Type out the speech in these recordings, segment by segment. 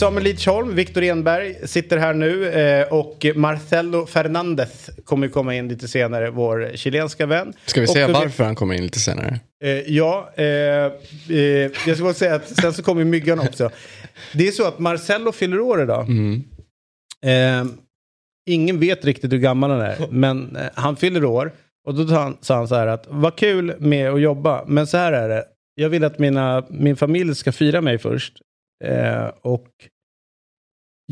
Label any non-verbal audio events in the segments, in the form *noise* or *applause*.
Samuel Lidsholm, Viktor Enberg sitter här nu eh, och Marcelo Fernandez kommer ju komma in lite senare, vår chilenska vän. Ska vi säga Och- varför han kommer in lite senare? Eh, ja, eh, eh, jag ska bara säga att sen så kommer Myggan också. Det är så att Marcelo fyller år idag. Mm. Eh, ingen vet riktigt hur gammal han är, men eh, han fyller år. Och då han, sa han så här att vad kul med att jobba, men så här är det. Jag vill att mina, min familj ska fira mig först. Eh, och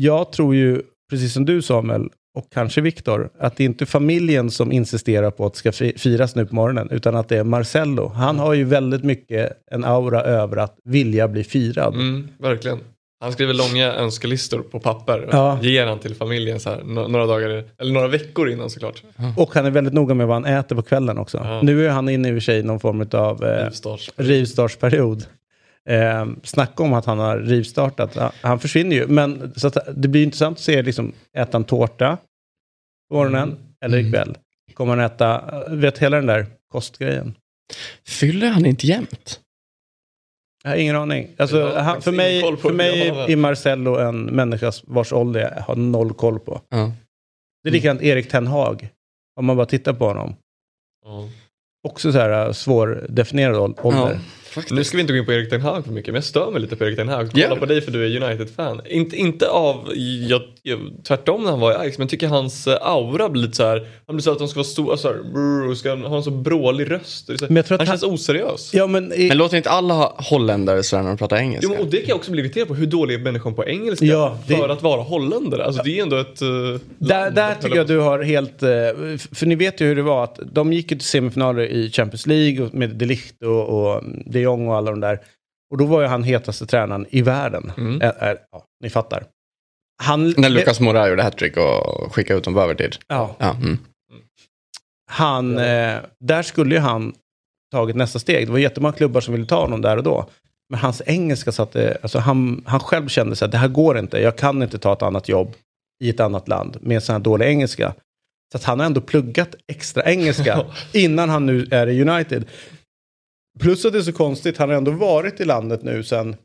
jag tror ju, precis som du Samuel, och kanske Viktor, att det är inte familjen som insisterar på att det ska fi- firas nu på morgonen, utan att det är Marcello. Han har ju väldigt mycket en aura över att vilja bli firad. Mm, verkligen. Han skriver långa önskelistor på papper och Ja. ger han till familjen så här, några dagar, eller några veckor innan såklart. Och han är väldigt noga med vad han äter på kvällen också. Ja. Nu är han inne i och för sig i någon form av eh, Rivstarts. rivstartsperiod. Eh, snacka om att han har rivstartat. Han, han försvinner ju. Men så att, det blir intressant att se, liksom, äta en tårta på morgonen Mm. eller ikväll. Kommer han äta, eh, vet hela den där kostgrejen? Fyller han inte jämt? Jag har ingen aning. Alltså, han, för mig, för mig han är. Marcello en människa vars ålder jag har noll koll på. Ja. Det är likadant Erik Ten Hag. Om man bara tittar på honom. Ja. Också så här uh, svårdefinierad ål- ålder. Nu ska vi inte gå in på Erik Ten Hag för mycket, men jag stör mig lite på Erik Ten Hag. Kolla Ja. på dig för du är United-fan. Inte, inte av, jag, jag, tvärtom när han var i Ajax, men jag tycker hans eh, aura blir lite så här, han blir så att de ska vara stora, så här, brr, ska ha en så brålig röst. Det så, Men jag tror att han han- känns oseriös. Ja, men, i, Men låter inte alla holländare sådär när de pratar engelska? Jo, och det kan jag också bli irriterad på, hur dålig är människan på engelska Ja, det- för att vara holländare? Alltså det är ändå ett uh, Där, där tycker jag du har helt... f- För ni vet ju hur det var. att De gick ju till semifinaler i Champions League med de Ligt och, och de Jong och alla de där. Och då var ju han hetaste tränaren i världen. Mm. Ä- ä- ja, ni fattar. Han, När Lucas Moura gjorde hattrick och skickade ut dem på övertid. Ja, Ja, mm. han, eh, där skulle ju han tagit nästa steg. Det var jättemånga klubbar som ville ta honom där och då. Men hans engelska satte... Alltså han, han själv kände sig att det här går inte. Jag kan inte ta ett annat jobb i ett annat land med sån här dålig engelska. Så att han har ändå pluggat extra engelska *laughs* innan han nu är i United. Plus att det är så konstigt, han har ändå varit i landet nu sen,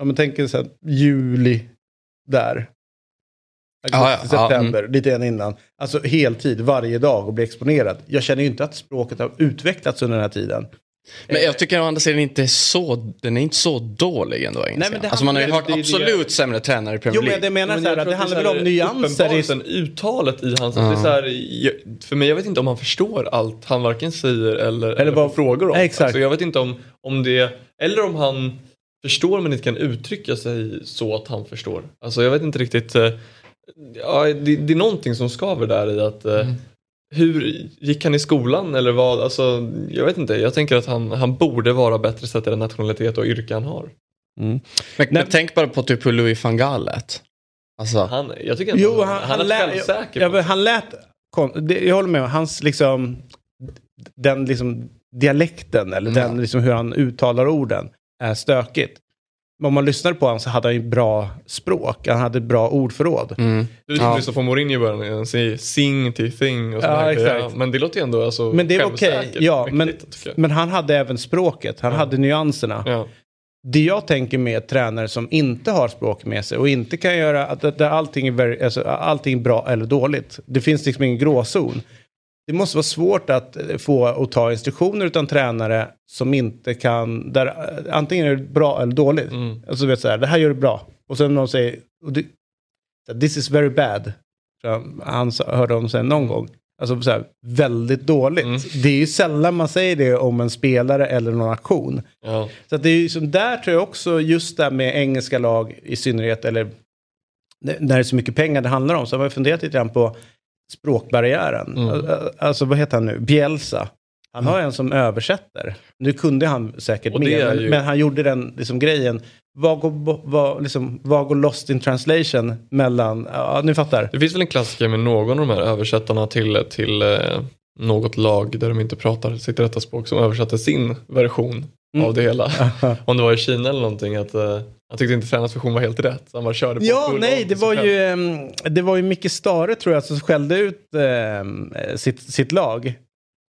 om man tänker sen juli där. Ja, Augusti, ja, ja, september, lite grann innan. Alltså heltid, varje dag och bli exponerad. Jag känner ju inte att språket har utvecklats under den här tiden. Men jag tycker å andra sidan inte är så, den är inte så dålig ändå engelska. Nej, men det alltså man har ju hört väl- det absolut sämre tränare i Premier Jo, men League. jag menar Men så här, jag att tror det handlar väl så om här nyanser. i- uppenbarelsen, uttalet i hans... Det är så här, för mig, jag vet inte om han förstår allt han varken säger eller, eller, vad- får frågor om. Exakt. Alltså, jag vet inte om, om det... Eller om han förstår men inte kan uttrycka sig så att han förstår. Alltså jag vet inte riktigt. eh, Ja, det, det är någonting som skaver där i att eh, Mm. Hur gick han i skolan eller vad? Alltså, jag vet inte. Jag tänker att han, han borde vara bättre sett i den nationalitet och yrke han har. Men, men tänk bara på typ hur Louis van Gaal lät. Alltså, Han, jag tycker Jo, han, han, han, lät, självsäker. ja, men han lät... kon- det- Jag håller med, hans liksom... Den liksom dialekten, eller Mm. den liksom hur han uttalar orden, är stökigt. Om man lyssnar på honom så hade han ju bra språk. Han hade bra ordförråd. mm. Du som lyssnade på Mourinho i början, han säger sing till thing och Ja, exakt. Men det låter ju ändå alltså Men det är okej. självsäkert, Ja, men, men han hade även språket. Han hade nyanserna. Ja. Det jag tänker med tränare som inte har språk med sig och inte kan göra att allting är, very, alltså, allting är bra eller dåligt. Det finns liksom ingen gråzon. Det måste vara svårt att få och ta instruktioner utan tränare som inte kan, där eh, antingen är det bra eller dåligt. Mm. Alltså vet så här, det här gör du bra. Och sen någon säger, this is very bad. Han hörde om sen någon gång. Alltså så här, väldigt dåligt. Mm. Det är ju sällan man säger det om en spelare eller någon aktion. Ja. Så det är ju som där tror jag också just det med engelska lag i synnerhet eller när när det är så mycket pengar det handlar om så har man funderat lite grann på språkbarriären. Mm. Al- Alltså vad heter han nu? Bielsa. Han har en som översätter. Nu kunde han säkert mer, ju- men han gjorde den liksom, grejen vad går, vad, liksom, vad går lost in translation mellan, ja ni fattar. Det finns väl en klassiker med någon av de här översättarna till, till eh, något lag där de inte pratar sitt rätta språk som översatte sin version Mm. av det hela. *laughs* Om det var i Kina eller någonting att eh, han tyckte inte tränarens version var helt rätt. Så han bara körde på Ja, nej, on det var ju, det var ju Micke Stare tror jag som skällde ut ehm, sitt, sitt lag.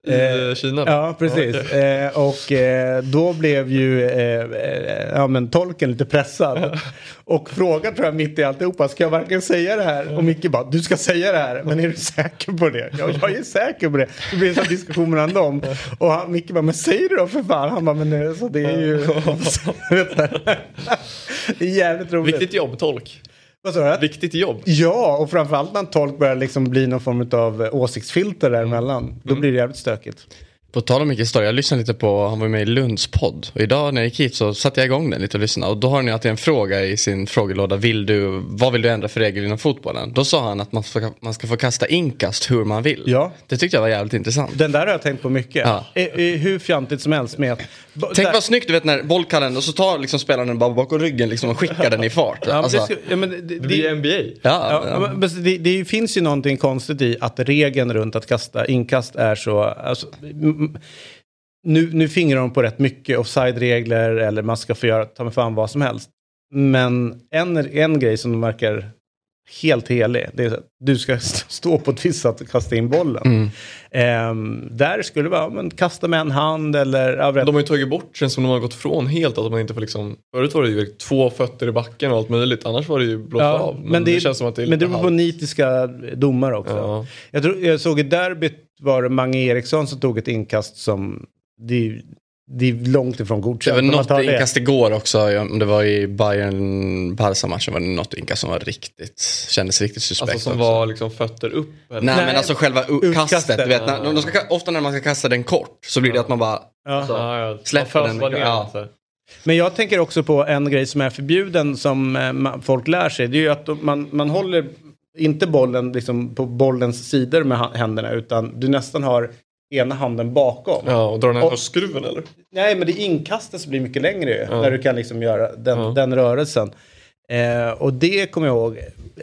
I Eh, Kina? Ja, precis. Okej. Eh, och eh, då blev ju eh, eh, ja, men tolken lite pressad. och frågar tror jag mitt i alltihopa, ska jag verkligen säga det här? Och Micke bara, du ska säga det här, men är du säker på det? Ja, jag är säker på det. Det blir en sån diskussion mellan dem. Och han, Micke bara, men säg det då för fan. Han bara, men eh, så det är ju... *laughs* Det är jävligt roligt. Viktigt jobb, tolk. Vad sa du? Viktigt jobb. Ja, och framförallt när en tolk börjar liksom bli någon form av åsiktsfilter däremellan. Då Mm. blir det jävligt stökigt. På tal om Micke Stare, jag lyssnade lite på, han var med i Lunds podd. Och idag när jag gick hit så satte jag igång den lite och lyssnade. Och då har ni alltid en fråga i sin frågelåda. Vill du, vad vill du ändra för regel inom fotbollen? Då sa han att man, får, man ska få kasta inkast hur man vill. Ja. Det tyckte jag var jävligt intressant. Den där har jag tänkt på mycket. Ja. Eh, eh, hur fjantigt som helst med att... b- Tänk där- vad snyggt du vet när bollkallen och så tar liksom spelaren den bara bakom ryggen liksom och skickar den i fart. Ja, alltså, det, ska- ja, men det, Det det, blir NBA. ja, ja, men det, det finns ju någonting konstigt i att regeln runt att kasta inkast är så... Alltså, nu, nu fingrar de på rätt mycket offside-regler eller man ska få göra ta med fan vad som helst. Men en, en grej som de verkar helt helig, det är du ska *laughs* st- stå på ett visst sätt och kasta in bollen. Mm. Ehm, där skulle det vara, men kasta med en hand eller... Ja, De har ju tagit bort, känns som de har gått från helt att man inte får liksom, förut var det ju två fötter i backen och allt möjligt, annars var det ju blåst Ja, av. men, det, känns som att det är men det beror på nitiska domar också. Ja. Jag, tror, jag såg i derbyt var det Mange Eriksson som tog ett inkast som det, det är långt ifrån Det godkänt. var Om man något det. inkast igår också, om det var i bayern barca matchen var det något inkast som var riktigt, kändes riktigt suspekt Alltså som också. var liksom fötter upp. eller? Nej, Nej, men alltså själva kastet, du vet, när, de ska, ka- ofta när man ska kasta den kort så blir det att man bara Ja. Ja, ja. Släpper den. ner Ja. den, så. Men jag tänker också på en grej som är förbjuden som eh, folk lär sig. Det är ju att man, man håller inte bollen liksom på bollens sidor med händerna utan du nästan har ena handen bakom. Ja, och dra den här skruven eller? Nej, men det inkastet blir mycket längre ju. Ja. När du kan liksom göra den, Ja. den rörelsen. Eh, och det kommer jag ihåg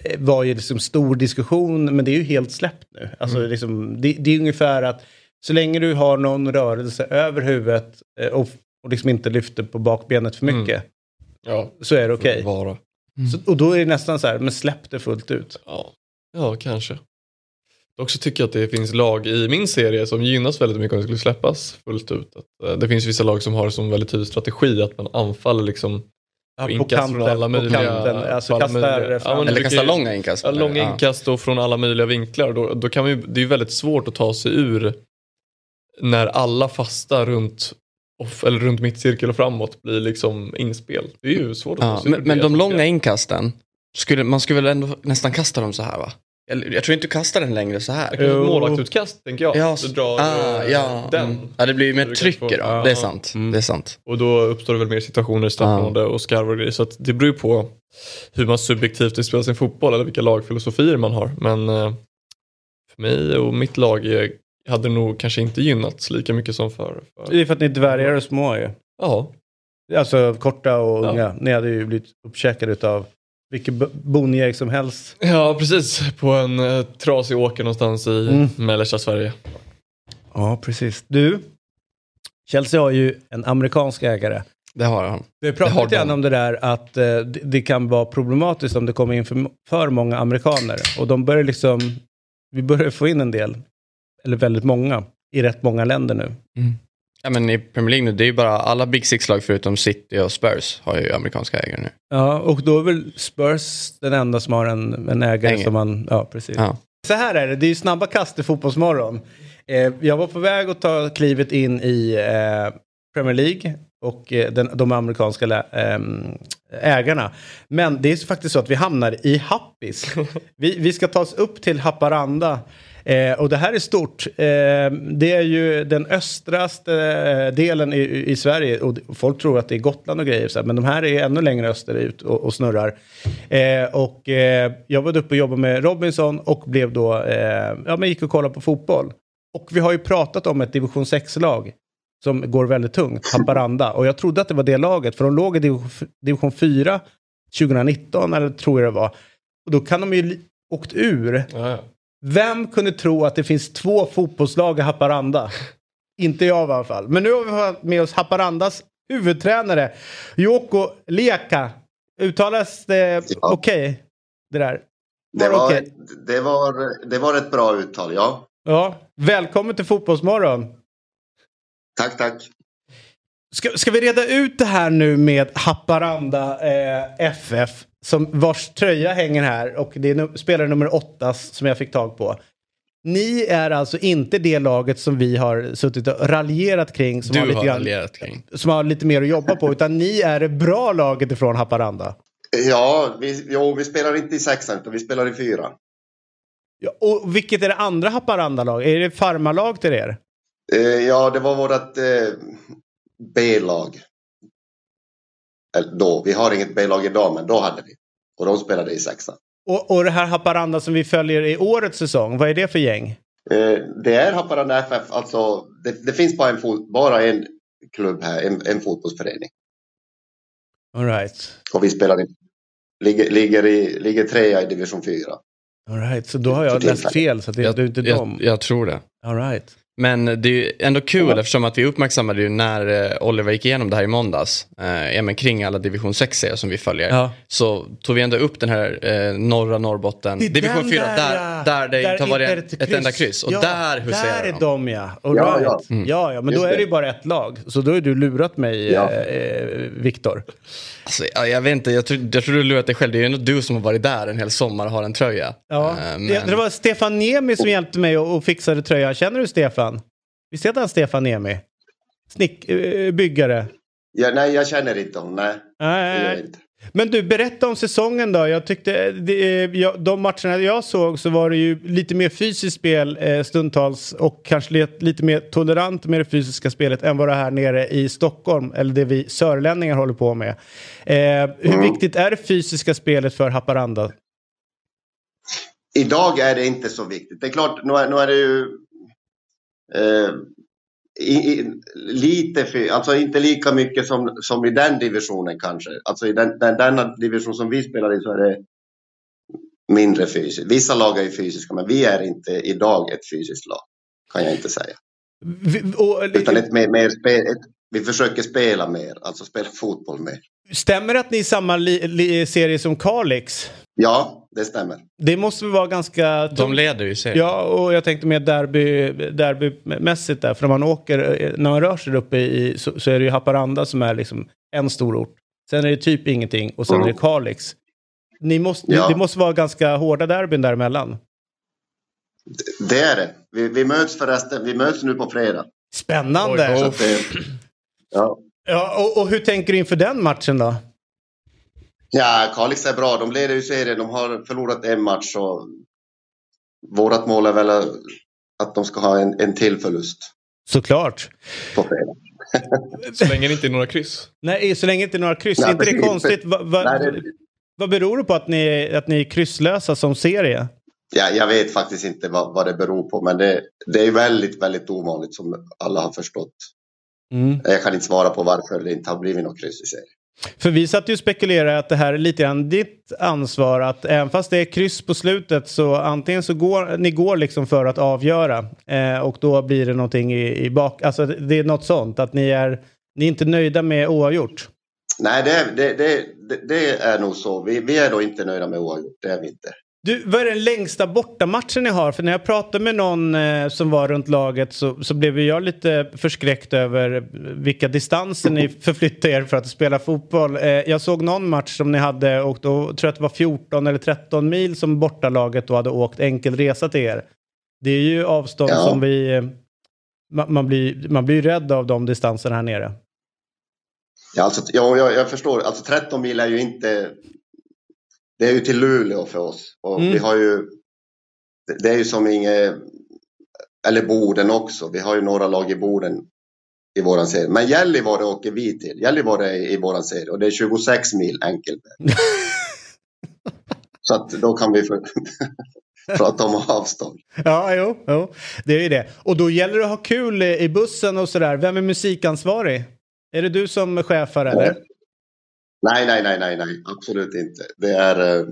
eh, var ju liksom stor diskussion, men det är ju helt släppt nu. Alltså Mm. liksom, det, det är ungefär att så länge du har någon rörelse över huvudet eh, och, och liksom inte lyfter på bakbenet för Mm. mycket Ja, så är det okej. vara. Så- Och då är det nästan så här, men släpp det fullt ut. Ja. ja, kanske. Dock så tycker jag att det finns lag i min serie som gynnas väldigt mycket om det skulle släppas fullt ut. Att, eh, det finns vissa lag som har som väldigt tydlig strategi att man anfaller liksom på inkast från alla på möjliga- kanten, alltså på alla kastar möjliga- fram. Ja, men Eller du kasta kan ju- långa inkast. Ja, långa Ja. inkast och från alla möjliga vinklar. Då, då kan man ju, det är ju väldigt svårt att ta sig ur när alla fasta runt, off, eller runt mittcirkel och framåt blir liksom inspel. Det är ju svårt att Ja, ta sig ur men, men de långa inkasten, skulle, man skulle väl ändå nästan kasta dem så här va? Eller, jag tror inte du kastar den längre så här. Ett målvaktsutkast tänker jag. Ja, du drar ah, eh, ja, den. mm. ja, det blir ju mer tryck då. ja. Det är sant. Mm. Det är sant. Och då uppstår det väl mer situationer i straffområde och skarvar och grejer. Så att det beror ju på hur man subjektivt vill spela sin fotboll eller vilka lagfilosofier man har. Men eh, för mig och mitt lag hade nog kanske inte gynnats lika mycket som för. för. Det är för att ni är dvärgar och små ju. Ja, Alltså korta och Ja. unga. Ni hade ju blivit uppkäkade av vilken b- bonnjäg som helst. ja, precis. På en eh, trasig åker någonstans i Mm. mellersta Sverige. Ja, precis. Du, Chelsea har ju en amerikansk ägare. Det har han. Vi har lite grann om det där att eh, det, det kan vara problematiskt om det kommer in för, för många amerikaner. Och de börjar liksom, vi börjar få in en del, eller väldigt många, i rätt många länder nu. Ja, men I Premier League nu, det är ju bara alla Big Six-lag förutom City och Spurs har ju amerikanska ägare nu. Ja, och då är väl Spurs den enda som har en, en ägare Enge. som man, ja precis. Ja. Så här är det, det är ju snabba kast i Fotbollsmorgon. Eh, jag var på väg att ta klivet in i eh, Premier League och eh, den, de amerikanska ehm, ägarna. Men det är faktiskt så att vi hamnar i Happis. *laughs* Vi, vi ska ta oss upp till Haparanda. Eh, och det här är stort. Eh, det är ju den östraste eh, delen i, i Sverige. Och folk tror att det är Gotland och grejer. Så här, men de här är ännu längre österut och, och snurrar. Eh, och eh, jag var uppe och jobbade med Robinson och blev då, eh, ja men gick och kollade på fotboll. Och vi har ju pratat om ett division 6-lag. som går väldigt tungt, Haparanda. Och jag trodde att det var det laget, för de låg i division 4 2019, eller tror jag det var. Och då kan de ju åkt ur. Ja, ja. Vem kunde tro att det finns två fotbollslag i Haparanda? Inte jag i alla fall. Men nu har vi med oss Haparandas huvudtränare, Joko Liaka. Uttalas det Ja. okej? Det där? Det Var okej? det, var, det var ett bra uttal, ja. Ja. Välkommen till Fotbollsmorgon. Tack, tack. Ska, ska vi reda ut det här nu med Haparanda eh, FF som vars tröja hänger här och det är nu, spelare nummer åtta som jag fick tag på. Ni är alltså inte det laget som vi har suttit och raljerat kring som, Du har, lite har grann, kring. som har lite mer att jobba på utan ni är det bra laget ifrån Haparanda. Ja, vi, jo, vi spelar inte i sexan utan vi spelar i fyran. Ja, och vilket är det andra Haparanda-lag? Är det farmarlag till er? Eh, ja, det var vårt eh, B-lag. Eller då, vi har inget B-lag idag, men då hade vi. Och de spelade i sexan. Och, och det här Haparanda som vi följer i årets säsong, vad är det för gäng? Eh, det är Haparanda FF, alltså det, det finns bara en, fot, bara en klubb här, en, en fotbollsförening. All right. Och vi spelar i, ligger, ligger, i, ligger trea i division 4. All right, så då har jag läst fel så att det, Jag, det är inte jag, dem. jag tror det. All right. Men det är ju ändå kul eftersom att vi uppmärksammade ju när eh, Oliver gick igenom det här i måndags. Eh, ja, men kring alla division 6 som vi följer. Ja. Så tog vi ändå upp den här eh, norra Norrbotten. Division den 4 där, där, ja. där det inte har varit är ett, enda kryss. Och ja, där huserar Där är de. de ja. All Ja, right. ja. ja. Mm. ja, men Just då är det ju bara ett lag. Så då är du lurat mig, Ja. eh, eh, Viktor. Alltså, ja, jag vet inte, jag tror, jag tror du har lurat dig själv. Det är ju ändå du som har varit där en hel sommar och har en tröja. Ja. Eh, men... det, det var Stefan Niemi som hjälpte mig och, och fixade tröjan. Känner du Stefan? Visst heter han Stefan Niemi? Snick, eh, byggare. Ja, nej, jag känner inte honom. Nej, Nej. inte. Men du, berätta om säsongen då. Jag tyckte, det, eh, jag, de matcherna jag såg så var det ju lite mer fysiskt spel eh, stundtals och kanske lite, lite mer tolerant med det fysiska spelet än vad det är här nere i Stockholm, eller det vi sörlänningar håller på med. Eh, hur Mm. viktigt är det fysiska spelet för Haparanda? Idag är det inte så viktigt. Det är klart, nu är, nu är det ju eh, i, i, lite, fy- alltså inte lika mycket som, som i den divisionen kanske. Alltså i den, den, denna division som vi spelar i så är det mindre fysiskt. Vissa lag är ju fysiska, men vi är inte idag ett fysiskt lag. Kan jag inte säga. Vi, och, Utan ett mer, mer spel, ett, vi försöker spela mer, alltså spela fotboll mer. stämmer det att ni är i samma li, li, serie som Kalix? Ja, det stämmer. Det måste väl vara ganska... De leder ju serien. Ja, och jag tänkte mer derby, derbymässigt där. För när man åker, när man rör sig där uppe i, så, så är det ju Haparanda som är liksom en stor ort. Sen är det typ ingenting och sen Mm. är det Kalix. Ni måste, Ja. Det måste vara ganska hårda derbyn däremellan. Det är det. Vi, vi möts förresten, vi möts nu på fredag. Spännande! Oj, det, ja. Ja, och, och hur tänker du inför den matchen då? Ja, Kalix är bra. De leder ju serien. De har förlorat en match. Och vårat mål är väl att de ska ha en, en till förlust Såklart. på fredag. Så länge det inte är några kryss. Nej, så länge det inte är några kryss. Nej, är inte det precis. konstigt? Va, va, Nej, det, Vad beror det på att ni, att ni är krysslösa som serie? ja, jag vet faktiskt inte vad, vad det beror på, men det, det är väldigt, väldigt ovanligt som alla har förstått. Mm. Jag kan inte svara på varför det inte har blivit något kryss i serien. För vi satt ju och spekulerade att det här är lite grann ditt ansvar. Att även fast det är kryss på slutet så antingen så går ni går liksom för att avgöra. Eh, och då blir det någonting i, i bak. Alltså det är något sånt. Att ni är, ni är inte nöjda med oavgjort. Nej, det, är- det, det, det, det är nog så. Vi, vi är då inte nöjda med oavgjort. Det är vi inte. Du, vad är den längsta bortamatchen ni har? För när jag pratade med någon eh, som var runt laget så, så blev jag lite förskräckt över vilka distanser ni förflyttade er för att spela fotboll. Eh, jag såg någon match som ni hade och då tror jag att det var 14 eller 13 mil som bortalaget då hade åkt enkel resa till er. Det är ju avstånd Ja. som vi... eh, Man, man, blir, man blir rädd av de distanserna här nere. Ja, alltså, ja, jag, jag förstår. Alltså 13 mil är ju inte... Det är ju till Luleå för oss. Och Mm. vi har ju... det- är ju som inget... Eller Boden också. Vi har ju några lag i Boden i våran serie. Men Gällivare åker vi till. Gällivare är i våran serie och det är 26 mil enkelt. *laughs* Så att då kan vi... *laughs* Prata om avstånd. Ja, jo, jo, det är ju det. Och då gäller det att ha kul i bussen och sådär. Vem är musikansvarig? Är det du som chefar eller? Nej, nej, nej, nej, nej, absolut inte. Det är, eh,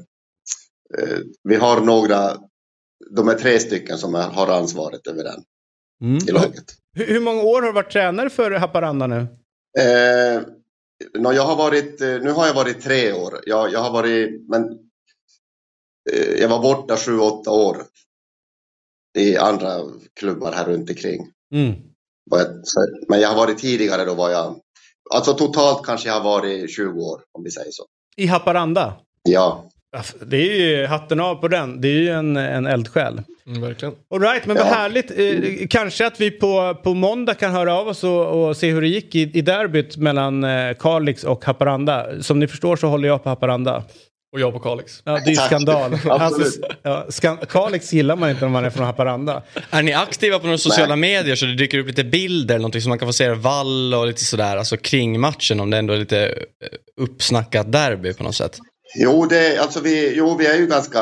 eh, vi har några, de är tre stycken som är, har ansvaret över den Mm. i laget. Hur, hur många år har du varit tränare för Haparanda nu? Eh, nå, jag har varit, eh, nu har jag varit tre år. Jag, jag har varit, men eh, jag var borta sju, åtta år i andra klubbar här runt omkring. Mm. Men jag har varit tidigare, då var jag, alltså totalt kanske jag har varit 20 år om vi säger så. I Haparanda? Ja, Det är ju hatten av på den. Det är ju en, en eldsjäl. Mm, verkligen. All right, men vad Ja. härligt. Eh, kanske att vi på, på måndag kan höra av oss och, och se hur det gick i, i derbyt mellan eh, Kalix och Haparanda. Som ni förstår så håller jag på Haparanda. Och jag på Kalix. Ja, det är ju skandal. *laughs* Alltså, ja, skan- Kalix gillar man inte om man är från Haparanda. Är ni aktiva på några sociala Nej. medier så det dyker upp lite bilder, någonting som man kan få se vall och lite sådär, alltså kring matchen om det ändå är lite eh, uppsnackat derby på något sätt? jo, det, alltså vi, jo vi är ju ganska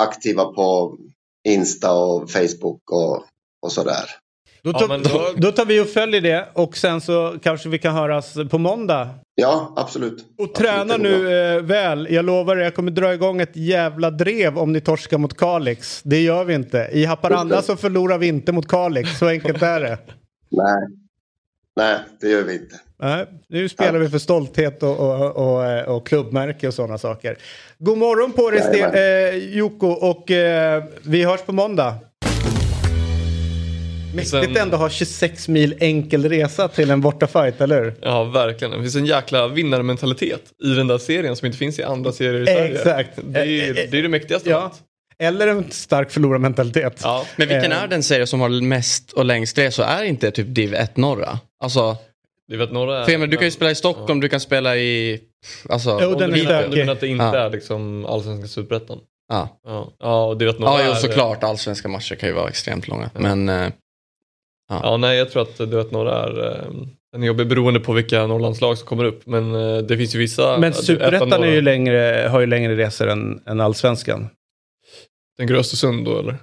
aktiva på Insta och Facebook och, och sådär. Då Ja, tar, men då- då tar vi och följer det och sen så kanske vi kan höras på måndag. Ja, absolut. Och Absolut, träna nu eh, väl. Jag lovar er, jag kommer dra igång ett jävla drev om ni torskar mot Kalix. Det gör vi inte. I Haparanda så förlorar vi inte mot Kalix. Så enkelt är det. *laughs* Nej. Nej, det gör vi inte. Nej, nu spelar vi för stolthet och, och, och, eh, och klubbmärke och sådana saker. God morgon på dig eh, Jocko och eh, vi hörs på måndag. Mäktigt ändå ha 26 mil enkel resa till en bortafight, eller hur? Ja, verkligen. Det finns en jäkla vinnarmentalitet i den där serien som inte finns i andra serier i Sverige. Exakt. Det är, det, är det mäktigaste. Ja. Eller en stark förlorarmentalitet. Ja. Men vilken Eh. är den serie som har mest och längst resa? Är inte typ Div 1 norra? Alltså, Du vet några... för jag menar, du kan ju spela i Stockholm, du kan spela i... Alltså, Jo, Om den är stökig. Du menar att det inte Ja. är liksom allsvenska superettan? ja. Ja. ja, och du vet några Ja, jo, är- såklart. Allsvenska matcher kan ju vara extremt långa. Men eh, Ja, nej, jag tror att du vet några är... eh, är jobbig beroende på vilka Norrlandslag som kommer upp. Men eh, det finns ju vissa... Men ettan, superettan ju längre, har ju längre resor än, än allsvenskan. Tänker du Östersund då eller?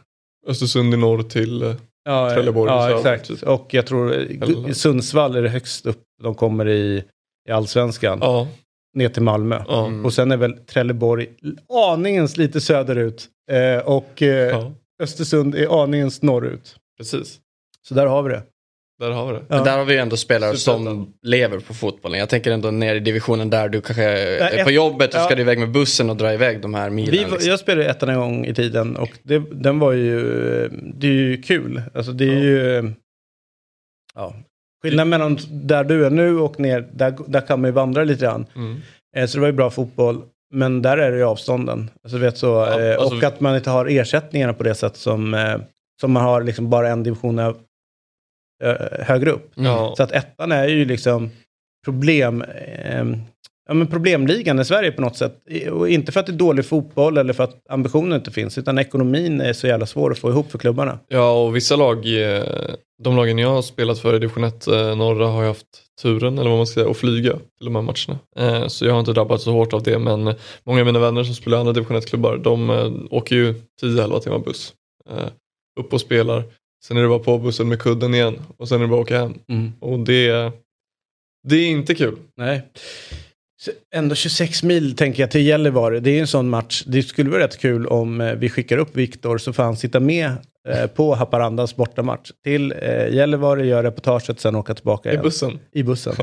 Östersund i norr till... eh, Ja, Trelleborg ja söder, exakt. typ. Och jag tror Eller- Sundsvall är det högst upp de kommer i, i allsvenskan. Ja. Ner till Malmö. ja. Mm. Och sen är väl Trelleborg aningens lite söderut. Eh, och eh, ja. Östersund är aningens norrut. Precis. Så där har vi det. Där har vi det. Ja. där har vi ju ändå spelare Superettan. som lever på fotbollen. Jag tänker ändå ner i divisionen där du kanske är ett- på jobbet och ja. ska du iväg med bussen och dra iväg de här milen. Vi, liksom. jag spelade ettan en gång i tiden och det, den var ju, det är ju kul. Alltså det är Ja. ju, ja. Skillnaden mellan där du är nu och ner, där, där kan man ju vandra lite grann. Mm. Eh, Så det var ju bra fotboll. Men där är det ju avstånden. Alltså, vet så, Ja, eh, alltså- och att man inte har ersättningarna på det sätt som, eh, som man har liksom bara en division av, högre upp. Mm. Så att ettan är ju liksom problem, eh, ja, men problemligan i Sverige på något sätt. Och inte för att det är dålig fotboll eller för att ambitionen inte finns, utan ekonomin är så jävla svår att få ihop för klubbarna. Ja, och vissa lag, eh, de lagen jag har spelat för i division 1 eh, norra har jag haft turen, eller vad man ska säga, att flyga till de här matcherna. Eh, Så jag har inte drabbats så hårt av det, men många av mina vänner som spelar i andra division 1-klubbar, de eh, åker ju 10-11 timmar buss. Eh, Upp och spelar, sen är det bara på bussen med kudden igen och sen är det bara att åka hem. Och det, det är inte kul. Nej. Så ändå 26 mil tänker jag till Gällivare. Det är en sån match. Det skulle vara rätt kul om eh, vi skickar upp Viktor så får han sitta med på Haparandas bortamatch till eh, Gällivare, göra reportaget, sen åka tillbaka I igen. bussen. I bussen.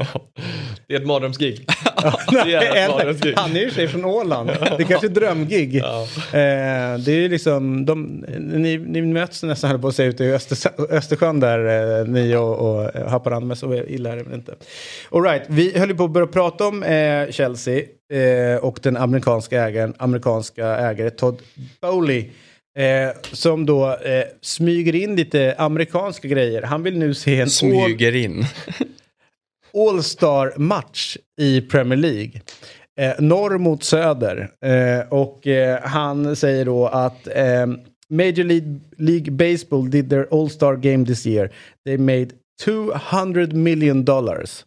Det är ett mardrömsgig. *laughs* det är ett mardrömsgig. han är ju i sig från Åland. Det är kanske är drömgig. Ja. Eh, det är liksom, de, ni, ni möts nästan höll på att säga ute i Öster, Östersjön där, eh, ni och, och Haparanda, men så illa är det väl inte. All right, vi höll ju på att börja prata om eh, Chelsea eh, och den amerikanska ägaren, amerikanska ägare Todd Bowley. Eh, som då eh, smyger in lite amerikanska grejer. Han vill nu se en all, Smyger in. *laughs* All-star match i Premier League. Eh, norr mot söder. Eh, och eh, han säger då att eh, Major League, League Baseball did their All-star game this year. They made 200 million dollars.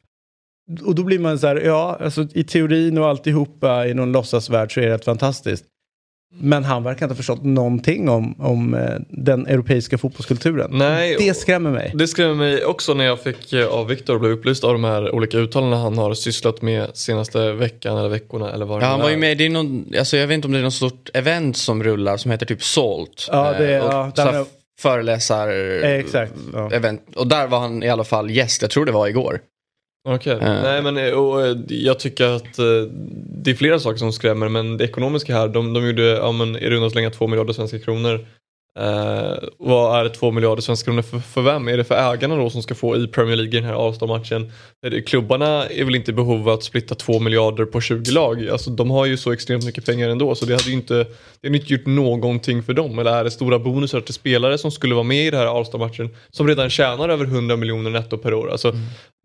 Och då blir man så här, ja, alltså i teorin och alltihopa i någon låtsasvärld så är det rätt fantastiskt. Men han verkar inte ha förstått någonting om, om eh, den europeiska fotbollskulturen. Nej, Det skrämmer mig. Det skrämmer mig också när jag fick eh, av Viktor blev upplyst av de här olika uttalandena han har sysslat med senaste veckan eller veckorna eller vad det Ja, han var ju är. med i någon, alltså jag vet inte om det är något stort event som rullar som heter typ Salt. Ja, det är- Eh, och ja, så här där är- föreläsar Eh, exakt, ja. event. Och där var han i alla fall gäst, jag tror det var igår. Okej, Eh. nej men eh, och, eh, jag tycker att det är flera saker som skrämmer men det ekonomiska här, de, de gjorde ja, men, i runda slänga 2 miljarder svenska kronor. Eh, vad är 2 miljarder svenska kronor för, för vem? Är det för ägarna då som ska få i Premier League i den här det- Klubbarna är väl inte i behov av att splitta 2 miljarder på 20 lag? Alltså de har ju så extremt mycket pengar ändå så det hade ju inte, det hade inte gjort någonting för dem. Eller är det stora bonusar till spelare som skulle vara med i den här All-Star-matchen som redan tjänar över 100 miljoner netto per år? Alltså,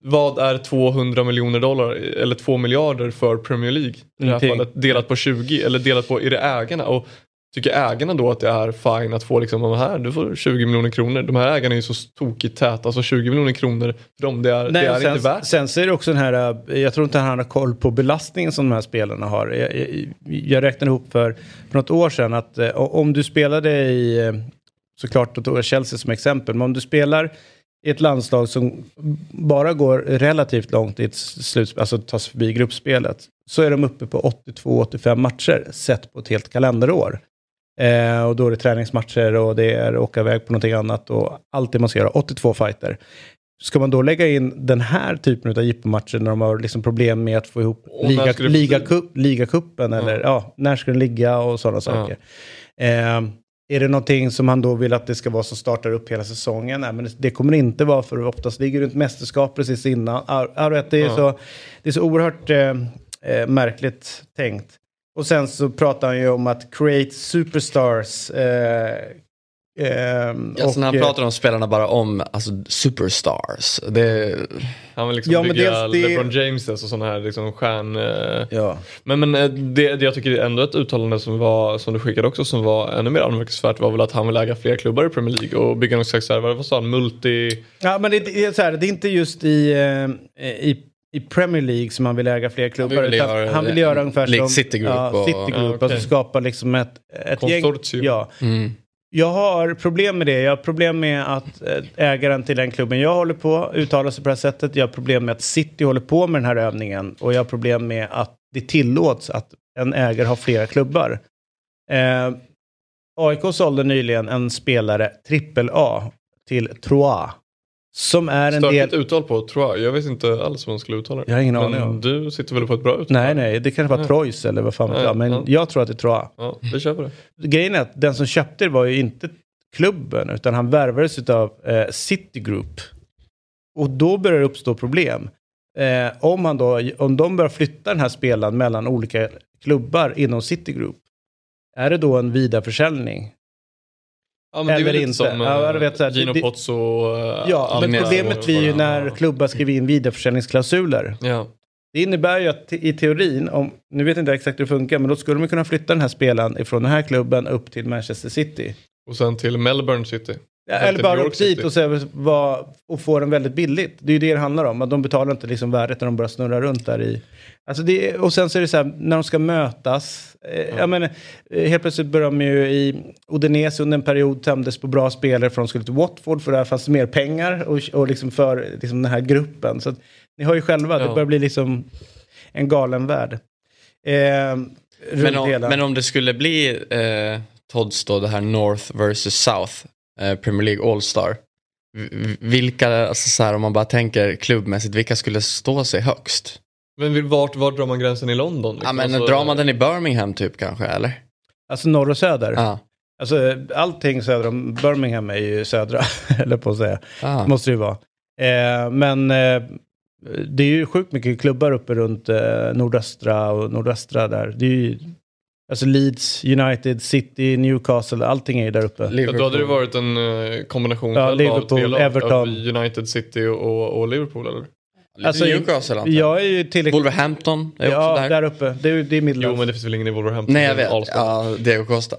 vad är 200 miljoner dollar eller 2 miljarder för Premier League? I det här fallet delat på 20 eller delat på, är det ägarna? Och tycker ägarna då att det är fine att få liksom, "Ja, här du får 20 miljoner kronor. De här ägarna är ju så tokigt täta, alltså 20 miljoner kronor för dem det är, Nej, det är sen, inte värt. sen så är det också den här, eh, jag tror inte han har koll på belastningen som de här spelarna har. Jag, jag, jag räknade ihop för, för något år sedan att eh, om du spelade i, eh, såklart då tog jag Chelsea som exempel, men om du spelar i ett landslag som bara går relativt långt i ett slutspel, alltså tar sig förbi gruppspelet, så är de uppe på 82-85 matcher sett på ett helt kalenderår. Eh, och då är det träningsmatcher och det är åka iväg på någonting annat och allt det man ska göra, 82 fighter. Ska man då lägga in den här typen av jippomatcher när de har liksom problem med att få ihop när liga, liga, tid? kupp, ligacupen eller ja, när ska den ligga och sådana saker. Eh, är det någonting som han då vill att det ska vara som startar upp hela säsongen? Nej, men det, det kommer det inte vara för oftast ligger det ett mästerskap precis innan. Ar- ar- Det är, Ja. så, det är så oerhört eh, eh, märkligt tänkt. Och sen så pratar han ju om att create superstars. Eh, ehm, Alltså när han och, eh, pratar om spelarna bara om alltså, superstars. Det, Han vill liksom Ja, bygga det- LeBron James och sådana här liksom stjärn... eh, Ja. Men, men eh, det, det jag tycker är ändå ett uttalande som, var, som du skickade också som var ännu mer anmärkningsvärt var väl att han vill äga fler klubbar i Premier League och bygga någon slags, här, vad sa han, multi... Ja, men det, det, är så här, det är inte just i, i, i Premier League som han vill äga fler klubbar. vill utan göra han vill göra ungefär som City Group ja, och- City Group. Ja, okej. Alltså skapa liksom ett, ett gäng. Konsortium. Ja. mm. Jag har problem med det. Jag har problem med att eh, ägaren till den klubben jag håller på uttalar sig på det här sättet. Jag har problem med att City håller på med den här övningen. Och jag har problem med att det tillåts att en ägare har flera klubbar. Eh, AIK sålde nyligen en spelare, trippel A, till Troyes. Som är en Stökigt del... uttal på tror jag. Vet inte alls vad man skulle uttala det. Jag har ingen Men aning om. du sitter väl på ett bra uttal? Nej, nej, det kanske var. Troyes eller vad fan vet jag. Men ja. jag tror att det är Troyes. Ja, vi kör på det. grejen är att den som köpte det var ju inte klubben, utan han värvades av eh, City Group. Och då börjar det uppstå problem. Eh, om, han då, om de börjar flytta den här spelaren mellan olika klubbar inom City Group, är det då en vidareförsäljning? Ja, men det är Eller väl lite inte. som Ja, jag vet så här, Gino det- Pozzo. eh, Ja, men problemet och blir ju det när klubbar skriver in vidareförsäljningsklausuler. Ja. Det innebär ju att i teorin, om, nu vet jag inte exakt hur det funkar, men då skulle man kunna flytta den här spelaren ifrån den här klubben upp till Manchester City. Och sen till Melbourne City. Eller bara upp York dit City. och, se vad, och få den väldigt billigt. Det är ju det det handlar om. Att de betalar inte liksom värdet när de börjar snurra runt där i. Alltså det, och sen så är det så här, när de ska mötas. Eh, jag menar, eh, helt plötsligt börjar de ju i Udinese under en period tömdes på bra spelare för de skulle till Watford för där fanns det mer pengar och, och liksom för liksom den här gruppen. Så att, ni hör ju själva, det Ja. börjar bli liksom en galen värld. Eh, men, om, men om det skulle bli eh, Todds då, det här North versus South, Premier League All-Star. Vilka, alltså så här, om man bara tänker klubbmässigt, vilka skulle stå sig högst? Men vart, vart drar man gränsen i London? Ja, liksom? men Alltså, drar man den i Birmingham typ kanske, eller? Alltså norr och söder. Ja. Alltså allting söder om Birmingham är ju södra, *laughs* eller på att säga. Ah. Måste det ju vara. Eh, men eh, det är ju sjukt mycket klubbar uppe runt eh, nordöstra och nordvästra där. Det är ju, alltså Leeds, United, City, Newcastle, allting är ju där uppe. Ja, då hade det varit en eh, kombination Ja, Liverpool, av Everton. av United City och, och Liverpool eller? Alltså, Newcastle antar jag. Jag är ju tillräckligt... Wolverhampton är Ja, också där. där. uppe. Det är, det är Midlands. Jo men det finns väl ingen i Wolverhampton? Nej jag vet. Ja, Diego Costa.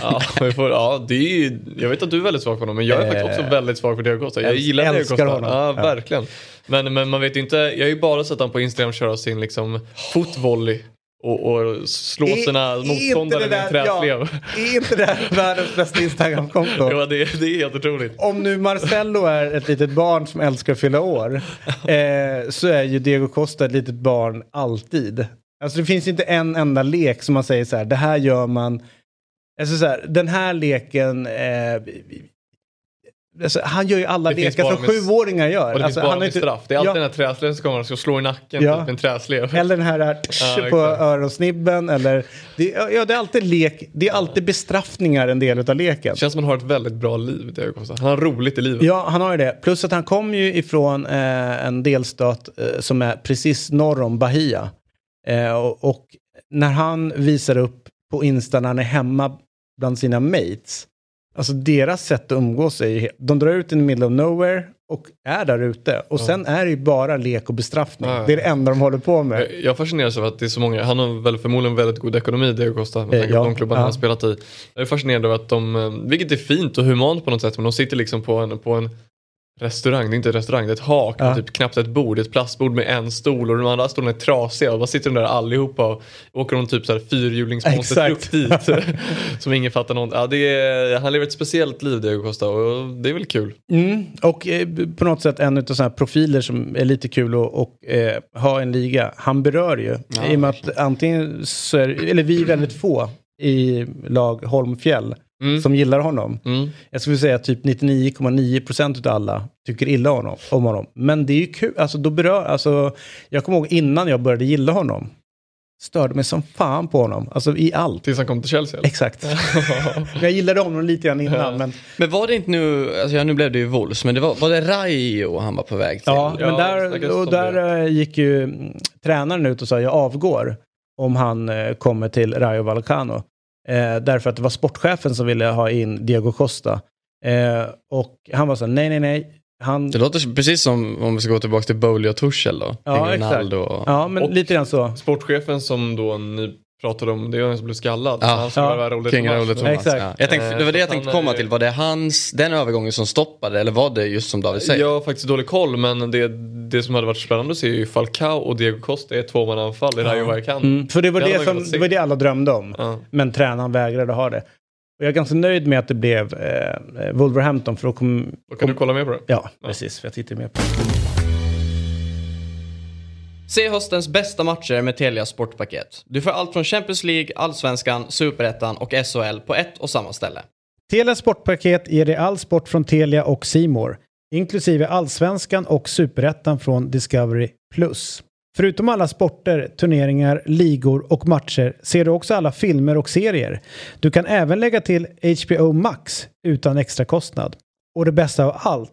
Ja, vi får, ja, det är ju, jag vet att du är väldigt svag för honom men jag är faktiskt också Eh, väldigt svag för Diego Costa. Jag älsk- gillar Diego Costa. honom. Ja. verkligen. Men, men man vet ju inte, jag har ju bara sett honom på Instagram köra sin liksom fotvolley. Och, och slå Är- sina motståndare det med en där- träslev. Ja, är inte det här världens bästa Instagramkonto? *laughs* Ja, det, det är helt otroligt. Om nu Marcello är ett litet barn som älskar att fylla år *laughs* eh, så är ju Diego Costa ett litet barn alltid. Alltså det finns inte en enda lek som man säger så här, det här gör man. Alltså så här, den här leken, eh, alltså, han gör ju alla Det lekar som sjuåringar gör. Och det alltså, finns bara har med inte- straff. Det är alltid Ja. den här träsleven som kommer och ska slå i nacken Ja. typ en träslev. Eller den här där, Ja, på öronsnibben. Eller, det, ja, det är alltid lek, det är alltid bestraffningar en del av leken. Det känns som han har ett väldigt bra liv, Costa. Han har roligt i livet. Ja, han har ju det. Plus att han kommer ju ifrån eh, en delstat eh, som är precis norr om Bahia. Eh, och, och när han visar upp på Insta när han är hemma bland sina mates. Alltså deras sätt att umgås är ju, de drar ut in the middle of nowhere och är där ute. Och sen är det ju bara lek och bestraffning. Ja, ja. Det är det enda de håller på med. Jag- fascineras av att det är så många, han har väl förmodligen väldigt god ekonomi Diego Costa med tanke ja, på de klubbarna ja. han har spelat i. Jag är fascinerad av att de, eh, vilket är fint och humant på något sätt, men de sitter liksom på en, på en restaurang, det är inte en restaurang, det är ett hak, Ja. med typ knappt ett bord, ett plastbord med en stol och de andra stolarna är trasiga och bara sitter de där allihopa och åker de typ så här fyrhjulingsmonstertruck Exakt. dit *laughs* som ingen fattar något. Ja, det är, han lever ett speciellt liv Diego Costa och det är väl kul. Mm, och eh, på något sätt en av sådana här profiler som är lite kul att och, eh, ha en liga. Han berör ju. Ja, I och med att antingen så är, eller vi är väldigt få i lag Holmfjäll Mm. som gillar honom. Mm. Jag skulle säga att typ 99,9% av alla tycker illa om honom, om honom. Men det är ju kul, alltså då berör, alltså jag kommer ihåg innan jag började gilla honom. Störde mig som fan på honom, alltså i allt. Tills han kom till Chelsea. eller? Exakt. *laughs* jag gillade honom lite grann innan, men Men var det inte nu, alltså ja, nu blev det ju Wolves, men det var, var det Rayo han var på väg till? Ja, Ja, men där, och om där eh, gick ju mm, tränaren ut och sa jag avgår om han eh, kommer till Rayo Vallecano. Eh, därför att det var sportchefen som ville ha in Diego Costa. Eh, och han var så nej, nej, nej. Han, Det låter precis som om vi ska gå tillbaka till Bowley och Tuchel då. Ja, Kring exakt. Och... ja, men Och- lite grann så. Sportchefen som då ni pratade om, det är han som blev skallad. Ja. han skulle Ja. Tomás. Raúl de Tomás, Exakt. Ja. Jag tänkte, det var det jag Eh, tänkte komma till. Var det hans, den övergången som stoppade eller var det just som David säger? Jag har faktiskt dålig koll men det, det som hade varit spännande att se är ju Falcao och Diego Costa i ett tvåmannaanfall i Rayo Vallecano. Mm, för det var Det det, som, det var det alla drömde om. Ja. Men tränaren vägrade ha det. Och jag är ganska nöjd med att det blev eh, Wolverhampton för då kom... Då kan du kolla med på det. Ja, precis. För jag tittar mer på Se höstens bästa matcher med Telia Sportpaket. Du får allt från Champions League, Allsvenskan, Superettan och SHL på ett och samma ställe. Telia Sportpaket ger dig all sport från Telia och Simor, inklusive allsvenskan och superettan från Discovery+. Förutom alla sporter, turneringar, ligor och matcher ser du också alla filmer och serier. Du kan även lägga till HBO Max utan extra kostnad. Och det bästa av allt,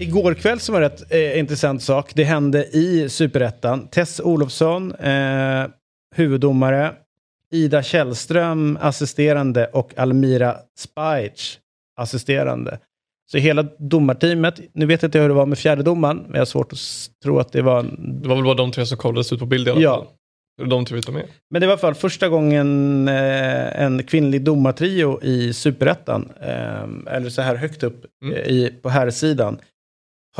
Igår kväll som var rätt eh, intressant sak. Det hände i Superettan. Tess Olofsson, eh, huvuddomare. Ida Källström, assisterande. Och Almira Spajic, assisterande. Så hela domarteamet, nu vet jag inte hur det var med fjärdedomaren, men jag har svårt att tro att det var... En... Det var väl bara de tre som kollades ut på bild i alla Ja. fall. De tre vi tar med. Men det var i alla fall första gången eh, en kvinnlig domartrio i Superettan. Eh, eller så här högt upp Mm. eh, i, på här sidan.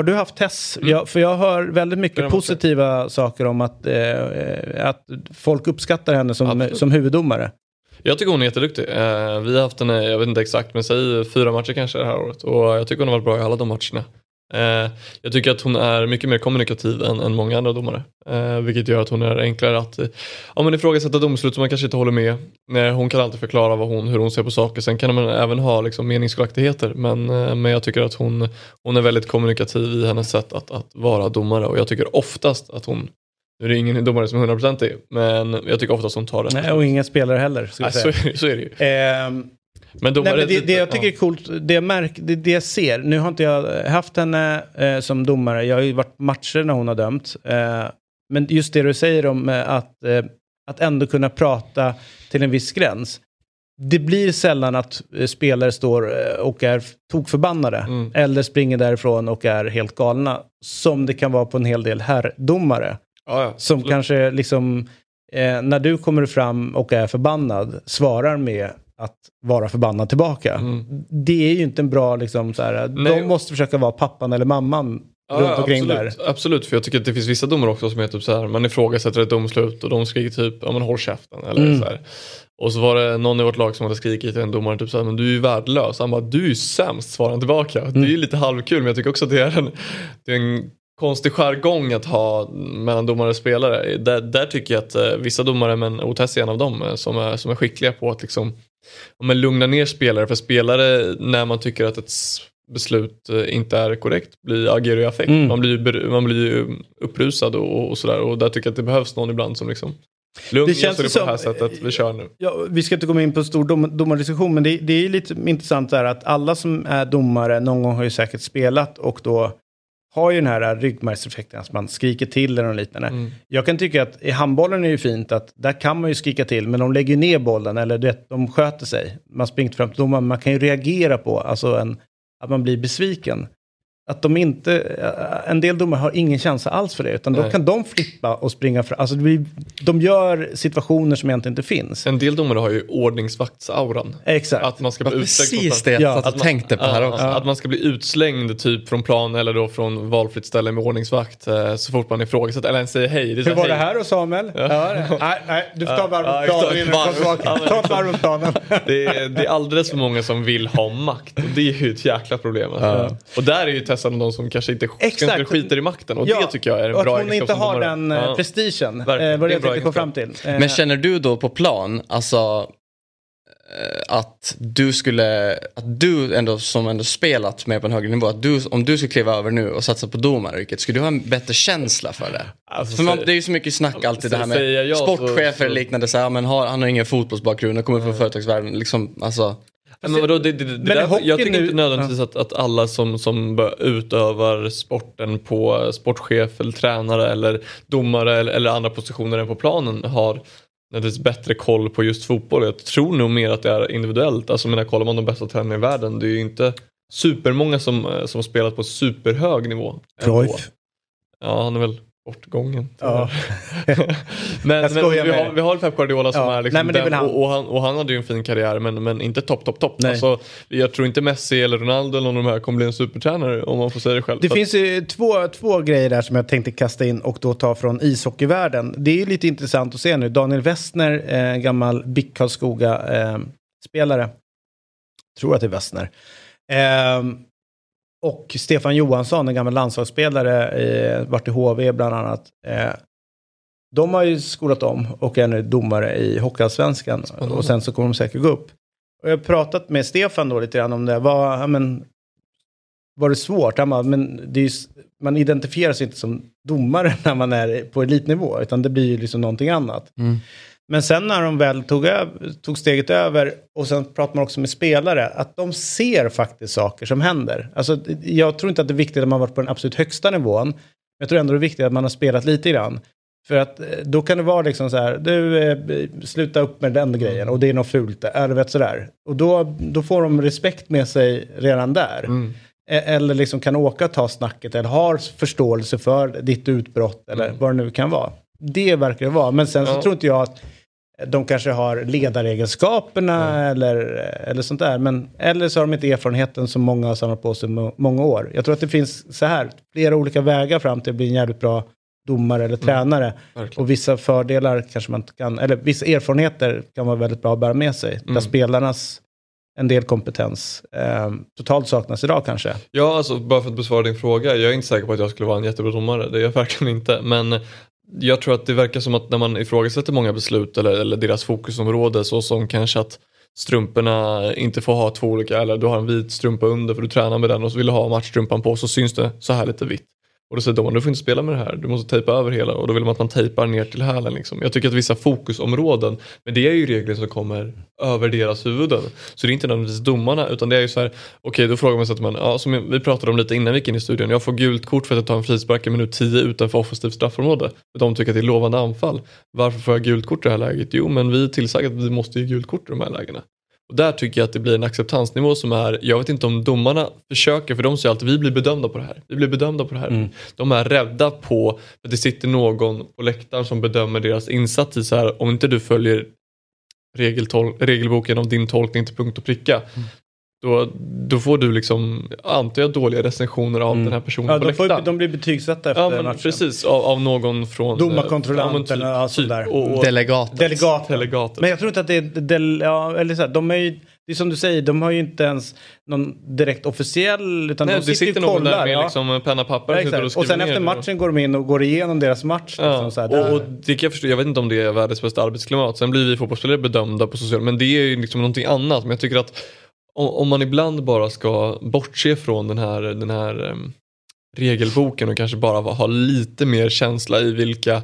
Har du haft Tess? Mm. Jag, för jag hör väldigt mycket positiva saker om att, eh, att folk uppskattar henne som, Absolut. som huvuddomare. Jag tycker hon är jätteduktig. Eh, vi har haft henne, jag vet inte exakt, men säg fyra matcher kanske det här året. Och jag tycker hon har varit bra i alla de matcherna. Eh, jag tycker att hon är mycket mer kommunikativ än, än många andra domare. Eh, vilket gör att hon är enklare att eh, ja, men ifrågasätta domslut som man kanske inte håller med. Eh, hon kan alltid förklara vad hon, hur hon ser på saker. Sen kan man även ha liksom, meningsskiljaktigheter. Men, eh, men jag tycker att hon, hon är väldigt kommunikativ i hennes sätt att, att vara domare. Och jag tycker oftast att hon, nu är det ingen domare som är 100% men jag tycker oftast hon tar rätt Nej, och ingen spelare heller. Nej, så, så är det ju. Ehm, Men Nej, men det, det jag tycker är coolt, det jag, märk, det, det jag ser, nu har inte jag haft henne eh, som domare, jag har ju varit matcher när hon har dömt. Eh, men just det du säger om eh, att, eh, att ändå kunna prata till en viss gräns. Det blir sällan att eh, spelare står eh, och är tokförbannade Mm. eller springer därifrån och är helt galna. Som det kan vara på en hel del herrdomare. Ja, ja, Som kanske liksom, när du kommer fram och är förbannad, svarar med att vara förbannad tillbaka. Mm. Det är ju inte en bra, liksom, så här, Nej. de måste försöka vara pappan eller mamman Ja, runt omkring absolut, där. absolut, för jag tycker att det finns vissa domare också som är typ så här, man ifrågasätter ett domslut och de skriker typ, ja men håll käften. Eller Mm. så här. Och så var det någon i vårt lag som hade skrikit till en domare typ så här, men du är ju värdelös. Han bara, du är ju sämst, svarade han tillbaka. Det är ju lite halvkul men jag tycker också att det är en, det är en konstig jargong att ha mellan domare och spelare. Där, där tycker jag att eh, vissa domare, men Otess är en av dem, eh, som är, som är skickliga på att liksom, ja, men lugna ner spelare. För spelare, när man tycker att ett beslut eh, inte är korrekt, blir, agerar i affekt. Mm. Man blir man blir upprusad och, och sådär. Och där tycker jag att det behövs någon ibland som liksom Lugn, Det känns det på det här som- sättet, vi kör nu. Ja, vi ska inte komma in på stor dom, domardiskussion, men det, det är lite intressant där att alla som är domare någon gång har ju säkert spelat och då har ju den här ryggmärgseffekten, att man skriker till eller något liknande. Mm. Jag kan tycka att i handbollen är det ju fint att där kan man ju skrika till, men de lägger ner bollen eller du vet, de sköter sig. Man springer inte fram till domaren, man kan ju reagera på alltså en, att man blir besviken. Att de inte, eh, en del domare har ingen känsla alls för det, utan då Nej. kan de flippa och springa fram. Alltså det blir, de gör situationer som egentligen inte finns. En del domare har ju ordningsvaktsauran. Exakt. Att man ska Det bli precis det jag Ja, och man- tänkte på här ja, också. Att man ska bli utslängd typ från plan eller då från valfritt ställe med ordningsvakt eh, så fort man ifrågasätter eller ens säger hej. är så Hur var det hej. här då Samuel? Ja. det- nej, nej, du får ta varv Ja, runt planen exakt. innan du kommer Varv. tillbaka. Ja, men Ta ett varv runt planen. Det är, det är alldeles för många som vill ha makt och det är ju ett jäkla problem. Alltså. Och där är ju Tessan de som kanske inte Exakt. inte skiter i makten och Ja, det tycker jag är en och bra att hon egenskap inte har den eh, Ja. prestigen. Eh, Verkligen. vad Det jag tänkte komma fram till. Eh, Men känner du då på plan, alltså eh, att du skulle, att du ändå som ändå spelat med på en högre nivå, att du, om du skulle kliva över nu och satsa på domaryrket, skulle du ha en bättre känsla för det? Alltså, för man, det är ju så mycket snack alltid det här med sportchefer så- och liknande, så här, men har, han har ingen fotbollsbakgrund och kommer från företagsvärlden, liksom, alltså. Ja, Men vadå, det, det, det Men där, jag tycker nu- inte nödvändigtvis att, att alla som, som utövar sporten på sportchef eller tränare eller domare eller, eller andra positioner än på planen har nödvändigtvis bättre koll på just fotboll. Jag tror nog mer att det är individuellt. Alltså menar, kollar man de bästa tränarna i världen, det är ju inte supermånga som, som har spelat på superhög nivå. Cruyff. Ja, han är väl bortgången. Ja. men *laughs* men Jag vi, har, vi har Pep Guardiola som Ja. är liksom Nej, är den, väl han. Och, och, han, och han hade ju en fin karriär men, men inte topp, topp, topp. Alltså, jag tror inte Messi eller Ronaldo eller någon av de här kommer bli en supertränare om man får säga det själv. Det Så att- finns ju två, två grejer där som jag tänkte kasta in och då ta från ishockeyvärlden. Det är ju lite intressant att se nu. Daniel Westner, eh, gammal BIK Karlskoga-spelare. tror att det är Westner. Eh, och Stefan Johansson, en gammal landslagsspelare, eh, varit i HV bland annat. Eh, de har ju skolat om och är nu domare i Hockeyallsvenskan. Och sen så kommer de säkert gå upp. Och jag har pratat med Stefan då lite grann om det. Ja, men, var det svårt? Han bara, men ju, man identifierar sig inte som domare *laughs* när man är på elitnivå, utan det blir ju liksom någonting annat. Men sen när de väl tog, över, tog steget över och sen pratar man också med spelare, att de ser faktiskt saker som händer. Alltså, jag tror inte att det är viktigt att man varit på den absolut högsta nivån, men jag tror ändå det är viktigt att man har spelat lite grann. För att eh, då kan det vara liksom så här, du eh, sluta upp med den grejen och det är något fult, är du vet sådär. Och då, då får de respekt med sig redan där. Mm. E- Eller liksom kan åka och ta snacket eller har förståelse för ditt utbrott eller Mm. vad det nu kan vara. Det verkar det vara. Men sen så Ja. tror inte jag att de kanske har ledaregenskaperna Mm. eller, eller sånt där. Men, eller så har de inte erfarenheten som många har samlat på sig må- många år. Jag tror att det finns så här, flera olika vägar fram till att bli en jävligt bra domare eller tränare. Verkligen. Och vissa fördelar kanske man kan, eller vissa erfarenheter kan vara väldigt bra att bära med sig. Där Mm. spelarnas en del kompetens eh, totalt saknas idag kanske. Ja, alltså bara för att besvara din fråga. Jag är inte säker på att jag skulle vara en jättebra domare. Det är jag verkligen inte. Men jag tror att det verkar som att när man ifrågasätter många beslut eller, eller deras fokusområde så som kanske att strumporna inte får ha två olika eller du har en vit strumpa under för du tränar med den och så vill du ha matchstrumpan på så syns det så här lite vitt. Och då säger domaren, du får inte spela med det här, du måste tejpa över hela och då vill man att man tejpar ner till hälen. Liksom. Jag tycker att vissa fokusområden, men det är ju regler som kommer över deras huvuden. Så det är inte nödvändigtvis domarna utan det är ju så här, okej okay, då frågar man sig att man, ja, som vi pratade om lite innan vi gick in i studion, jag får gult kort för att jag tar en frispark i minut 10 utanför offensivt straffområde. De tycker att det är lovande anfall. Varför får jag gult kort i det här läget? Jo men vi är tillsagda att vi måste ge gult kort i de här lägena. Och där tycker jag att det blir en acceptansnivå som är, jag vet inte om domarna försöker, för de säger alltid vi blir bedömda på det här. Vi blir bedömda på det här. Mm. De är rädda på att det sitter någon på läktaren som bedömer deras insats i så här, om inte du följer regelboken om din tolkning till punkt och pricka. Mm. Då, då får du liksom, antar jag, dåliga recensioner av mm. den här personen ja, på de, får, de blir betygsatta efter ja, men matchen. Precis, av, av någon från... Domarkontrollant eller ja, typ, där. Och, och, Delegatet. Delegatet. Delegatet. Men jag tror inte att det är... Del, ja, eller så här, de är ju, det är som du säger, de har ju inte ens någon direkt officiell... Utan Nej, de sitter det sitter någon där med ja. liksom penna papper. Ja, och, och sen efter matchen går de in och går igenom deras match. Ja. Liksom, så här, och, och, det kan jag förstå, jag vet inte om det är världens bästa arbetsklimat. Sen blir vi fotbollsspelare bedömda på sociala men det är ju liksom någonting annat. Men jag tycker att om man ibland bara ska bortse från den här, den här um, regelboken och kanske bara ha lite mer känsla i vilka,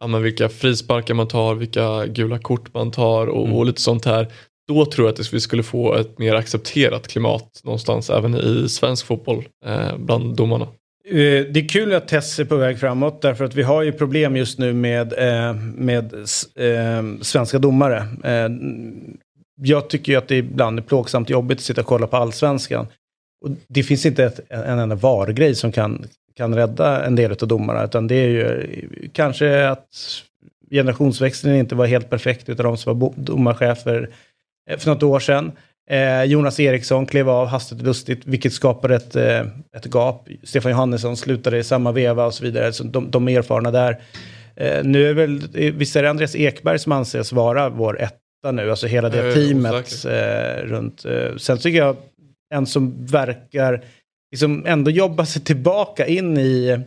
ja, men vilka frisparkar man tar, vilka gula kort man tar och, mm. och lite sånt här. Då tror jag att vi skulle få ett mer accepterat klimat någonstans även i svensk fotboll eh, bland domarna. Eh, det är kul att Tess är på väg framåt därför att vi har ju problem just nu med, eh, med eh, svenska domare. Jag tycker ju att det ibland är plågsamt jobbigt att sitta och kolla på allsvenskan. Och det finns inte ett, en enda vargrej som kan, kan rädda en del av domarna, utan det är ju kanske att generationsväxlingen inte var helt perfekt utav de som var domarchefer eh, för något år sedan. Eh, Jonas Eriksson klev av hastigt och lustigt, vilket skapade ett, eh, ett gap. Stefan Johannesson slutade i samma veva och så vidare, så de, de är erfarna där. Eh, nu är väl, eh, visst är det Andreas Ekberg som anses vara vår ett nu, alltså hela det teamet eh, runt. Eh, sen tycker jag en som verkar liksom ändå jobba sig tillbaka in i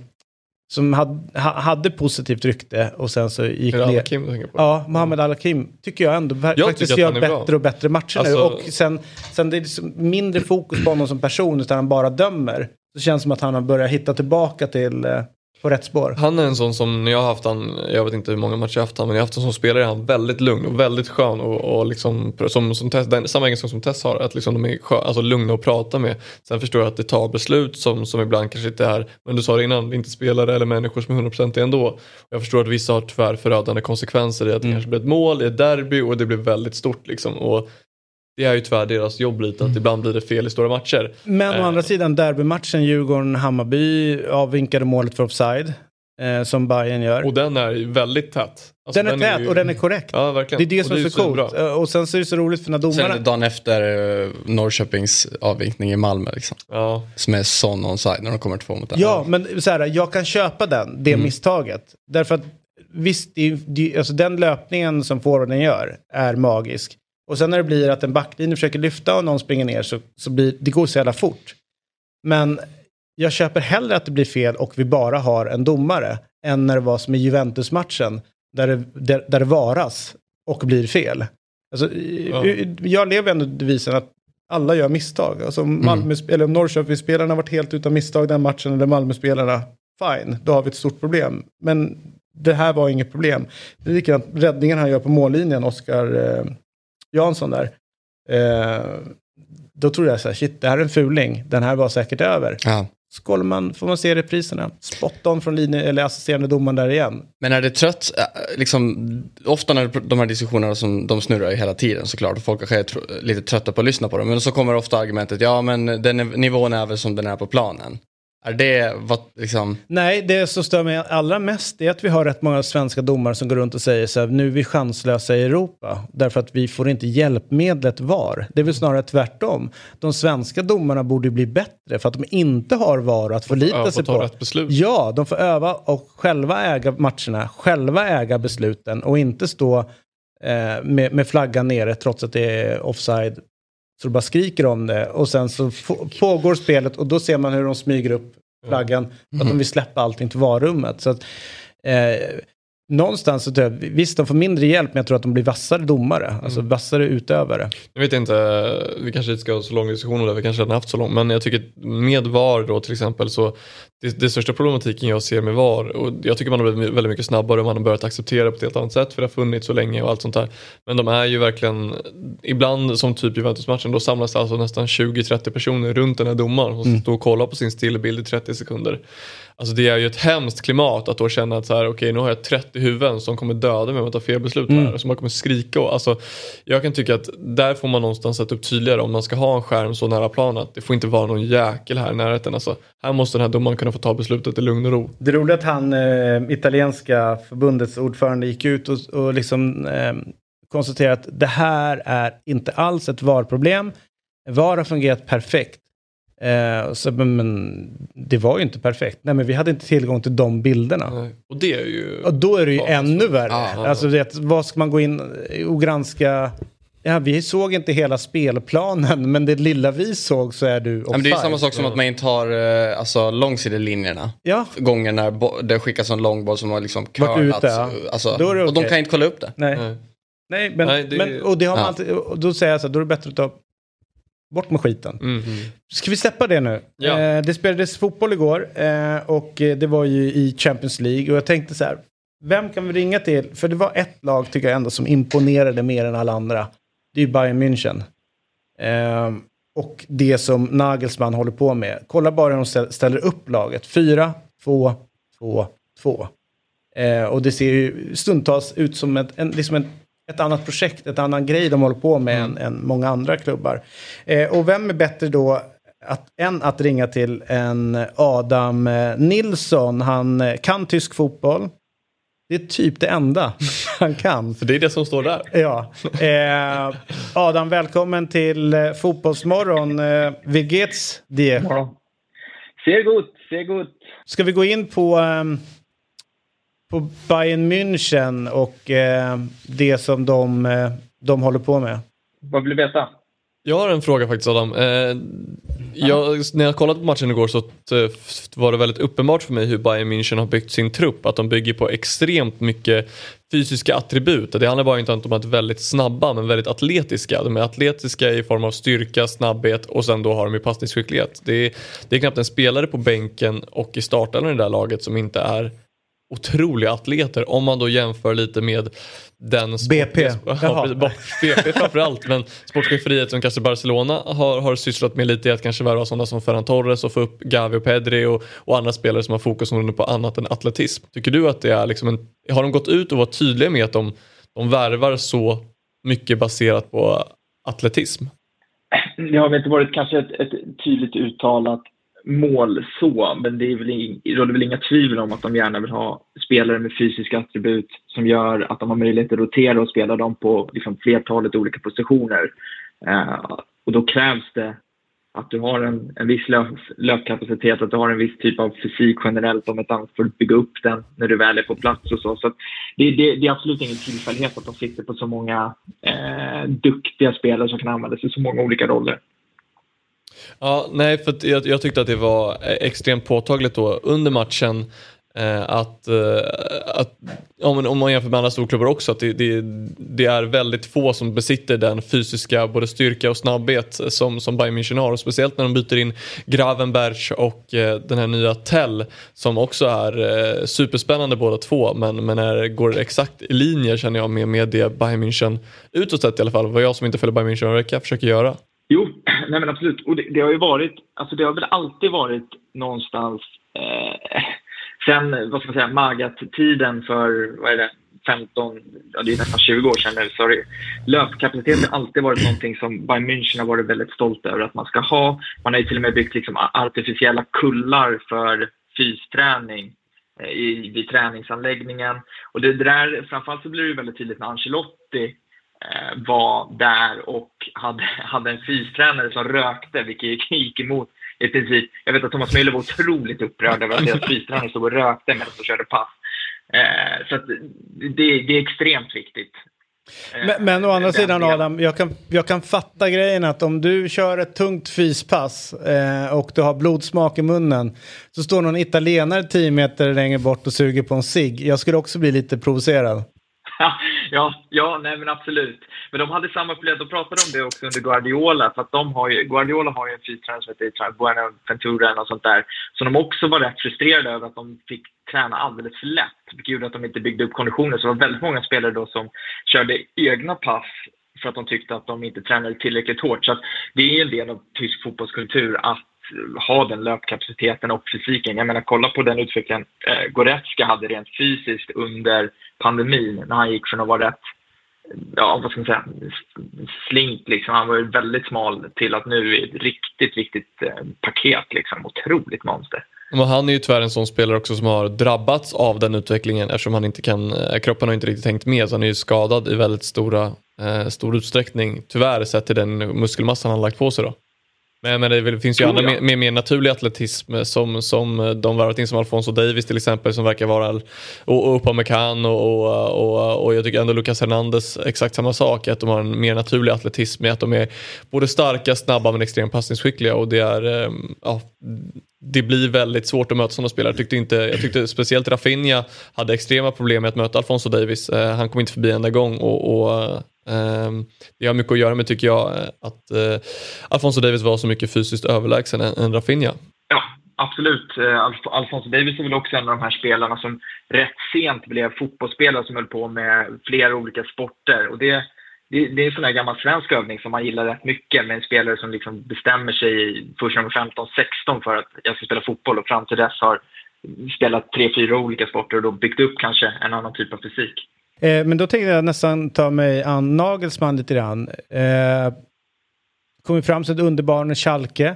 som hade, hade positivt rykte och sen så gick ner. Al-Hakim du på? Ja, Mohamed Al-Hakim tycker jag ändå jag faktiskt gör bättre bra. och bättre matcher alltså... nu. Och sen, sen det är liksom mindre fokus på honom som person utan han bara dömer. Så känns det som att han har börjat hitta tillbaka till eh, på rätt spår. Han är en sån som, när jag har haft han, jag vet inte hur många matcher jag har haft han, men jag har haft honom som spelare, han väldigt lugn och väldigt skön och, och liksom, som, som Tess, den, samma egenskap som Tess har, att liksom de är skön, alltså lugna att prata med. Sen förstår jag att det tar beslut som, som ibland kanske inte är, men du sa det innan, inte spelare eller människor som är 100% ändå. Jag förstår att vissa har tyvärr förödande konsekvenser i att det mm. kanske blir ett mål i ett derby och det blir väldigt stort liksom. Och det är ju tyvärr deras jobb lite att mm. ibland blir det fel i stora matcher. Men å eh. andra sidan derbymatchen Djurgården-Hammarby avvinkade målet för offside. Eh, som Bayern gör. Och den är väldigt tät. Alltså, den är den tät är ju... och den är korrekt. Ja, verkligen. Det är det som och är så, coolt. Bra. Eh, och sen så är det så roligt för när domarna... Sen är det dagen efter uh, Norrköpings avvinkning i Malmö. Liksom. Ja. Som är sån onside när de kommer två mot en. Ja, men så här, jag kan köpa den, det mm. misstaget. Därför att visst, det, det, alltså, den löpningen som forwarden gör är magisk. Och sen när det blir att en backlinje försöker lyfta och någon springer ner så, så blir det går så jävla fort. Men jag köper hellre att det blir fel och vi bara har en domare än när det var som i Juventus-matchen där det, där, där det varas och blir fel. Alltså, ja. Jag lever ändå devisen att alla gör misstag. Alltså, Malmö, mm. eller om Norrköpingsspelarna varit helt utan misstag den matchen eller Malmöspelarna, fine, då har vi ett stort problem. Men det här var inget problem. Det är likadant räddningen han gör på mållinjen, Oskar eh, Jansson där. Eh, då tror jag så här, shit, det här är en fuling, den här var säkert över. Ja. Så man, får man se repriserna. Spot on från linje, eller assisterande domaren där igen. Men är det trött, äh, liksom, ofta när de här diskussionerna som de snurrar hela tiden såklart och folk är lite trötta på att lyssna på dem. Men så kommer ofta argumentet, ja men den nivån är väl som den är på planen. Är det vad liksom... Nej, det som stör mig allra mest är att vi har rätt många svenska domare som går runt och säger så här, nu är vi chanslösa i Europa. Därför att vi får inte hjälpmedlet VAR. Det är väl snarare tvärtom. De svenska domarna borde bli bättre för att de inte har VAR att förlita sig på. Rätt beslut. Ja, de får öva och själva äga matcherna, själva äga besluten och inte stå eh, med, med flaggan nere trots att det är offside så de bara skriker om det och sen så pågår spelet och då ser man hur de smyger upp flaggan. Mm. Att de vill släppa allting till varummet. Så att, eh, någonstans så tror jag, visst de får mindre hjälp men jag tror att de blir vassare domare, alltså Mm. vassare utövare. Jag vet inte, vi kanske inte ska ha så lång diskussion om det, vi kanske redan haft så lång, men jag tycker med VAR då till exempel så det, det största problematiken jag ser med VAR, och jag tycker man har blivit väldigt mycket snabbare och man har börjat acceptera på ett helt annat sätt för det har funnits så länge och allt sånt där. Men de är ju verkligen, ibland som typ Juventus-matchen, då samlas det alltså nästan 20-30 personer runt den här domaren som står och kollar på sin stillbild i 30 sekunder. Alltså det är ju ett hemskt klimat att då känna att så här, okej nu har jag 30 huvuden som kommer döda mig om jag tar fel beslut här. Och som man kommer skrika och alltså, Jag kan tycka att där får man någonstans sätta upp tydligare om man ska ha en skärm så nära planen att det får inte vara någon jäkel här i närheten. Alltså, här måste den här domaren kunna få ta beslutet i lugn och ro. Det är att han, eh, italienska förbundets ordförande, gick ut och, och liksom eh, konstaterade att det här är inte alls ett VAR-problem. VAR har fungerat perfekt. Eh, så, men, men det var ju inte perfekt. Nej, men vi hade inte tillgång till de bilderna. Nej. Och det är ju... Och då är det ju Ja, ännu värre. Ja. Alltså, det, vad ska man gå in och granska? Ja, vi såg inte hela spelplanen, men det lilla vi såg så är du men det är offside. samma sak som att man inte har eh, alltså, långsidelinjerna. Ja, Gånger när det skickas en långboll som har liksom Varit curlat. ute, ja. alltså, Då är det Och de kan inte kolla upp det. nej. Nej. Nej, men, Nej, det- men och det har man alltid, och då säger jag så här, då är det bättre att ta bort med skiten. Mm. Ska vi släppa det nu? Ja. Eh, det spelades fotboll igår eh, och eh, det var ju i Champions League och jag tänkte så här, vem kan vi ringa till? För det var ett lag tycker jag ändå som imponerade mer än alla andra. Det är ju Bayern München. Eh, och det som Nagelsmann håller på med. Kolla bara hur de ställ- ställer upp laget. 4, 2, 2, 2. Eh, och det ser ju stundtals ut som ett, en, liksom en, ett annat projekt, ett annan grej de håller på med än, än många andra klubbar. Eh, och vem är bättre då att, än att ringa till en Adam eh, Nilsson? Han eh, kan tysk fotboll. Det är typ det enda *laughs* han kan. För det är det som står där. Ja. Eh, Adam, välkommen till eh, Fotbollsmorgon. Eh, wie geht's dir? Sehr gut, sehr gut. Ska vi gå in på, ehm, på Bayern München och eh, det som de, eh, de håller på med? Vad vill du veta? Jag har en fråga faktiskt Adam. Eh, jag, när jag kollade på matchen igår så var det väldigt uppenbart för mig hur Bayern München har byggt sin trupp. Att de bygger på extremt mycket fysiska attribut. Det handlar bara inte om att de är väldigt snabba men väldigt atletiska. De är atletiska i form av styrka, snabbhet och sen då har de ju passningsskicklighet. Det är, det är knappt en spelare på bänken och i startelvan i det där laget som inte är otroliga atleter om man då jämför lite med den sport- BP. Ja, BP framförallt men sportcheferiet som kanske Barcelona har, har sysslat med lite i att kanske värva sådana som Ferran Torres och få upp Gavi och Pedri och, och andra spelare som har fokusområden på annat än atletism. Tycker du att det är liksom en, har de gått ut och varit tydliga med att de, de värvar så mycket baserat på atletism? Det har väl inte varit kanske ett, ett tydligt uttalat mål så, men det är väl ing, det råder väl inga tvivel om att de gärna vill ha spelare med fysiska attribut som gör att de har möjlighet att rotera och spela dem på liksom, flertalet olika positioner. Eh, och då krävs det att du har en, en viss löp, löpkapacitet, att du har en viss typ av fysik generellt om ett annat för att bygga upp den när du väl är på plats och så. så att det, det, det är absolut ingen tillfällighet att de sitter på så många eh, duktiga spelare som kan användas i så många olika roller. Ja, nej, för jag, jag tyckte att det var e- extremt påtagligt då under matchen eh, att, eh, att ja, men om man jämför med andra storklubbar också, att det, det, det är väldigt få som besitter den fysiska både styrka och snabbhet som, som Bayern München har. Och speciellt när de byter in Gravenberch och eh, den här nya Tell som också är eh, superspännande båda två men, men är, går exakt i linje känner jag med, med det Bayern München utåt sett i alla fall, vad jag som inte följer Bayern München varje vecka försöker göra. Jo, *clears throat* nej men absolut. Och det, det har ju varit, alltså det har väl alltid varit någonstans eh, *laughs* sen, vad ska man säga, Magat-tiden för, vad är det, 15, ja det är nästan 20 år sedan nu, sorry. Löpkapacitet har alltid varit någonting som Bayern München har varit väldigt stolt över att man ska ha. Man har ju till och med byggt liksom artificiella kullar för fysträning eh, i, vid träningsanläggningen. Och det, det där, framförallt så blir det ju väldigt tydligt när Ancelotti var där och hade, *laughs* hade en fystränare som rökte, vilket gick, emot i princip. Jag vet att Thomas Müller var otroligt upprörd över att deras *laughs* fystränare stod och rökte medan de körde pass. Eh, så det, det är extremt viktigt. Men, men å andra sidan delen. Adam, jag kan, jag kan fatta grejen att om du kör ett tungt fyspass eh, och du har blodsmak i munnen så står någon italienare 10 meter längre bort och suger på en cigg. Jag skulle också bli lite provocerad. *laughs* ja, ja, nej men absolut. Men de hade samma problem, de pratade om det också under Guardiola, för att de har ju, Guardiola har ju en fystränare som heter Buenaventura och sånt där, som de också var rätt frustrerade över att de fick träna alldeles för lätt, vilket gjorde att de inte byggde upp konditionen. Så det var väldigt många spelare då som körde egna pass för att de tyckte att de inte tränade tillräckligt hårt. Så att det är en del av tysk fotbollskultur att ha den löpkapaciteten och fysiken. Jag menar, kolla på den utvecklingen eh, Goretzka hade rent fysiskt under pandemin när han gick från att vara rätt ja, vad ska man säga, slink liksom. Han var väldigt smal till att nu är ett riktigt, riktigt eh, paket liksom. Otroligt monster. Men han är ju tyvärr en sån spelare också som har drabbats av den utvecklingen eftersom han inte kan, eh, kroppen har inte riktigt hängt med så han är ju skadad i väldigt stora, eh, stor utsträckning tyvärr sett till den muskelmassan han lagt på sig då. Men, men det finns ju andra med, med mer naturlig atletism som, som de värvat in som Alfonso Davis till exempel som verkar vara och, och Upamecano och, och, och, och jag tycker ändå Lucas Hernandez exakt samma sak att de har en mer naturlig atletism med att de är både starka, snabba men extremt passningsskickliga och det är eh, ja, det blir väldigt svårt att möta sådana spelare. Jag tyckte, inte, jag tyckte speciellt Rafinha hade extrema problem med att möta Alfonso Davis. Eh, han kom inte förbi en enda gång och, och eh, Ehm, det har mycket att göra med tycker jag att eh, Alfonso Davis var så mycket fysiskt överlägsen än, Rafinha. Ja, absolut. Eh, Alf- Alfonso Davis är väl också en av de här spelarna som rätt sent blev fotbollsspelare som höll på med flera olika sporter. Och det, det, det är en sån här gammal svensk övning som man gillar rätt mycket med en spelare som liksom bestämmer sig först när de är 15-16 för att jag ska spela fotboll och fram till dess har spelat tre, fyra olika sporter och då byggt upp kanske en annan typ av fysik. Eh, men då tänkte jag nästan ta mig an Nagelsmann lite grann. Eh, kom fram till ett underbarn med Schalke.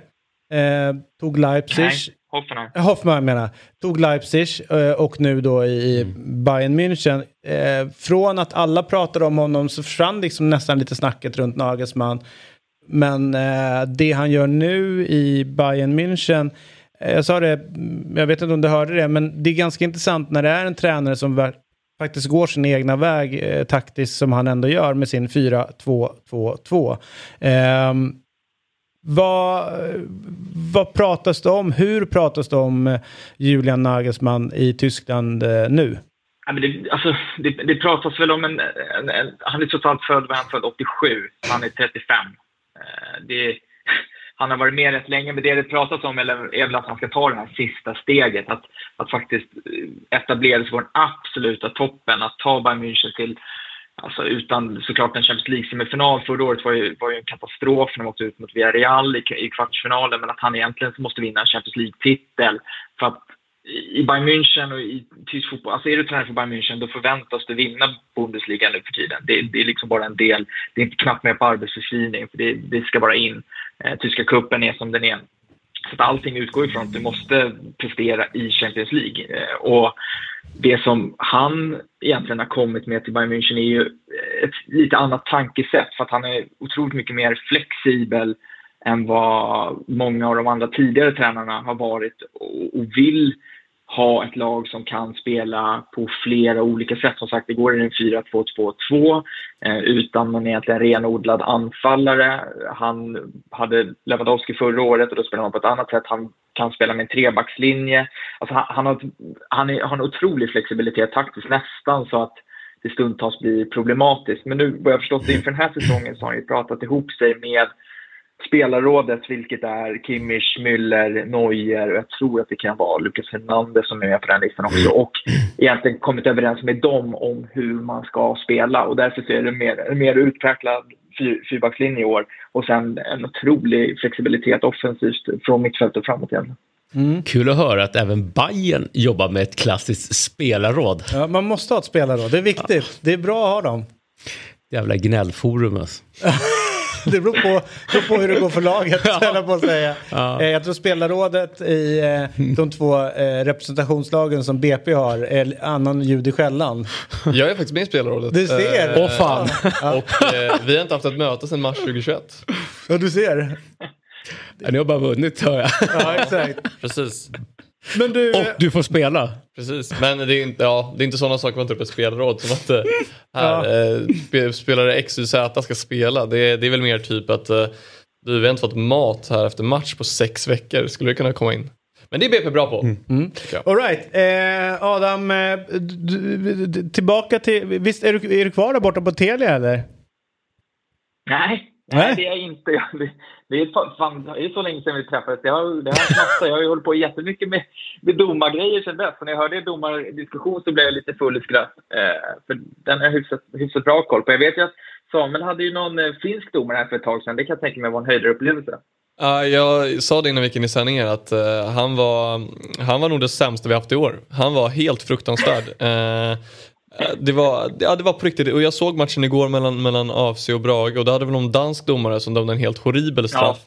Eh, tog Leipzig. Nej, Hoffenheim. Eh, Hoffmann menar. Tog Leipzig eh, och nu då i Bayern München. Eh, från att alla pratade om honom så försvann liksom nästan lite snacket runt Nagelsmann. Men eh, det han gör nu i Bayern München, jag sa det, mm, jag vet inte om du hörde det, men det är ganska intressant när det är en tränare som faktiskt går sin egna väg eh, taktiskt som han ändå gör med sin 4-2-2-2. Eh, vad, vad pratas det om? Hur pratas det om eh, Julian Nagelsmann i Tyskland eh, nu? Ja, men det, alltså, det, det pratas väl om en, en, en... Han är totalt född, vad han född 87. Han är 35. Eh, Det, han har varit med rätt länge, men det det pratas om är, väl att han ska ta det här sista steget. Att, att faktiskt eh, etablera sig på den absoluta toppen. Att ta Bayern München till Alltså utan såklart en Champions League-semifinal förra året var ju, var ju en katastrof när de åkte ut mot Villarreal i, i kvartsfinalen. Men att han egentligen måste vinna en Champions League-titel. För att i Bayern München och i tysk fotboll, alltså är du tränare för Bayern München då förväntas du vinna Bundesliga nu för tiden. Det, det är liksom bara en del, det är inte knappt med på arbetsbeskrivning för det, det ska bara in. Eh, tyska kuppen är som den är. Så att allting utgår ifrån att du måste prestera i Champions League. Eh, och det som han egentligen har kommit med till Bayern München är ju eh, ett lite annat tankesätt för att han är otroligt mycket mer flexibel än vad många av de andra tidigare tränarna har varit och och vill ha ett lag som kan spela på flera olika sätt. Som sagt, igår är det en 4-2-2-2 eh, utan någon egentligen renodlad anfallare. Han hade Lewandowski förra året och då spelade han på ett annat sätt. Han kan spela med en trebackslinje. Alltså han, han, har, han är, har en otrolig flexibilitet taktiskt, nästan så att det stundtals blir problematiskt. Men nu, vad jag förstått inför den här säsongen så har han ju pratat ihop sig med spelarrådet, vilket är Kimmich, Müller, Neuer och jag tror att det kan vara Lucas Hernandez som är med på den listan också. Och egentligen kommit överens med dem om hur man ska spela och därför så är det mer, en mer utpräglad fyr, fyrbackslinje i år och sen en otrolig flexibilitet offensivt från mittfältet och framåt igen. Kul att höra att även Bayern jobbar med ett klassiskt spelarråd. Ja, man måste ha ett spelarråd, det är viktigt. Det är bra att ha dem. Jävla gnällforum alltså. *laughs* Det beror på, beror på hur det går för laget, *laughs* Ja. på att säga. Ja. Eh, Jag tror spelarrådet i eh, de två eh, representationslagen som BP har är annan ljud i skällan. Jag är faktiskt med i spelarrådet. Du ser. Eh, Åh fan. *laughs* Och eh, vi har inte haft ett möte sedan mars 2021. Ja, du ser. Ni har bara vunnit hör jag. Ja, exakt. Precis. Men du, Och du får spela. Precis, men det är inte, ja, det är inte sådana saker man tar upp ett spelråd som att eh, här, eh, spe- spelare X, Y, Z ska spela. Det, det är väl mer typ att eh, du, vi har inte fått mat här efter match på sex veckor. Skulle det kunna komma in? Men det är BP bra på. tycker jag. All right. eh, Adam, eh, du, du, du, tillbaka till... Visst, är du, är du kvar där borta på Telia eller? Nej, Nej. nej, det är jag inte. Det, är, fa- fan, det är så länge sedan vi träffades. Det har, det har knappt, jag har ju hållit på jättemycket med, med domargrejer sedan dess. Så när jag hörde domardiskussion så blev jag lite full i skratt. Eh, för den har jag hyfsat, hyfsat bra koll på. Jag vet ju att Samuel hade ju någon eh, finsk domare här för ett tag sedan. Det kan jag tänka mig var en höjdarupplevelse. Ja, jag sa det innan vi gick in i sändningen att eh, han, var, han var nog det sämsta vi haft i år. Han var helt fruktansvärd. *clears throat* Eh, det, var, ja, det var på riktigt, och jag såg matchen igår mellan, mellan AFC och Brage och då hade vi någon dansk domare som dömde en helt horribel straff.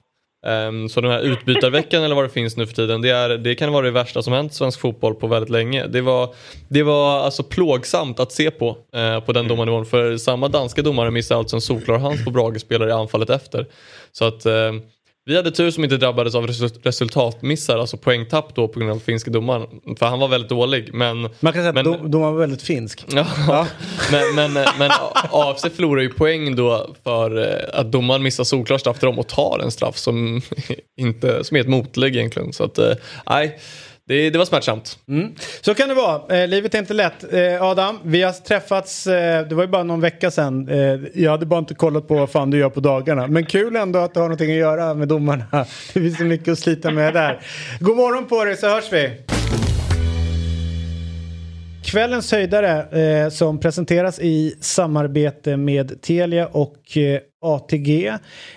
Ehm, så den här utbytarveckan eller vad det finns nu för tiden, det, är, det kan vara det värsta som hänt svensk fotboll på väldigt länge. Det var, det var alltså plågsamt att se på eh, på den domarnivån för samma danska domare missade alltså en solklar hands på Brage-spelare i anfallet efter. Så att eh, vi hade tur som inte drabbades av resu- resultatmissar, alltså poängtapp då på grund av finska domaren. För han var väldigt dålig. Men, Man kan säga att men, de, de var väldigt finsk. Ja, *laughs* men, men, men AFC förlorar ju poäng då för eh, att domaren missar solklar straff till dem och tar en straff som, *laughs* inte, som är ett motlägg egentligen. Så att, eh, nej, det, det var smärtsamt. Mm. Så kan det vara. Eh, livet är inte lätt. Eh, Adam, vi har träffats, eh, det var ju bara någon vecka sedan. Eh, jag hade bara inte kollat på vad fan du gör på dagarna. Men kul ändå att du har någonting att göra med domarna. *laughs* Det finns så mycket att slita med där. God morgon på dig så hörs vi. Kvällens höjdare eh, som presenteras i samarbete med Telia och eh, ATG.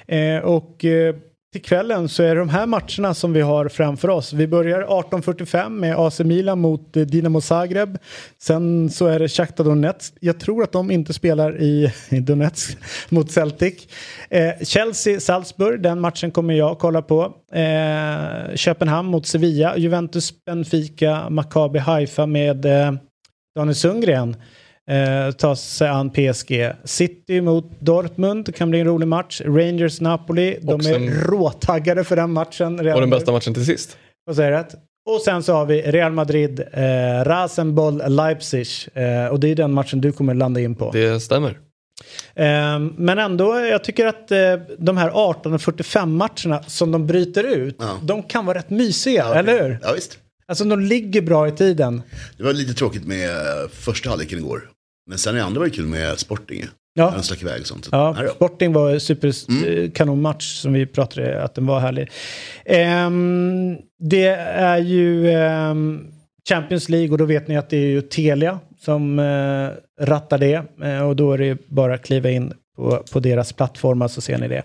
Eh, och eh, till kvällen så är det de här matcherna som vi har framför oss. Vi börjar 18.45 med AC Milan mot eh, Dinamo Zagreb. Sen så är det Shakhtar Donetsk. Jag tror att de inte spelar i, *laughs* i Donetsk mot Celtic. Eh, Chelsea Salzburg, den matchen kommer jag kolla på. Eh, Köpenhamn mot Sevilla. Juventus Benfica, Maccabi Haifa med eh, Daniel Sundgren eh, tar sig an PSG. City mot Dortmund, det kan bli en rolig match. Rangers Napoli, de Också är råtaggade för den matchen. redan Och den bästa matchen till sist. Vad säger rätt? Och sen så har vi Real Madrid, eh, Rasenboll, Leipzig. Eh, och det är den matchen du kommer landa in på. Det stämmer. Eh, men ändå, jag tycker att eh, de här 18.45 matcherna som de bryter ut, Ja. de kan vara rätt mysiga, eller hur? Ja, visst. Alltså de ligger bra i ttiden. Det var lite tråkigt med eh, första halvleken igår. Men sen i andra var det kul med Sporting. Ja. Han stack iväg och sånt. Så, Ja, här. Sporting var super eh, kanonmatch som vi pratade att den var härlig. Ehm, det är ju ehm, Champions League och då vet ni att det är ju Telia som eh, rattar det. Eh, och då är det bara att kliva in på, på deras plattformar så ser ni det.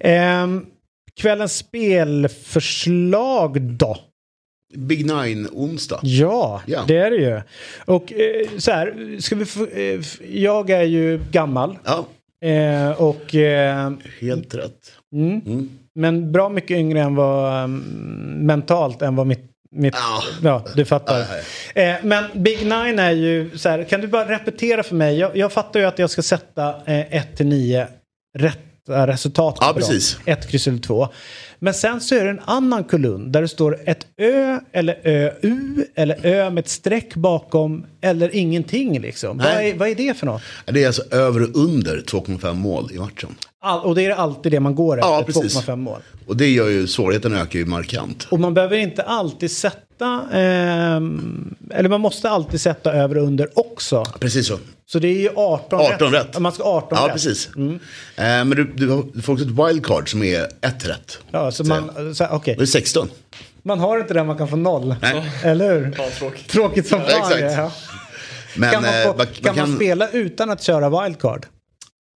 Ehm, kvällens spelförslag då? Big Nine onsdag. Ja, Ja. det är det ju. Och eh, så här, ska vi få, eh, jag är ju gammal. Ja, Eh, och helt rätt. Mm. Mm. Men bra mycket yngre än vad um, mentalt än vad mitt, mitt Ja. ja du fattar. Ja, Eh, men Big Nine är ju så här, kan du bara repetera för mig? Jag, jag fattar ju att jag ska sätta 1 till 9 rätta resultat. Ja, precis. Ett kryss eller två. Men sen så är det en annan kolumn där det står ett Ö eller ÖU eller Ö med ett streck bakom eller ingenting liksom. Vad är, vad är det för något? Det är alltså över och under 2,5 mål i matchen. All, och det är alltid det man går Ja, efter, precis. 2,5 mål. Och det gör ju svårigheten ökar ju markant. Och man behöver inte alltid sätta, ehm, eller man måste alltid sätta över och under också. Precis så. Så det är ju 18, 18 rätt. Man ska 18 Ja, rätt. precis. Eh, men du, du, har- du får också ett wildcard som är ett rätt. Ja, så man, så, okej. Det är 16. man har inte det man kan få noll. Nej. Eller hur? tråkigt. Tråkigt som Ja, fan. exakt. ja. Men Kan, man, eh, få, man, kan man spela utan att köra wildcard?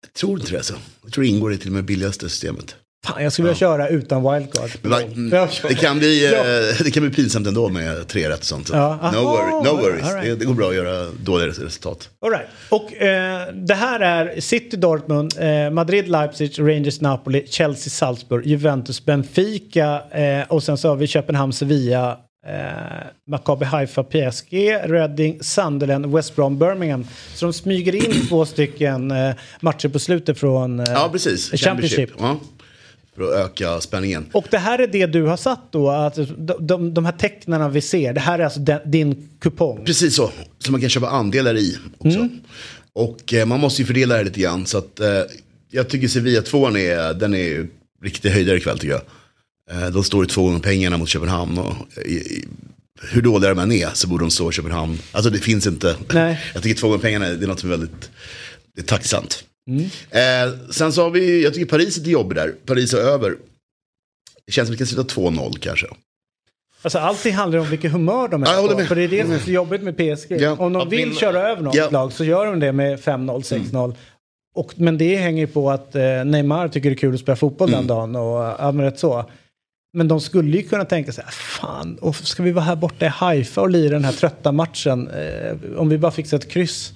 Jag tror inte det alltså. Jag tror det ingår i till och med billigaste systemet. Fan, jag skulle vilja köra utan wildcard. Men, mm, *laughs* Ja. det, kan bli, *laughs* Ja. eh, det kan bli pinsamt ändå med tre rätt och sånt. Så Ja. No, worry, no worries. right. det, det går bra att göra dåliga resultat. All right. Och eh, det här är City Dortmund, eh, Madrid Leipzig, Rangers Napoli, Chelsea Salzburg, Juventus Benfica eh, och sen så har vi Köpenhamn Sevilla, eh, Maccabi Haifa PSG, Reading, Sunderland, West Brom Birmingham. Så de smyger in två stycken eh, matcher på slutet från eh, Ja, precis. Championship. Ja. För att öka spänningen. Och det här är det du har satt då, att de, de, de här tecknarna vi ser, det här är alltså den, din kupong. Precis så. Så man kan köpa andelar i också. Mm. Och eh, man måste ju fördela det här lite grann. Så att, eh, jag tycker Sevilla 2 är, den är riktig höjdare ikväll tycker jag. Eh, de står i två gånger pengarna mot Köpenhamn. Och, i, i, hur dåliga de än är så borde de stå i Köpenhamn. Alltså det finns inte. Nej. *laughs* Jag tycker två gånger pengarna det är något som är väldigt det är tacksamt. Eh, sen så har vi, jag tycker Paris är lite jobbig där. Paris är över. Det känns som att vi kan sluta 2-0 kanske. Alltså allting handlar om vilket humör de är Ja, på. För det är det som är så jobbigt med PSG. Ja. Om de Att vill vinna- köra över något Ja. lag så gör de det med 5-0, 6-0. Och, men det hänger på att eh, Neymar tycker det är kul att spela fotboll den dagen. Och, men rätt så. Men de skulle ju kunna tänka sig, fan, och ska vi vara här borta i Haifa och lira den här trötta matchen? Eh, om vi bara fixar ett kryss.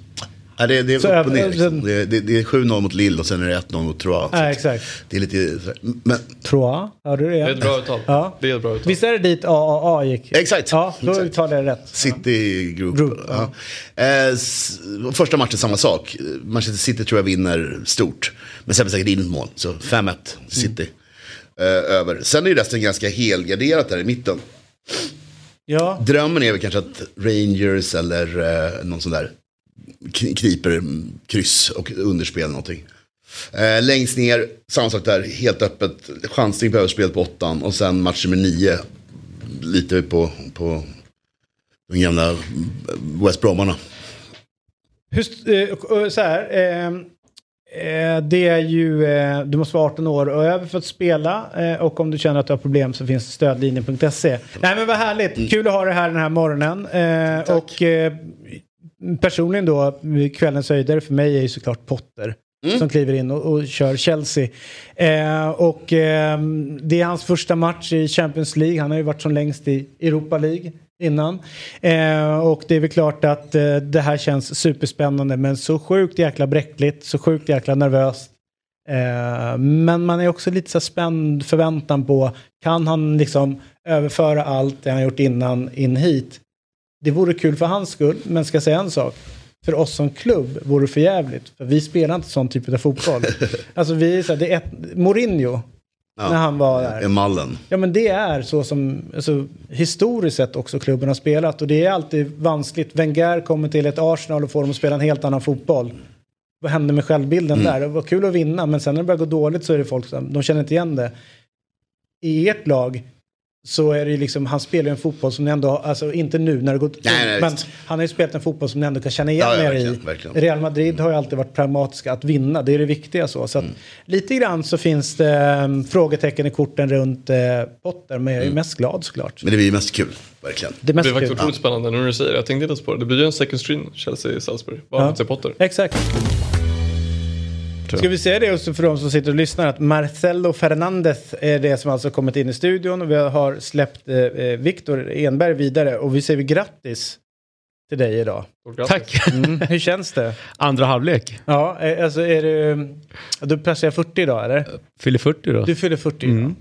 Ja, det, det är Så upp och ner. Liksom. Det, det, det är 7-0 mot Lille och sen är det 1-0 mot Nej, att exakt. Det är lite, men Trois, hörde du det? Det är ett bra uttal. Ja. Det är ett bra uttal. Visst är det dit AAA gick? Exakt. Ja, då Exakt. tar det rätt. City Group. Group, ja. eh, s- första matchen samma sak. Manchester City tror jag vinner stort. Men sen säkert in ett mål. Så 5-1 City. Eh, över. Sen är ju resten ganska helgarderat där i mitten. Ja, Drömmen är väl kanske att Rangers eller eh, någon sån där kniper mm, kryss och underspel eller någonting. Eh, längst ner, samma sak där, helt öppet. Chansning på överspel på åttan och sen match nummer nio. Lite på, på de gamla mm, West Bromarna. Hur, eh, så här, ehm, eh, det är ju, eh, du måste vara 18 år och över för att spela eh, och om du känner att du har problem så finns stödlinjen.se. Nej men vad härligt, kul att ha det här den här morgonen. Eh, och eh, personligen då, kvällens höjdare för mig är ju såklart Potter. Som kliver in och, och kör Chelsea. Eh, och eh, det är hans första match i Champions League. Han har ju varit som längst i Europa League innan. Eh, och det är väl klart att eh, det här känns superspännande men så sjukt jäkla bräckligt, så sjukt jäkla nervöst. Eh, men man är också lite så spänd förväntan på, kan han liksom överföra allt det han gjort innan in hit? Det vore kul för hans skull, men ska säga en sak? För oss som klubb vore det för jävligt. För vi spelar inte sån typ av fotboll. *laughs* alltså vi är så här, det är ett, Mourinho, när han var där. Är mallen. Ja men det är så som alltså, historiskt sett också klubben har spelat och det är alltid vanskligt. Wenger kommer till ett Arsenal och får dem att spela en helt annan fotboll. Vad hände med självbilden där? Det var kul att vinna men sen när det börjar gå dåligt så är det folk som de känner inte igen det. I ert lag så är det liksom, han spelar ju en fotboll som ni ändå, alltså inte nu när det går Nej, nej, men visst. han har ju spelat en fotboll som ni ändå kan känna igen Ja, ja, er i. verkligen. Real Madrid har ju alltid varit pragmatiska att vinna, det är det viktiga så. så att Mm. Lite grann så finns det um, frågetecken i korten runt eh, Potter, men Mm. jag är mest glad såklart. Men det blir ju mest kul, verkligen. Det är Det mest blir faktiskt otroligt spännande nu när du säger det. Jag tänkte inte ens på det. Det blir ju en second string Chelsea-Salzburg. Bara Ja. Potter. Exakt. Ska vi säga det också för de som sitter och lyssnar att Marcelo Fernandez är det som alltså kommit in i studion och vi har släppt eh, eh, Viktor Enberg vidare och vi säger grattis till dig idag. Tack. Mm. Hur känns det? Andra halvlek. Ja, eh, alltså är du... Du passerar 40 idag eller? Fyller 40 då. Du fyller 40 Mm.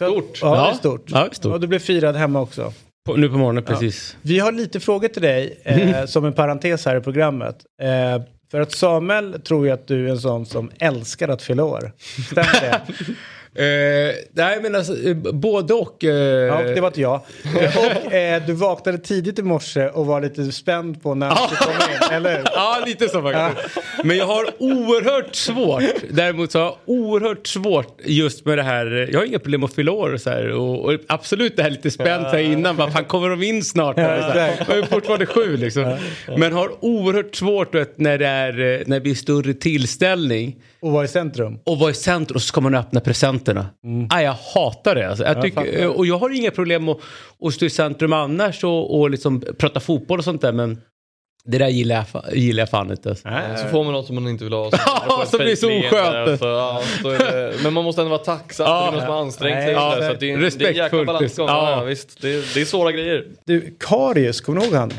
idag. Stort. Ja, det är Ja. stort. Ja, det är stort. Och du blev firad hemma också. På, nu på morgonen, precis. Vi har lite frågor till dig eh, *laughs* som en parentes här i programmet. Eh, för att Samuel tror ju att du är en sån som älskar att fylla år. Stämmer det? *laughs* Eh, nej men alltså, eh, både och. Eh, Ja, det var inte jag. *laughs* Och eh, du vaknade tidigt i morse och var lite spänd på när du komma in, eller hur? *laughs* Ja, lite så faktiskt. Men jag har oerhört svårt. Däremot så har jag oerhört svårt just med det här. Jag har inga problem att fylla år och så här. Och, och absolut det här lite spänt här innan. Vad fan kommer de in snart? Ja. Jag är fortfarande sju liksom. Men har oerhört svårt vet, när det är eh, när det blir större tillställning. Och var i centrum. Och vara i centrum och så ska man öppna presenterna. Ah, jag hatar det. Alltså. Jag Jag tycker, och jag har inga problem att, att stå i centrum annars och, och liksom prata fotboll och sånt där. Men det där gillar jag, gillar jag fan inte. Alltså. Så får man något som man inte vill ha. *laughs* Ja, så blir det så oskönt. Alltså, ja, så är det, men man måste ändå vara tacksam Ja. för det som har ansträngt sig. Ja, så att det, är, det är en jäkla respektfullt. balansgång. Ja. Ja. visst, det, är, det är svåra grejer. Du, Karius, kommer du ihåg han?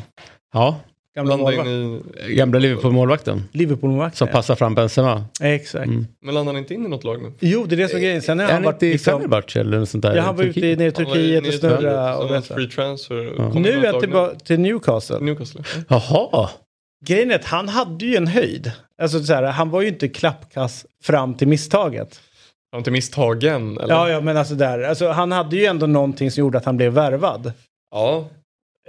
Ja, Gamla in i, gamla Liverpool-målvakten. Liverpool-målvakt. Som passar fram Benzema. Exakt. men landar han inte in i något lag nu? Jo, det är det som är grejen. Sen har Är han han varit i liksom... Fenerbahce eller något sånt där? Ja, han var ute i, nere Turkiet och i snurra Turkiet, och som en detta. Free transfer. Kommer Nu är han tillbaka till Newcastle. Newcastle. Jaha. Grejen är att han hade ju en höjd. Alltså så här, han var ju inte klappkass fram till misstaget. Har inte misstagen? Eller? Ja, ja, men alltså där. Alltså, han hade ju ändå någonting som gjorde att han blev värvad. ja.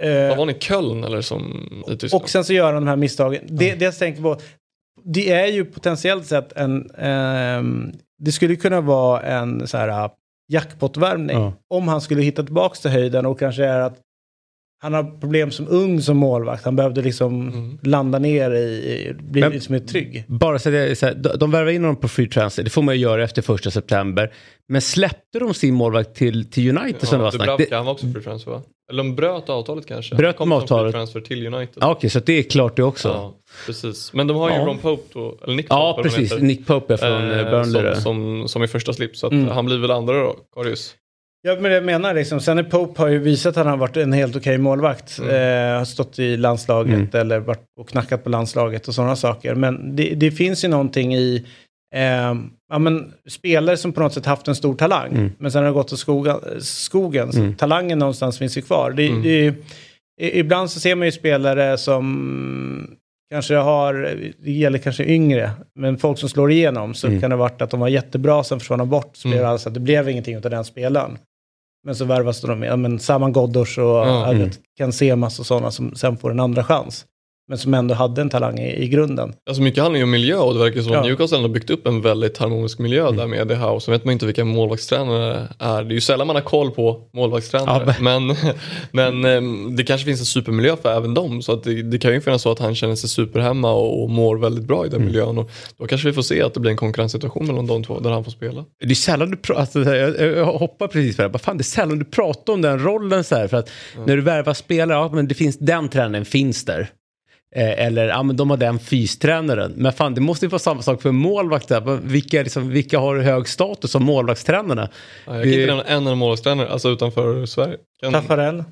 Eh, Vad var ni? Köln eller som i Tyskland? och sen så gör han de här misstagen. Det, det jag tänker på, det är ju potentiellt sett en... ehm, det skulle kunna vara en så här uh, jackpot-värvning. Ja. Om han skulle hitta tillbaka till höjden och kanske är att han har problem som ung som målvakt. Han behövde liksom Mm. landa ner i, i bli Men- liksom trygg. Bara så att det är så här, de, de värvar in honom på free transfer, det får man ju göra efter första september. Men släppte de sin målvakt till, till United som det var snack? Dubravka, Det- han var också free transfer va? Eller de bröt avtalet kanske? Bröt de avtalet? transfer till United. Ja, Okej, så att det är klart det också. Ja, precis. Men de har ju Ja. Ron Pope då, eller Nick Ja, Pope, han precis. Nick Pope är från eh, Burnley. där. som, som, som är första slip, så att Mm. han blir väl andra då, Karius. Ja, men jag menar liksom, Senny Pope har ju visat att han har varit en helt okej målvakt. Mm. Eh, har stått i landslaget eller varit och knackat på landslaget och sådana saker. Men det, det finns ju någonting i eh, ja, men, spelare som på något sätt haft en stor talang. Mm. Men sen har det gått åt skogen. skogen så Mm. talangen någonstans finns ju kvar. Det, Mm. det, är ibland så ser man ju spelare som kanske har, det gäller kanske yngre, men folk som slår igenom så Mm. kan det ha varit att de var jättebra, sen försvann de bort. Så Mm. blev det alltså att det blev ingenting av den spelaren. Men så värvas de med, ja, men Saman Ghoddos och mm. Ken Semas och sådana som sen får en andra chans. Men som ändå hade en talang i, i grunden. Alltså mycket handlar ju om miljö och det verkar som att Ja. Newcastle ändå byggt upp en väldigt harmonisk miljö Mm. där med Eddie Howe. Så vet man inte vilka målvaktstränare är. Det är ju sällan man har koll på målvaktstränare. Ja, men *laughs* men ehm, det kanske finns en supermiljö för även dem. Så att det, det kan ju finnas så att han känner sig superhemma och, och mår väldigt bra i den Mm. miljön. Och då kanske vi får se att det blir en konkurrenssituation mellan de två där han får spela. Det är sällan du pratar, alltså, jag, hoppar precis på det, Vad fan, det är sällan du pratar om den rollen så här. För att när du värvar spelare, ja men det finns, den tränaren finns där. Eh, eller ja men de har den fystränaren. Men fan det måste ju vara samma sak för målvakter. Vilka, liksom, vilka har hög status som målvaktstränarna? Ja, jag kan inte nämna en enda målvaktstränare, alltså utanför Sverige. Kan, är Taffarel,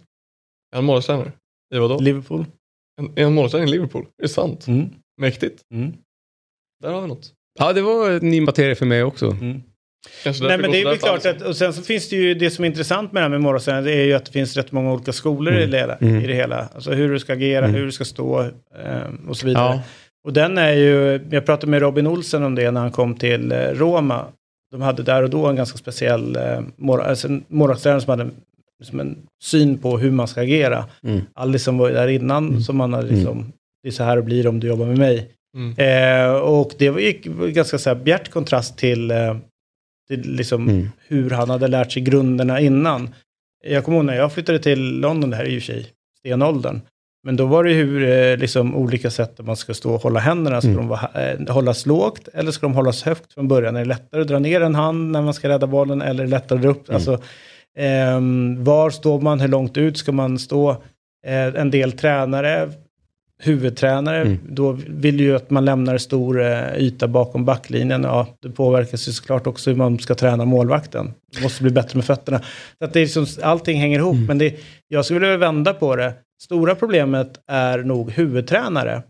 han målvaktstränare? I vadå? Liverpool. En, är han målvaktstränare i Liverpool? Är det sant? Mm. Mäktigt. Mm. Där har vi något. Ja det var en ny materia för mig också. Mm. Kanske Nej men det är väl klart för att, och sen så finns det ju det som är intressant med det här med målvaktstränare, det är ju att det finns rätt många olika skolor i, det Mm. i det hela. Alltså hur du ska agera, Mm. hur du ska stå eh, och så vidare. Ja. Och den är ju, jag pratade med Robin Olsen om det när han kom till eh, Roma. De hade där och då en ganska speciell eh, mål, alltså som hade liksom en syn på hur man ska agera. Mm. Aldrig som var där innan, Mm. som man hade liksom, det är så här det blir om du jobbar med mig. Mm. Eh, och det gick ganska så här bjärt kontrast till, eh, till liksom Mm. hur han hade lärt sig grunderna innan. Jag kommer ihåg när jag flyttade till London, det här är ju i och för sig stenåldern. Men då var det hur eh, liksom, olika sätt att man ska stå och hålla händerna. Ska Mm. de vara, eh, hållas lågt eller ska de hållas högt från början? Är det lättare att dra ner en hand när man ska rädda bollen eller är det lättare att dra upp? Mm. Alltså, ehm, var står man? Hur långt ut ska man stå? Eh, en del tränare, huvudtränare, Mm. då vill ju att man lämnar stor eh, yta bakom backlinjen. Ja, det påverkas ju såklart också hur man ska träna målvakten. Det måste bli bättre med fötterna. Så att det är liksom, allting hänger ihop. Mm. Men det, jag skulle vilja vända på det. Stora problemet är nog huvudtränare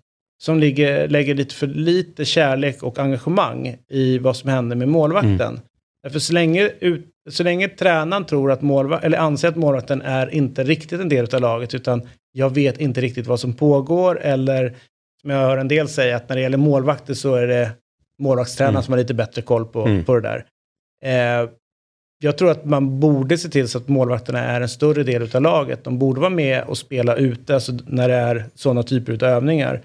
som ligger, lägger lite för lite kärlek och engagemang i vad som händer med målvakten. Därför så länge, ut, så länge tränaren tror att målvakt, eller anser att målvakten är inte riktigt en del av laget, utan jag vet inte riktigt vad som pågår, eller som jag hör en del säga, att när det gäller målvakter så är det målvaktstränaren Mm. som har lite bättre koll på, Mm. på det där. Eh, jag tror att man borde se till så att målvakterna är en större del av laget. De borde vara med och spela ute, alltså när det är sådana typer av övningar.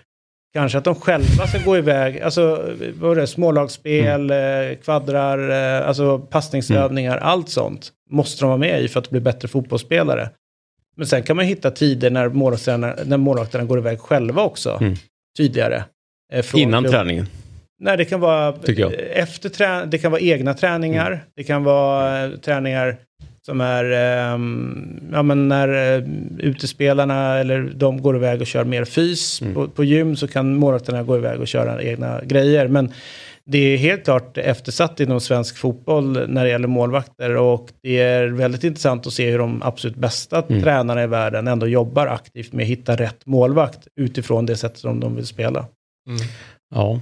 Kanske att de själva ska gå iväg, alltså vad det, smålagsspel, eh, kvaddrar, eh, alltså passningsövningar, allt sånt måste de vara med i för att bli bättre fotbollsspelare. Men sen kan man hitta tider när målvakterna, när målvakterna går iväg själva också, Mm. tydligare. eh, Innan klubb. träningen. Nej, det kan vara efter trä- det kan vara egna träningar. Mm. Det kan vara träningar som är, ehm, ja men när uh, utespelarna eller de går iväg och kör mer fys Mm. på, på gym så kan målvakterna gå iväg och köra egna grejer. Men det är helt klart eftersatt inom svensk fotboll när det gäller målvakter och det är väldigt intressant att se hur de absolut bästa Mm. tränarna i världen ändå jobbar aktivt med att hitta rätt målvakt utifrån det sätt som de vill spela. Mm. Ja.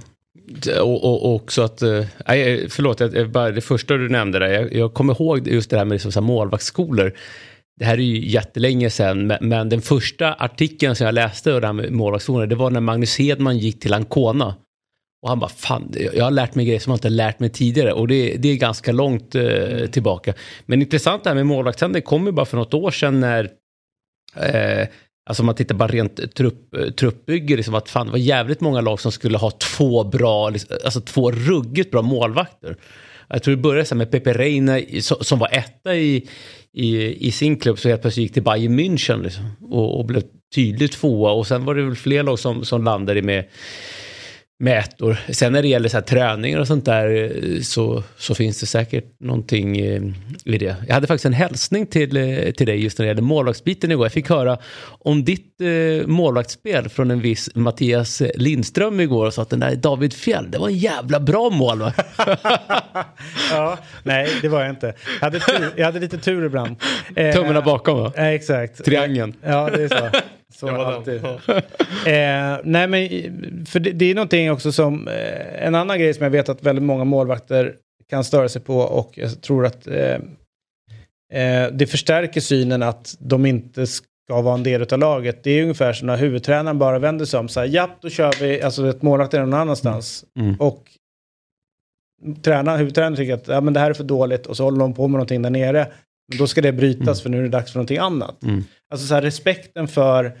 Och, och, och också att, eh, nej, förlåt, jag, bara, det första du nämnde där, jag, jag kommer ihåg just det här med liksom, så här målvaktsskolor. Det här är ju jättelänge sedan, men, men den första artikeln som jag läste och det här med målvaktsskolor, det var när Magnus Hedman gick till Ancona. Och han bara, fan, jag har lärt mig grejer som jag inte har lärt mig tidigare. Och det, det är ganska långt eh, tillbaka. Men intressant det här med målvaktstränare, det kom ju bara för något år sedan när eh, Alltså om man tittar bara rent trupp, truppbygge, liksom att fan, det var jävligt många lag som skulle ha två bra, liksom, alltså två ruggigt bra målvakter. Jag tror det började med Pepe Reina som var etta i, i, i sin klubb så helt plötsligt gick till Bayern München liksom, och, och blev tydligt tvåa och sen var det väl fler lag som, som landade med med ettor. Sen när det gäller så träningar och sånt där så, så finns det säkert någonting eh, i det. Jag hade faktiskt en hälsning till, eh, till dig just när det gäller målvaktsbiten igår. Jag fick höra om ditt eh, målvaktsspel från en viss Mattias Lindström igår och sa att den där David Fjell, det var en jävla bra målvakt. *laughs* Ja, nej, det var jag inte. Jag hade, tur, jag hade lite tur ibland. Eh, Tummarna bakom va? eh, exakt. Triangeln. Ja, det är så. Så Det var den. alltid. *laughs* Eh, nej, men för det, det är någonting också som, eh, en annan grej som jag vet att väldigt många målvakter kan störa sig på och jag tror att eh, eh, det förstärker synen att de inte ska vara en del av laget. Det är ungefär som när huvudtränaren bara vänder sig om så här, japp, då kör vi, alltså ett målvakt är någon annanstans. Mm. Och tränaren, huvudtränaren tycker att ja, men det här är för dåligt och så håller de på med någonting där nere. Men då ska det brytas för nu är det dags för någonting annat. Mm. Alltså så här, respekten för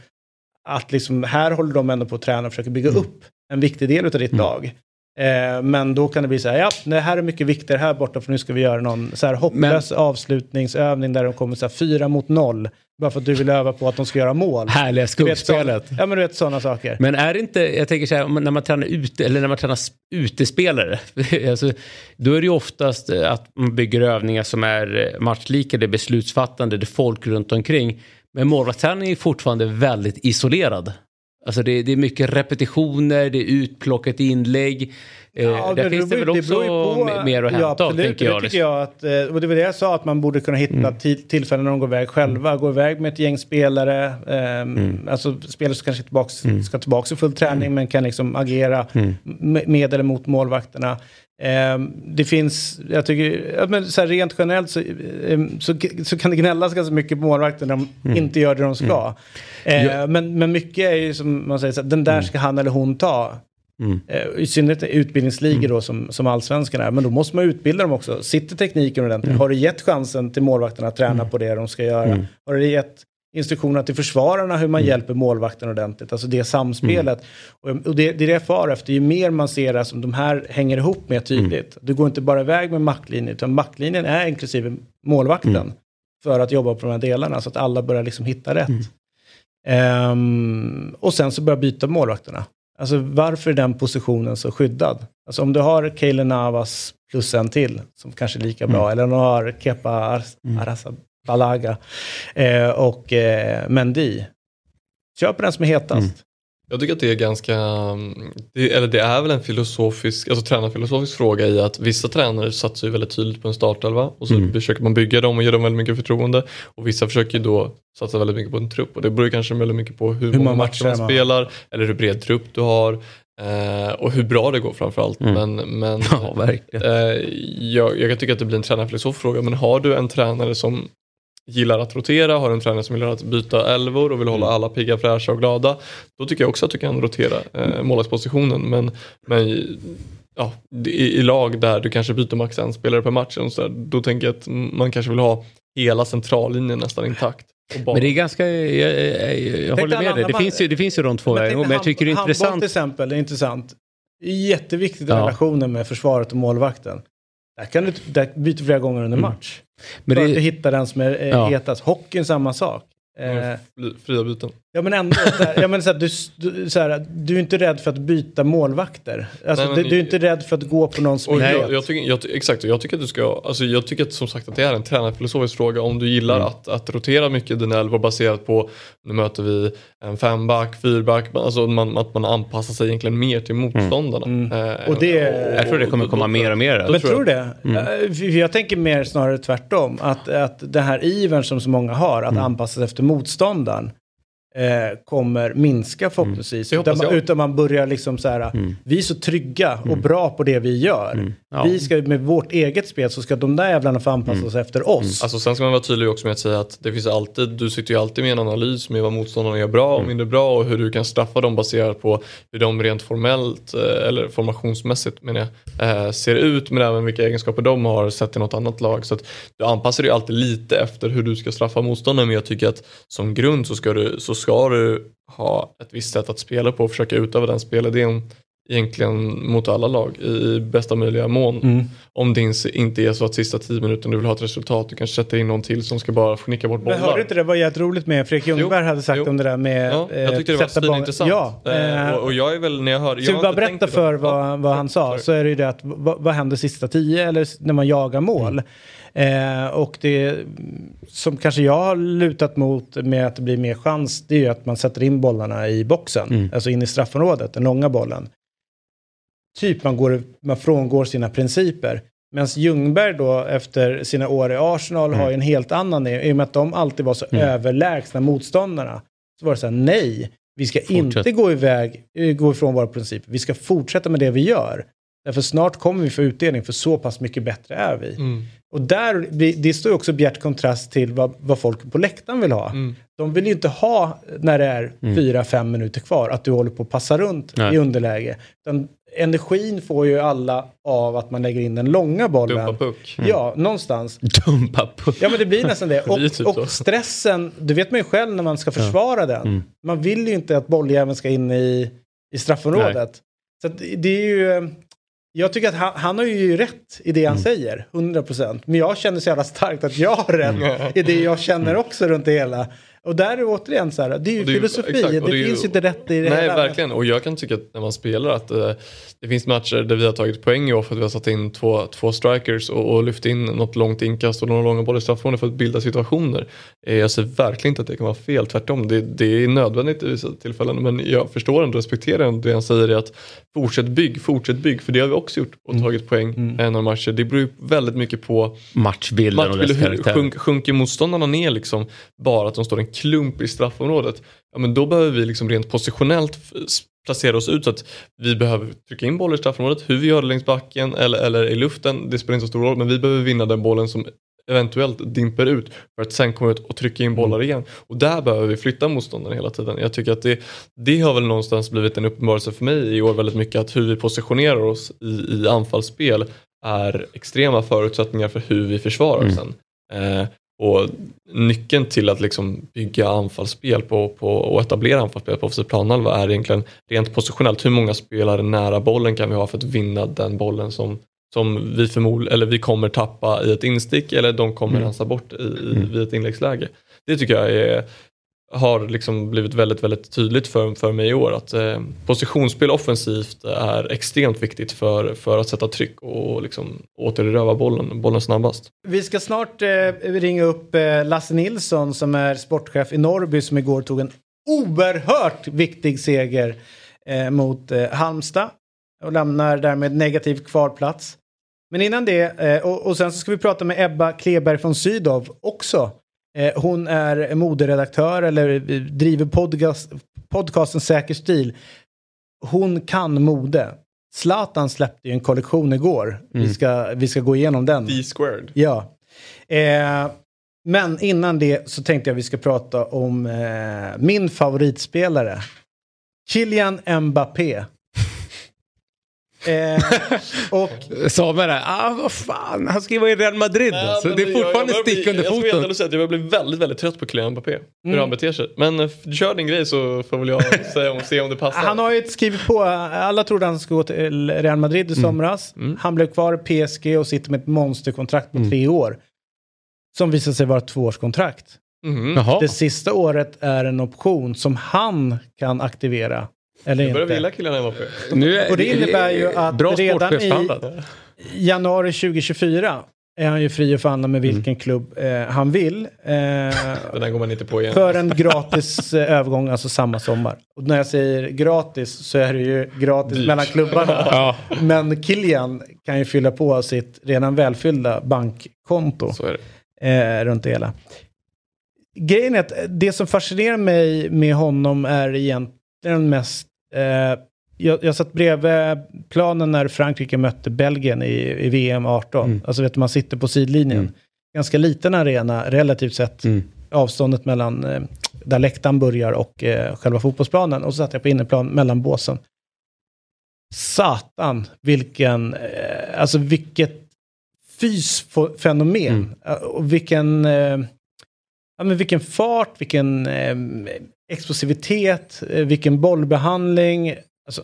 att liksom, här håller de ändå på att träna och försöker bygga upp en viktig del av ditt lag. Eh, men då kan det bli så här, ja, det här är mycket viktigare här borta för nu ska vi göra någon så här hopplös avslutningsövning där de kommer så här fyra mot noll. Bara för att du vill öva på att de ska göra mål. Härliga skuggspelet. Ja men du vet sådana saker. Men är det inte, jag tänker så här, när man tränar ute, eller när man tränar utespelare, *laughs* alltså, då är det ju oftast eh, att man bygger övningar som är eh, matchlika, det är beslutsfattande, det är folk runt omkring. Men målvaktsträning är fortfarande väldigt isolerad. Alltså det, det är mycket repetitioner, det är utplockat inlägg. Eh, Ja, där men finns det väl också på- me- mer att ja, hämta av, absolut, tänker jag. Det tycker jag att, eh, och det var det jag sa, att man borde kunna hitta Mm. ti- tillfällen när de går iväg själva. Gå iväg med ett gäng spelare, ehm, Mm. alltså spelare som kanske tillbaks, ska tillbaka i full träning men kan liksom agera Mm. med eller mot målvakterna. Ehm, det finns, jag tycker, ja, men så här rent generellt så, ehm, så, så kan det gnällas ganska mycket på målvakter när de Mm. inte gör det de ska. Eh, men, men mycket är ju som man säger, så här, den där ska han eller hon ta. Mm. Eh, I synnerhet utbildningsligor då som, som allsvenskan är. Men då måste man utbilda dem också. Sitter tekniken ordentligt? Mm. Har du gett chansen till målvakterna att träna på det de ska göra? Har du gett instruktioner till försvararna hur man Mm. hjälper målvakten ordentligt? Alltså det samspelet. Och, och det, det är det jag far efter. Ju mer man ser det som de här hänger ihop mer tydligt. Du går inte bara iväg med maktlinjen utan maktlinjen är inklusive målvakten. Mm. För att jobba på de här delarna så att alla börjar liksom hitta rätt. Ehm, och sen så börjar byta målvakterna. Alltså varför är den positionen så skyddad? Alltså om du har Kaeli Navas plus en till som kanske är lika bra, eller om du har Kepa Ar- Arrizabalaga eh, och eh, Mendy. Kör på den som är hetast. Jag tycker att det är ganska, det, eller det är väl en filosofisk, alltså tränarfilosofisk fråga i att vissa tränare satsar ju väldigt tydligt på en startelva och så Mm. försöker man bygga dem och ge dem väldigt mycket förtroende och vissa försöker ju då satsa väldigt mycket på en trupp och det beror kanske väldigt mycket på hur, många många matcher man matcher man- spelar eller hur bred trupp du har eh, och hur bra det går framförallt. Mm. Men, men *laughs* Ja, verkligen. Eh, jag, jag kan tycka att det blir en tränarfilosofisk fråga, men har du en tränare som gillar att rotera, har en tränare som gillar att byta elvor och vill hålla Mm. alla pigga, fräscha och glada, då tycker jag också att du kan rotera eh, målvaktspositionen. Men, men ja, i, i lag där du kanske byter max en spelare per match, och så där, då tänker jag att man kanske vill ha hela centrallinjen nästan intakt. Men det är ganska, jag, jag, jag håller med dig. Det finns, ju, det finns ju de två vägarna. Men jag tycker det är Handboll intressant. till exempel, det är intressant. Det är jätteviktigt i Ja. relationen med försvaret och målvakten. Där kan du där byter du flera gånger under match. Men För att du hittar den som är eh, Ja. hetast. Hockeyn samma sak. Eh, Fri- Fria byten. Ja men ändå, så här, ja, men så här, du, du, så här, du är inte rädd för att byta målvakter. Alltså, Nej, men- du, du är inte rädd för att gå på någon som Och jag, jag tycker, jag, exakt, och jag tycker att du ska, alltså jag tycker att som sagt att det är en tränarfilosofisk fråga. Om du gillar Mm. att, att rotera mycket i dina elvor baserat på, nu möter vi en femback, fyrback, alltså man, att man anpassar sig egentligen mer till motståndarna. Mm. Eh, Och det- jag tror det kommer komma mer och mer. Då Men tror tror det? Eh, för Jag tänker mer snarare tvärtom. Att, att den här ivern som så många har, att Mm. anpassa sig efter motståndaren, eh, kommer minska förhoppningsvis. Det Utan, man, utan man börjar liksom så här, vi är så trygga och bra på det vi gör. Ja. Vi ska med vårt eget spel så ska de där jävlarna få anpassa sig efter oss. Alltså sen ska man vara tydlig också med att säga att det finns alltid, du sitter ju alltid med en analys med vad motståndarna gör bra och mindre bra och hur du kan straffa dem baserat på hur de rent formellt, eh, eller formationsmässigt menar jag, eh, ser ut men även vilka egenskaper de har sett i något annat lag. Så att du anpassar dig alltid lite efter hur du ska straffa motståndaren men jag tycker att som grund så ska du, så ska du ha ett visst sätt att spela på och försöka utöva den spelidén egentligen mot alla lag i bästa möjliga mån. Mm. Om det inte är så att sista tio minuterna du vill ha ett resultat, du kanske sätter in någon till som ska bara skicka bort Men bollar. hörde du inte det var jävligt roligt med Fredrik Ljungberg hade sagt jo. om det där med Ja, eh, jag tyckte det var svinintressant. Ja, Eh, eh, och, och jag är väl när jag hör... Ska vi bara berätta för vad, vad han sa så är det ju det att vad, vad händer sista tio eller när man jagar mål. Eh, och det som kanske jag har lutat mot med att det blir mer chans det är ju att man sätter in bollarna i boxen. Alltså in i straffområdet, den långa bollen. Typ man, går, man frångår sina principer. Medan Ljungberg då efter sina år i Arsenal har ju en helt annan i och med att de alltid var så överlägsna motståndarna. Så var det så här, nej, vi ska inte gå iväg, eh, gå ifrån våra principer. Vi ska fortsätta med det vi gör. Därför snart kommer vi få utdelning för så pass mycket bättre är vi. Mm. Och där, det står ju också bjärt kontrast till vad, vad folk på läktaren vill ha. Mm. De vill ju inte ha när det är fyra, fem minuter kvar att du håller på att passa runt Nej. i underläge. Utan energin får ju alla av att man lägger in den långa bollen. Dumpa puck. Ja, någonstans. Dumpa puck. Ja men det blir nästan det. *laughs* Det blir typ Och, så. och stressen, det vet man ju själv när man ska försvara den. Mm. Man vill ju inte att bolljäveln ska in i, i straffområdet. Så att det är ju... Jag tycker att han, han har ju rätt i det han Mm. säger, 100%. Men jag känner så jävla starkt att jag har rätt i det jag känner också runt det hela. Och där är det återigen så här, det är ju Och det är filosofi, exakt, det, och det ju- finns ju inte rätt i det Nej, hela. verkligen. Och jag kan tycka att när man spelar att eh, det finns matcher där vi har tagit poäng i år för att vi har satt in två, två strikers och, och lyft in något långt inkast och några långa bollar i straffområdet för att bilda situationer. Eh, jag ser verkligen inte att det kan vara fel, tvärtom. Det, det är nödvändigt i vissa tillfällen men jag förstår ändå, respekterar ändå det han säger är att fortsätt bygg, fortsätt bygg, för det har vi också gjort och tagit poäng mm. av matcher. Det beror ju väldigt mycket på Matchbilden och dess Matchbilden, karaktär. sjunk, sjunker motståndarna ner liksom bara att de står en klump i straffområdet, ja men då behöver vi liksom rent positionellt placera oss ut så att vi behöver trycka in bollar i straffområdet, hur vi gör det längs backen eller, eller i luften, det spelar inte så stor roll, men vi behöver vinna den bollen som eventuellt dimper ut för att sen komma ut och trycka in bollar igen. Och där behöver vi flytta motståndarna hela tiden. Jag tycker att det, det har väl någonstans blivit en uppenbarelse för mig i år väldigt mycket att hur vi positionerar oss i, i anfallsspel är extrema förutsättningar för hur vi försvarar sen. Eh, och nyckeln till att liksom bygga anfallsspel på, på, och etablera anfallsspel på offensiv planhalva är egentligen rent positionellt. Hur många spelare nära bollen kan vi ha för att vinna den bollen som, som vi, förmod, eller vi kommer tappa i ett instick eller de kommer rensa bort i, i, vid ett inläggsläge. Det tycker jag är, har liksom blivit väldigt, väldigt tydligt för, för mig i år att eh, positionsspel offensivt är extremt viktigt för, för att sätta tryck och liksom återerövra bollen, bollen snabbast. Vi ska snart eh, ringa upp eh, Lasse Nilsson som är sportchef i Norrby som igår tog en oerhört viktig seger eh, mot eh, Halmstad och lämnar därmed negativ kvalplats. Men innan det, eh, och, och sen så ska vi prata med Ebba Kleberg från Sydow också. Eh, hon är moderedaktör eller eh, driver podcast, podcasten Säker stil. Hon kan mode. Zlatan släppte ju en kollektion igår. Vi, ska, vi ska gå igenom den. D-squared. Ja. Eh, men innan det så tänkte jag vi ska prata om eh, min favoritspelare. Kylian Mbappé. Eh, och Samuel där, ah vad fan, han ska ju vara i Real Madrid. alltså. det är fortfarande stick under Jag ska foten. ändå säga att jag börjar bli väldigt, väldigt trött på Kylian Mbappé. Hur Mm. han beter sig. Men eh, kör din grej så får väl jag *laughs* säga om, se om det passar. han har ju skrivit på, alla trodde han skulle gå till Real Madrid i somras. Han blev kvar i PSG och sitter med ett monsterkontrakt på tre år. Som visar sig vara ett tvåårskontrakt. Mhm. Det sista året är en option som han kan aktivera. Eller Jag börjar inte. vilja Kylian Mbappé. Nu är, Och det innebär ju att bra redan i- januari 2024 är han ju fri att förhandla med vilken klubb eh, han vill. Eh, Den här går man inte på igen. för en gratis eh, övergång, alltså samma sommar. Och när jag säger gratis så är det ju gratis Dyrt. mellan klubbarna. *laughs* Ja. Men Kilian kan ju fylla på sitt redan välfyllda bankkonto Så är det. eh, runt det hela. Grejen är att det som fascinerar mig med honom är egentligen mest... Eh, jag, jag satt bredvid planen när Frankrike mötte Belgien i, i VM 18. Alltså vet du, man sitter på sidlinjen. Ganska liten arena relativt sett. Avståndet mellan eh, där läktaren börjar och eh, själva fotbollsplanen. Och så satt jag på inneplan mellan båsen. Satan vilken, eh, alltså vilket fysfenomen. Eh, Och vilken, eh, ja, men vilken fart, vilken eh, explosivitet, eh, vilken bollbehandling. Alltså,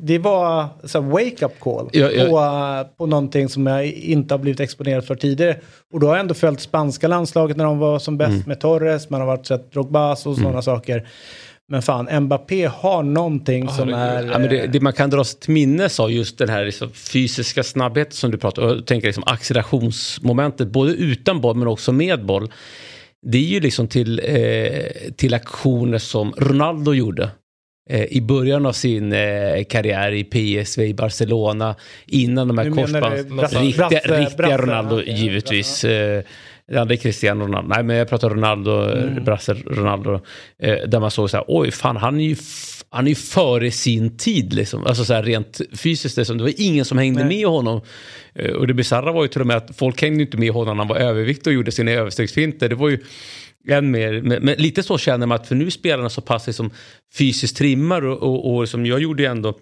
det var så wake-up call Ja, ja. På, eh, på någonting som jag inte har blivit exponerad för tidigare. Och då har jag ändå följt spanska landslaget när de var som bäst Mm. med Torres, man har varit sett Drogbas och sådana saker. Men fan, Mbappé har någonting som är... Ja, men det, eh, det man kan dra sig till minnes av just den här liksom fysiska snabbheten som du pratar om. Jag tänker liksom accelerationsmomentet både utan boll men också med boll. Det är ju liksom till, eh, till aktioner som Ronaldo gjorde. Eh, I början av sin eh, karriär i PSV i Barcelona. Innan de här korsbands... Brasse- Riktiga, Brasse- riktiga Brasse- Ronaldo okej, givetvis. Eh, det andra är Cristiano Ronaldo. Nej men jag pratar Ronaldo, Mm. Brasse Ronaldo. Eh, där man såg så här, oj fan han är ju, han är ju före sin tid liksom. Alltså så här rent fysiskt liksom. Det var ingen som hängde Nej. med honom. Eh, och det bisarra var ju till och med att folk hängde inte med honom när han var överviktig och gjorde sina överstegsfinter. Det var ju än mer, men, men lite så känner man att för nu spelarna så pass liksom fysiskt trimmar och, och, och som jag gjorde ju ändå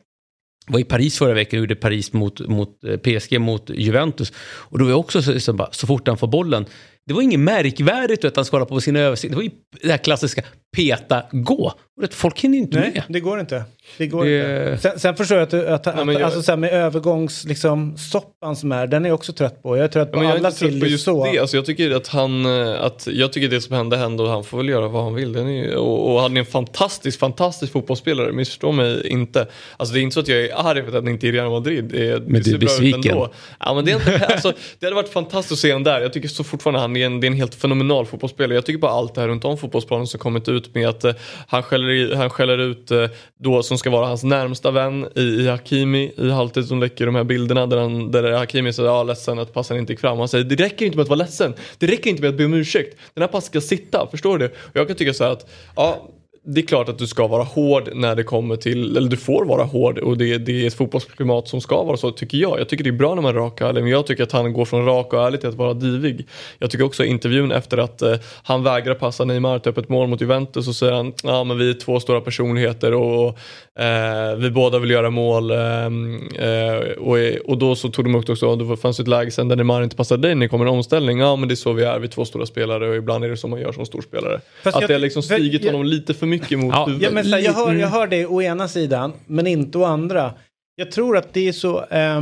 var i Paris förra veckan och gjorde Paris mot, mot eh, PSG mot Juventus. Och då var jag också så, så, bara, så fort han får bollen. Det var inget märkvärdigt att han ska hålla på sin översikt. Det var ju det här klassiska peta, gå. Folk hinner inte Nej, med. det går inte. Det går Det- inte. Sen, sen förstår jag att, du- att, att men jag- alltså, så här med övergångs, liksom, soppan som är, den är jag också trött på. Jag är trött Ja, på men jag är alla inte trött på just så. det. Alltså, jag tycker att han, eh, att, jag tycker det som hände hände och han får väl göra vad han vill. Den är, ju- och, och han är en fantastisk, fantastisk fotbollsspelare, missförstå mig inte. Alltså det är inte så att jag är arg för att han inte är i Real Madrid. Det, det Men du är besviken. Ja, men det, är inte, alltså, det hade varit fantastiskt att se honom där. Jag tycker så fortfarande han är en, det är en helt fenomenal fotbollsspelare. Jag tycker bara allt det här runt om fotbollsplanen som kommit ut med att eh, han, skäller han skäller ut eh, då som ska vara hans närmsta vän i, i Hakimi i halvtid som läcker de här bilderna där, han, där Hakimi säger ja ledsen att passen inte gick fram. Han säger det räcker inte med att vara ledsen. Det räcker inte med att be om ursäkt. Den här passen ska sitta, förstår du? Och jag kan tycka så här att ja, det är klart att du ska vara hård när det kommer till, eller du får vara hård och det, det är ett fotbollsklimat som ska vara så tycker jag. Jag tycker det är bra när man är rak och ärlig men jag tycker att han går från rak och ärlig till att vara divig. Jag tycker också intervjun efter att eh, han vägrar passa Neymar till öppet mål mot Juventus och säger han ja men vi är två stora personligheter och eh, vi båda vill göra mål ehm, eh, och, och då så tog de upp också, det fanns ett läge sen där Neymar inte passade dig när det kommer en omställning. Ja men det är så vi är, vi är två stora spelare och ibland är det som man gör som storspelare. Fast att jag- det har liksom stigit jag- honom lite för mycket mot Ja, huvudet. Ja, men jag, hör, Mm. jag hör det å ena sidan, men inte å andra. Jag tror att det är så... Eh,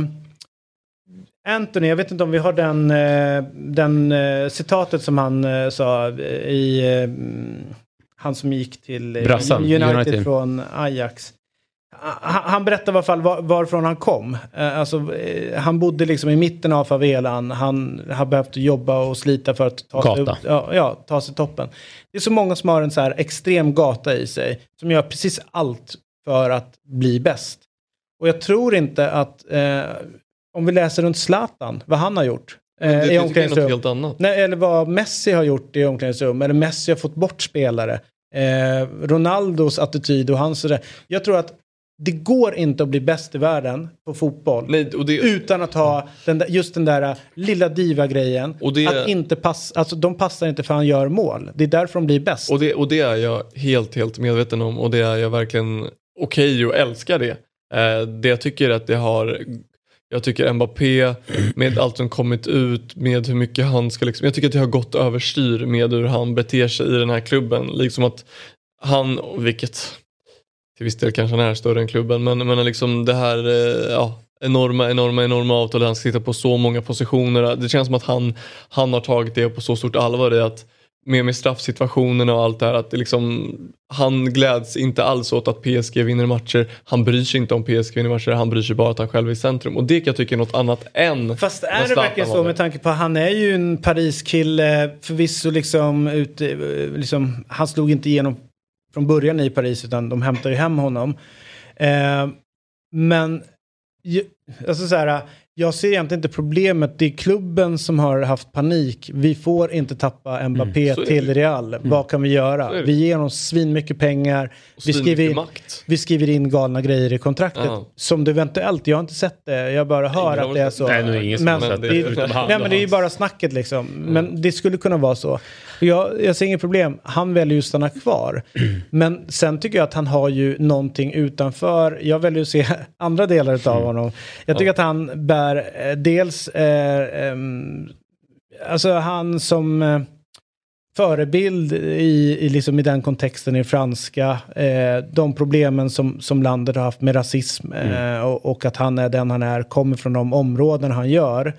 Anthony, jag vet inte om vi har den, eh, den eh, citatet som han eh, sa i... Eh, mm, han som gick till eh, Brassan, United, United. från Ajax. Han, han berättar i alla fall var, varifrån han kom. Eh, alltså, eh, han bodde liksom i mitten av favelan. Han har behövt jobba och slita för att ta sig, upp, ja, ja, ta sig toppen. Det är så många som har en så här extrem gata i sig. Som gör precis allt för att bli bäst. Och jag tror inte att, eh, om vi läser runt Zlatan, vad han har gjort. Eh, det, i omklädningsrum. något helt annat. Nej, eller vad Messi har gjort i omklädningsrum. Eller Messi har fått bort spelare. Eh, Ronaldos attityd och hans... sådär. Jag tror att det går inte att bli bäst i världen på fotboll. Nej, det, Utan att ha den där, just den där lilla diva-grejen. Och det- Att inte passa, alltså de passar inte för han gör mål. Det är därför de blir bäst. och, det, och det är jag helt, helt medveten om och det är jag verkligen okej och älskar det. Eh, det jag tycker att det har jag tycker Mbappé med allt som kommit ut med hur mycket han ska liksom, jag tycker att det har gått överstyr med hur han beter sig i den här klubben. Liksom att han, vilket till viss del kanske han är större än klubben, men, men liksom det här eh, ja, enorma, enorma, enorma avtalet, han sitta på så många positioner. Det känns som att han, han har tagit det på så stort allvar i att med, med straffsituationerna och allt det här, att det liksom, han gläds inte alls åt att PSG vinner matcher. Han bryr sig inte om PSG vinner matcher, han bryr sig bara att han själv är i centrum. Och det kan jag tycka är något annat än Fast är det verkligen så med tanke på att han är ju en Paris-kille, förvisso liksom, ute, eh, liksom, han slog inte igenom från början i Paris utan de hämtade ju hem honom. Eh, men, alltså så här, jag ser egentligen inte problemet, det är klubben som har haft panik. Vi får inte tappa Mbappé Mm, är det till. Real, vad kan vi göra? Vi ger honom svinmycket pengar, Och vi skriver, makt. vi skriver in galna grejer i kontraktet. Ja. Som det eventuellt, jag har inte sett det, jag bara hör Ingen att det är så. Nej, nu är ingen Men sett det- Nej men det är ju bara snacket liksom. Men det skulle kunna vara så. Jag, jag ser inget problem. Han väljer ju att stanna kvar. *clears throat* Men sen tycker jag att han har ju någonting utanför. Jag väljer att se *laughs* andra delar Mm. av honom. Jag tycker att han bär eh, dels... Eh, ehm, alltså han som... Eh, förebild i, i, liksom i den kontexten i franska. Eh, de problemen som, som landet har haft med rasism eh, och, och, att han är den han är, kommer från de områden han gör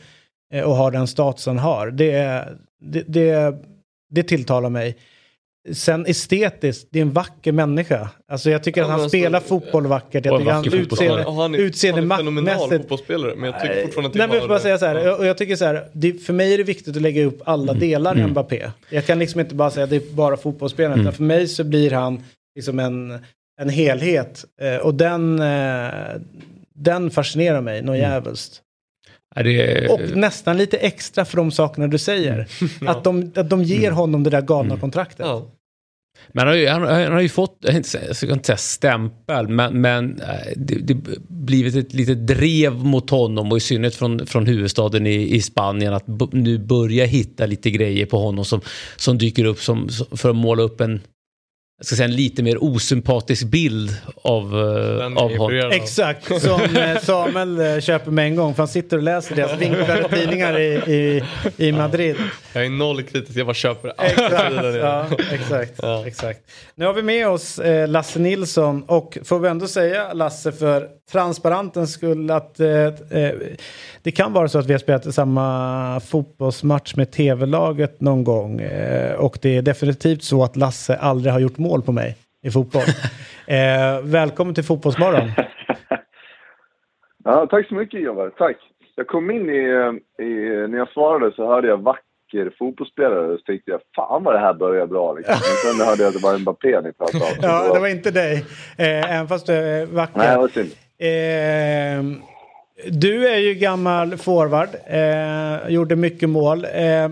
eh, och har den statusen han har. Det, det, det, det tilltalar mig. Sen estetiskt, det är en vacker människa. Alltså jag tycker Ja, att han alltså, spelar fotboll vackert. Jag tycker han utseende, han är, utseende han är en fenomenal fotbollsspelare men jag tycker fortfarande att det Nej, men jag säga så här, och jag tycker så här, det, för mig är det viktigt att lägga upp alla delar i Mbappé. Jag kan liksom inte bara säga att det är bara fotbollsspelaren, utan för mig så blir han liksom en, en helhet. Eh, och den, eh, den fascinerar mig något jävligt. Det, Och nästan lite extra för de sakerna du säger. *laughs* Att, de, att de ger honom det där galna kontraktet. Ja. Men han har, ju, han, han har ju fått, jag ska inte säga- stämpel, men, men eh, det, det blivit ett litet drev mot honom och i synnerhet från, från huvudstaden i, i Spanien att nu börja hitta lite grejer på honom som, som dyker upp som- för att måla upp en, jag ska säga en lite mer osympatisk bild av, eh, Den av är honom. Exakt, *laughs* som eh, Samuel eh, köper med en gång. För han sitter och läser deras vinklade tidningar i, i, i Madrid. Jag är noll kritisk, jag bara köper allt. Exakt, ja, exakt, Ja. exakt. Nu har vi med oss eh, Lasse Nilsson och får vi ändå säga Lasse för transparentens skull att eh, eh, det kan vara så att vi har spelat samma fotbollsmatch med tv-laget någon gång eh, och det är definitivt så att Lasse aldrig har gjort mål på mig i fotboll. *laughs* eh, välkommen till Fotbollsmorgon. *laughs* Ja, tack så mycket Jovar, tack. Jag kom in i, i, när jag svarade så hörde jag vacker fotbollsspelare och så tänkte jag fan vad det här börjar bra liksom. Men sen hörde jag att det var Mbappé ni pratade om. *laughs* Ja, det var inte dig, eh, även fast du är vacker. Nej, det var synd. Eh, du är ju gammal forward, eh, gjorde mycket mål. Eh,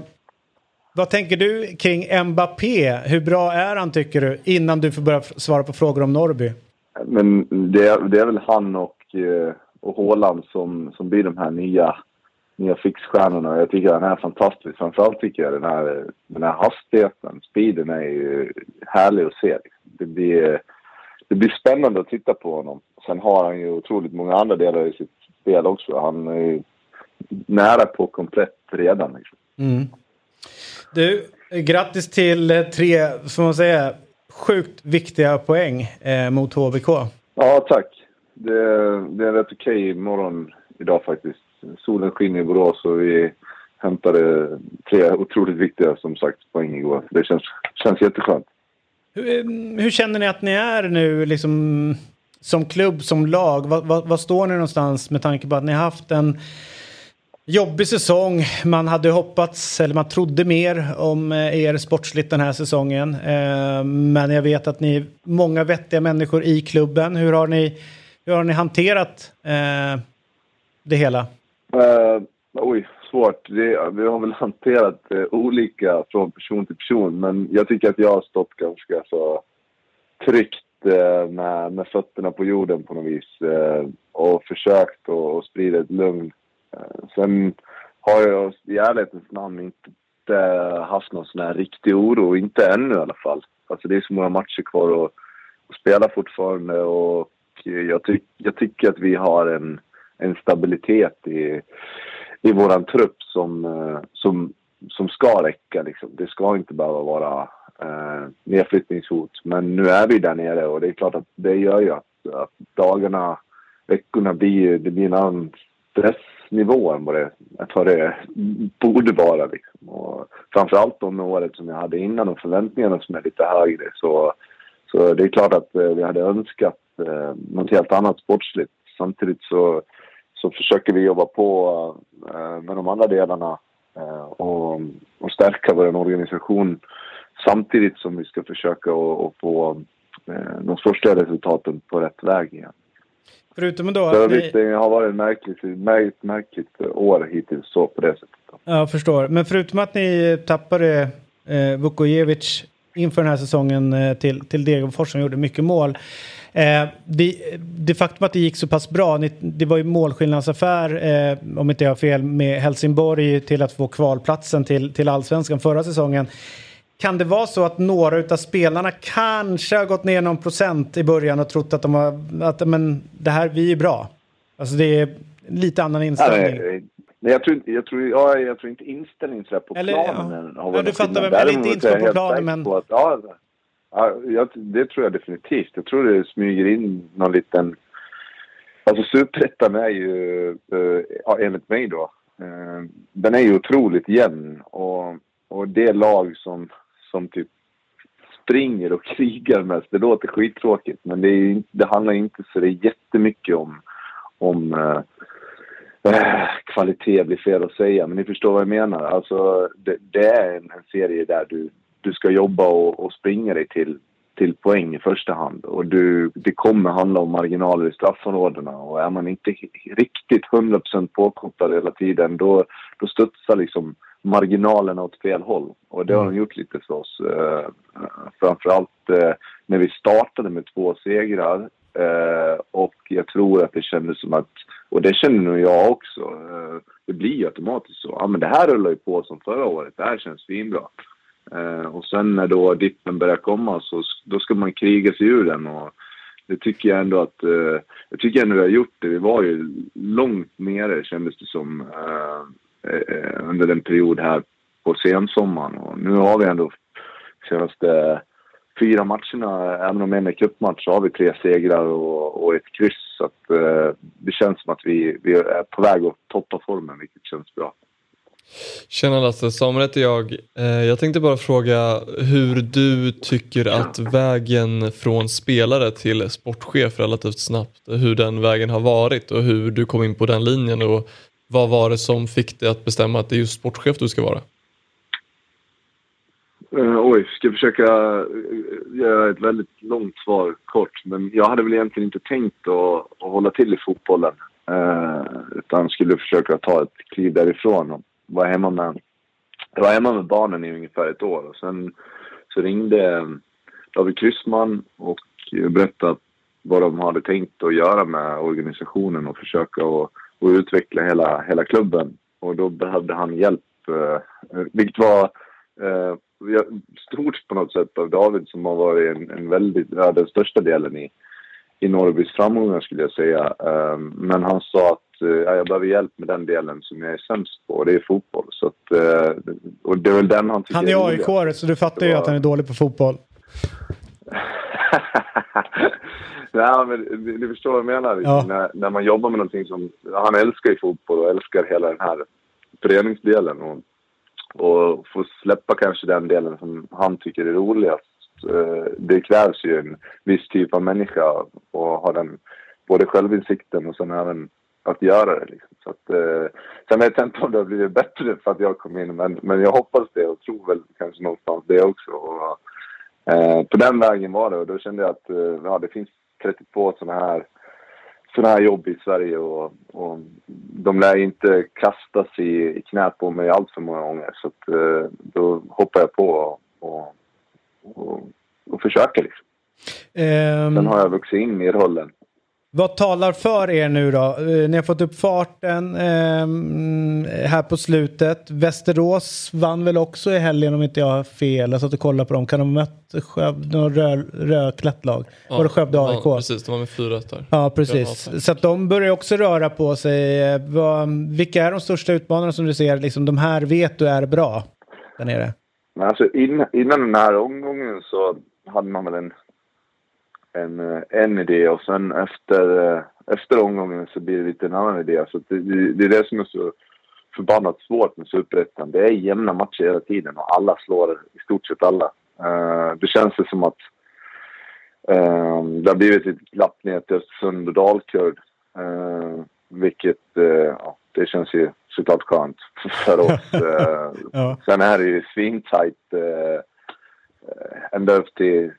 vad tänker du kring Mbappé? Hur bra är han tycker du? Innan du får börja svara på frågor om Norrby. Men det, är- det är väl han och, eh, och Haaland som, som blir de här nya, nya fixstjärnorna. Jag tycker han är fantastisk. Framförallt tycker jag den här, den här hastigheten, speeden är ju härlig att se. Det blir, det blir spännande att titta på honom. Sen har han ju otroligt många andra delar i sitt spel också. Han är nära på komplett redan. Liksom. Du, eh, grattis till eh, tre, får man säga, sjukt viktiga poäng eh, mot HBK. Ja, tack. Det, det är en rätt okej morgon idag faktiskt. Solen skiner i Borås och vi hämtade tre otroligt viktiga, som sagt, poäng igår. Det känns, känns jätteskönt. Hur, eh, hur känner ni att ni är nu liksom som klubb, som lag? Vad, vad, vad står ni någonstans med tanke på att ni har haft en jobbig säsong. Man hade hoppats, eller man trodde mer om eh, er sportsligt den här säsongen. Eh, Men jag vet att ni är många vettiga människor i klubben. Hur har ni, hur har ni hanterat eh, det hela? Uh, oj, svårt. Det, vi har väl hanterat det olika från person till person. Men jag tycker att jag har stått ganska så tryggt Eh, med, med fötterna på jorden på något vis. eh, och försökt att sprida ett lugn. Eh, sen har jag i ärlighetens namn inte eh, haft någon sån här riktig oro. Inte ännu i alla fall. Alltså det är så många matcher kvar att, att spela fortfarande. Och jag, ty jag tycker att vi har en, en stabilitet i, i våran trupp som, eh, som, som ska räcka. Liksom. Det ska inte behöva vara eh, nedflyttningshot. Men nu är vi där nere och det är klart att det gör ju att, att dagarna, veckorna blir, det blir en annan stressnivå än vad det, vad det borde vara. Liksom. Och framförallt de året som jag hade innan och förväntningarna som är lite högre. Så, så det är klart att eh, vi hade önskat eh, något helt annat sportsligt. Samtidigt så, så försöker vi jobba på eh, med de andra delarna eh, och, och stärka vår organisation samtidigt som vi ska försöka att få eh, de första resultaten på rätt väg igen. Förutom då att ni, det har varit ett märkligt, märkligt, märkligt år hittills så på det sättet. jag förstår. Men förutom att ni tappade eh, Vukojevic inför den här säsongen eh, till, till Degerfors som gjorde mycket mål. Eh, det, det faktum att det gick så pass bra, ni, det var ju målskillnadsaffär, eh, om inte jag har fel, med Helsingborg till att få kvalplatsen till, till allsvenskan förra säsongen. Kan det vara så att några av spelarna kanske har gått ner någon procent i början och trott att de har, att men det här, vi är bra? Alltså det är lite annan inställning. Nej, Nej, jag tror, jag, tror, ja, jag tror inte inställningen så där på Eller, planen ja. har Ja, varit du någon fattar väl, Däremot inte jag på planen, men- På att, ja, ja, det tror jag definitivt. Jag tror det smyger in någon liten... Alltså superettan är ju, eh, ja, enligt mig då, eh, den är ju otroligt jämn. Och, och det lag som, som typ springer och *laughs* krigar mest, det låter skittråkigt. Men det, är, det handlar inte så det är jättemycket om, om äh, kvalitet blir fel att säga, men ni förstår vad jag menar. Alltså, det, det är en, en serie där du, du ska jobba och, och springa dig till, till poäng i första hand. Och du, det kommer handla om marginaler i straffområdena. Och är man inte riktigt 100% påkopplad hela tiden, då, då studsar liksom marginalerna åt fel håll. Och det har de gjort lite för oss. Eh, framförallt eh, när vi startade med två segrar. Eh, och jag tror att det kändes som att, och det känner nog jag också, eh, det blir ju automatiskt så. Ja men det här rullar ju på som förra året, det här känns svinbra. Eh, och sen när då dippen börjar komma så då ska man kriga sig ur den. Och det tycker jag ändå att, eh, jag tycker ändå vi har gjort det. Vi var ju långt nere kändes det som eh, eh, eh under en period här på sensommaren. Och nu har vi ändå senaste fyra matcherna, även om en är cupmatch, så har vi tre segrar och, och ett kryss. Så att, eh, det känns som att vi, vi är på väg att toppa formen, vilket känns bra. Tjena Lasse, Samuel heter jag. Eh, jag tänkte bara fråga hur du tycker att vägen från spelare till sportchef relativt snabbt, hur den vägen har varit och hur du kom in på den linjen och vad var det som fick dig att bestämma att det är just sportchef du ska vara? Uh, oj, ska jag försöka eh, göra ett väldigt långt svar kort. Men jag hade väl egentligen inte tänkt att, att hålla till i fotbollen. Uh, utan skulle försöka ta ett kliv därifrån var hemma med... Jag var hemma med barnen i ungefär ett år och sen så ringde eh, David Kryssman och berättade vad de hade tänkt att göra med organisationen och försöka att, att utveckla hela, hela klubben. Och då behövde han hjälp, eh, vilket var eh, stort på något sätt av David som har varit en, en väldigt, ja, den största delen i, i Norrbys framgångar skulle jag säga. Men han sa att ja, jag behöver hjälp med den delen som jag är sämst på och det är fotboll. Så att, eh, och det är väl den han tycker Han är aik så du fattar ju var- att han är dålig på fotboll. *laughs* Nej, men ni, ni förstår vad jag menar. Ja. När, när man jobbar med någonting som... Han älskar ju fotboll och älskar hela den här föreningsdelen. Och, och få släppa kanske den delen som han tycker är roligast. Eh, Det krävs ju en viss typ av människa och ha den både självinsikten och sen även att göra det. Liksom. Så att, eh, sen vet jag inte om det har blivit bättre för att jag kom in, men, men jag hoppas det och tror väl kanske någonstans det också. Och, Eh, på den vägen var det och då kände jag att eh, ja, det finns 32 sådana här, såna här jobb i Sverige och, och de lär inte kastas i, i knät på mig allt för många gånger. Så att, eh, då hoppar jag på och, och, och, och försöker. Liksom. Ehm, Sen har jag vuxit in i rollen. Vad talar för er nu då? Eh, Ni har fått upp farten ehm, här på slutet. Västerås vann väl också i helgen om inte jag har fel. Jag satt och kollade på dem. Kan de ha mött Skövde, något rö, rödklätt lag? var det Skövde AIK? Ja, precis, de var med 4 där. Ja, precis. Så att de börjar också röra på sig. Eh, Vad, vilka är de största utmanarna som du ser? Liksom, de här vet du är bra där nere. Men alltså in, innan den här omgången så hade man väl en, en, eh, en idé och sen efter, eh, efter omgången så blir det lite en annan idé. Så det, det, är det som är så förbannat svårt med Superettan. Det är jämna matcher hela tiden och alla slår i stort sett alla. Eh, det känns det som att det har blivit ett glapp ner till Östersund och Dalkurd. Vilket, ja, det känns ju såklart skönt *laughs* för oss. *laughs* Ja. Sen är det ju svintajt ända upp till,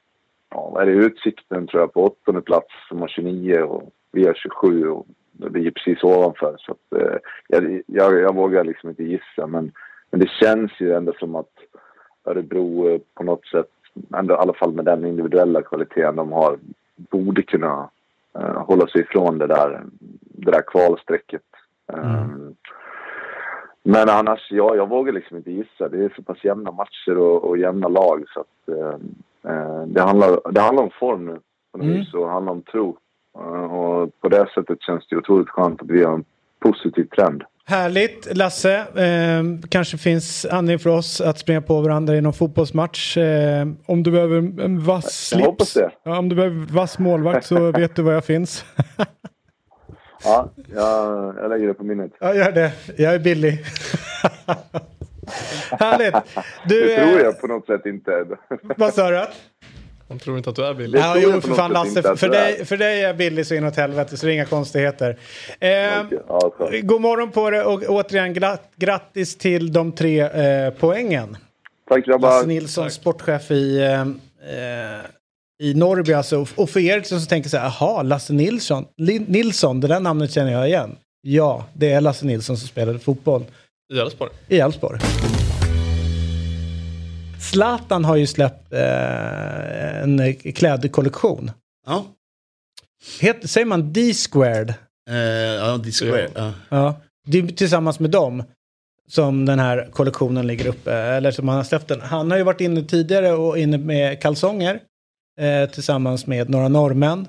ja, vad är det, Utsikten tror jag på åttonde plats som har 29 och vi har 27 och vi är precis ovanför. Så att, eh, jag, jag, jag vågar liksom inte gissa men, men det känns ju ändå som att Örebro eh, på något sätt, ändå, i alla fall med den individuella kvaliteten de har, borde kunna eh, hålla sig ifrån det där, det där kvalstrecket. Eh, men annars, ja, jag vågar liksom inte gissa. Det är så pass jämna matcher och, och jämna lag så att eh, eh, det, handlar, det handlar om form nu Mm. och det handlar om tro. Eh, och på det sättet känns det otroligt skönt att vi har en positiv trend. Härligt Lasse. Eh, kanske finns anledning för oss att springa på varandra i någon fotbollsmatch. Eh, om du behöver en vass Jag hoppas slips. det. Ja, om du behöver vass målvakt så vet du var jag finns. *laughs* Ja, jag, jag lägger det på minnet. ja, gör det. Jag är billig. *laughs* Härligt. Du, det tror eh, jag på något sätt inte. vad sa du? Han tror inte att du är billig. Ja, jo, för fan Lasse. För dig, för dig är jag billig så inåt helvete så det är inga konstigheter. Eh, Ja, god morgon på dig och återigen glatt, grattis till de tre eh, poängen. Tack Lasse grabbar. Nilsson, sportchef i, eh, eh, i Norrby alltså. Och för er som tänker så här, jaha, Lasse Nilsson, Li- Nilsson, det där namnet känner jag igen. Ja, det är Lasse Nilsson som spelade fotboll I Elfsborg. i Elfsborg. Zlatan har ju släppt eh, en klädkollektion. Ja, Het, säger man D-squared? eh, ja D-square. Ja. Ja. Det är tillsammans med dem som den här kollektionen ligger uppe, eller som han har släppt den. Han har ju varit inne tidigare och inne med kalsonger eh, tillsammans med några norrmän.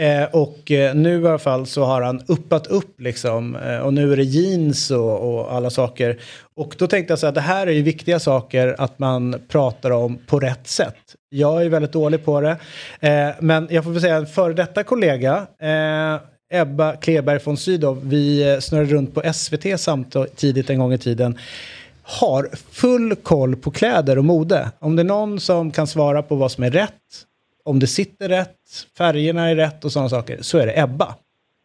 Eh, och eh, nu i alla fall så har han uppat upp liksom eh, och nu är det jeans och, och alla saker. Och då tänkte jag så här, det här är ju viktiga saker att man pratar om på rätt sätt. Jag är väldigt dålig på det. Eh, men jag får väl säga en före detta kollega, eh, Ebba Kleberg von Sydow, vi eh, snurrade runt på SVT samtidigt en gång i tiden, har full koll på kläder och mode. Om det är någon som kan svara på vad som är rätt, om det sitter rätt, färgerna är rätt och sådana saker, så är det Ebba.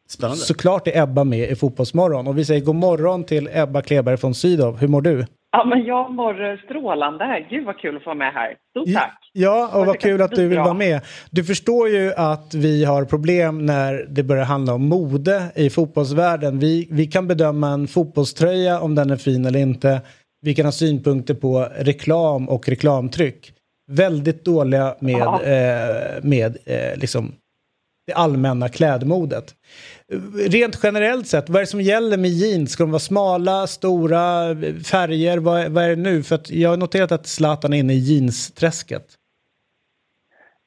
Spännande. Såklart är Ebba med i Fotbollsmorgon. Och vi säger god morgon till Ebba Kleberg von Sydow. Hur mår du? Ja, men jag mår strålande. Gud vad kul att få vara med här. Stort tack. Ja, och vad kul att du vill vara med. Du förstår ju att vi har problem när det börjar handla om mode i fotbollsvärlden. Vi, vi kan bedöma en fotbollströja om den är fin eller inte. Vi kan ha synpunkter på reklam och reklamtryck. Väldigt dåliga med, Ja. eh, med eh, liksom det allmänna klädmodet. Rent generellt sett, vad är det som gäller med jeans? Ska de vara smala, stora, färger? Vad, vad är det nu? För att jag har noterat att Zlatan är inne i jeansträsket.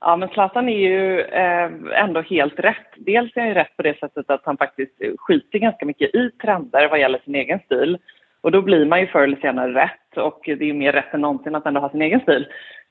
Ja, men Zlatan är ju eh, ändå helt rätt. Dels är han ju rätt på det sättet att han faktiskt skiter ganska mycket i trender vad gäller sin egen stil. Och då blir man ju förr eller senare rätt och det är ju mer rätt än någonsin att ändå ha sin egen stil.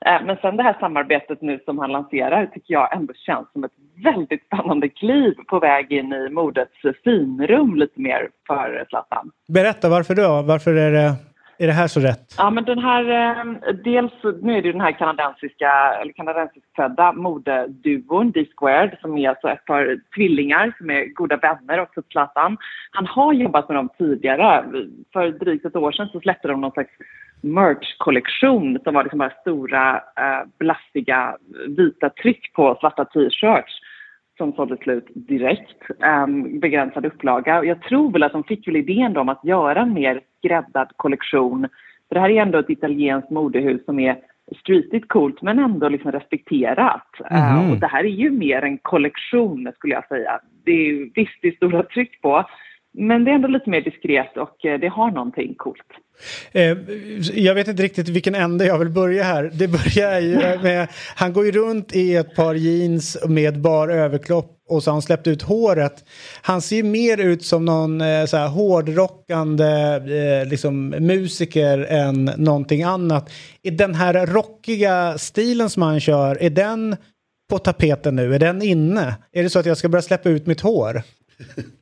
Eh, men sen det här samarbetet nu som han lanserar tycker jag ändå känns som ett väldigt spännande kliv på väg in i modets finrum lite mer för Zlatan. Berätta varför då? Varför är det, är det här så rätt? Ja, men den här, eh, dels, nu är det ju den här kanadensiska, eller kanadensiskfödda modeduon D-Squared som är alltså ett par tvillingar som är goda vänner också till Zlatan. Han har jobbat med dem tidigare. För drygt ett år sedan så släppte de någon slags merch-kollektion som var liksom bara stora, eh, blastiga vita tryck på svarta t-shirts som sålde slut direkt. Um, begränsad upplaga. Och Jag tror väl att de fick väl idén om att göra en mer skräddad kollektion. För det här är ändå ett italienskt modehus som är streetigt coolt men ändå liksom respekterat. Eh, Mhm. och det här är ju mer en kollektion skulle jag säga. Det är visst, det är stora tryck på. Men det är ändå lite mer diskret och eh, det har någonting coolt. Eh, jag vet inte riktigt vilken ände jag vill börja här. Det börjar ju *laughs* med, han går ju runt i ett par jeans med bar överkropp och så har han släppt ut håret. Han ser mer ut som någon eh, så här, hårdrockande eh, liksom, musiker än någonting annat. Är den här rockiga stilen som han kör, är den på tapeten nu? Är den inne? Är det så att jag ska börja släppa ut mitt hår? *laughs*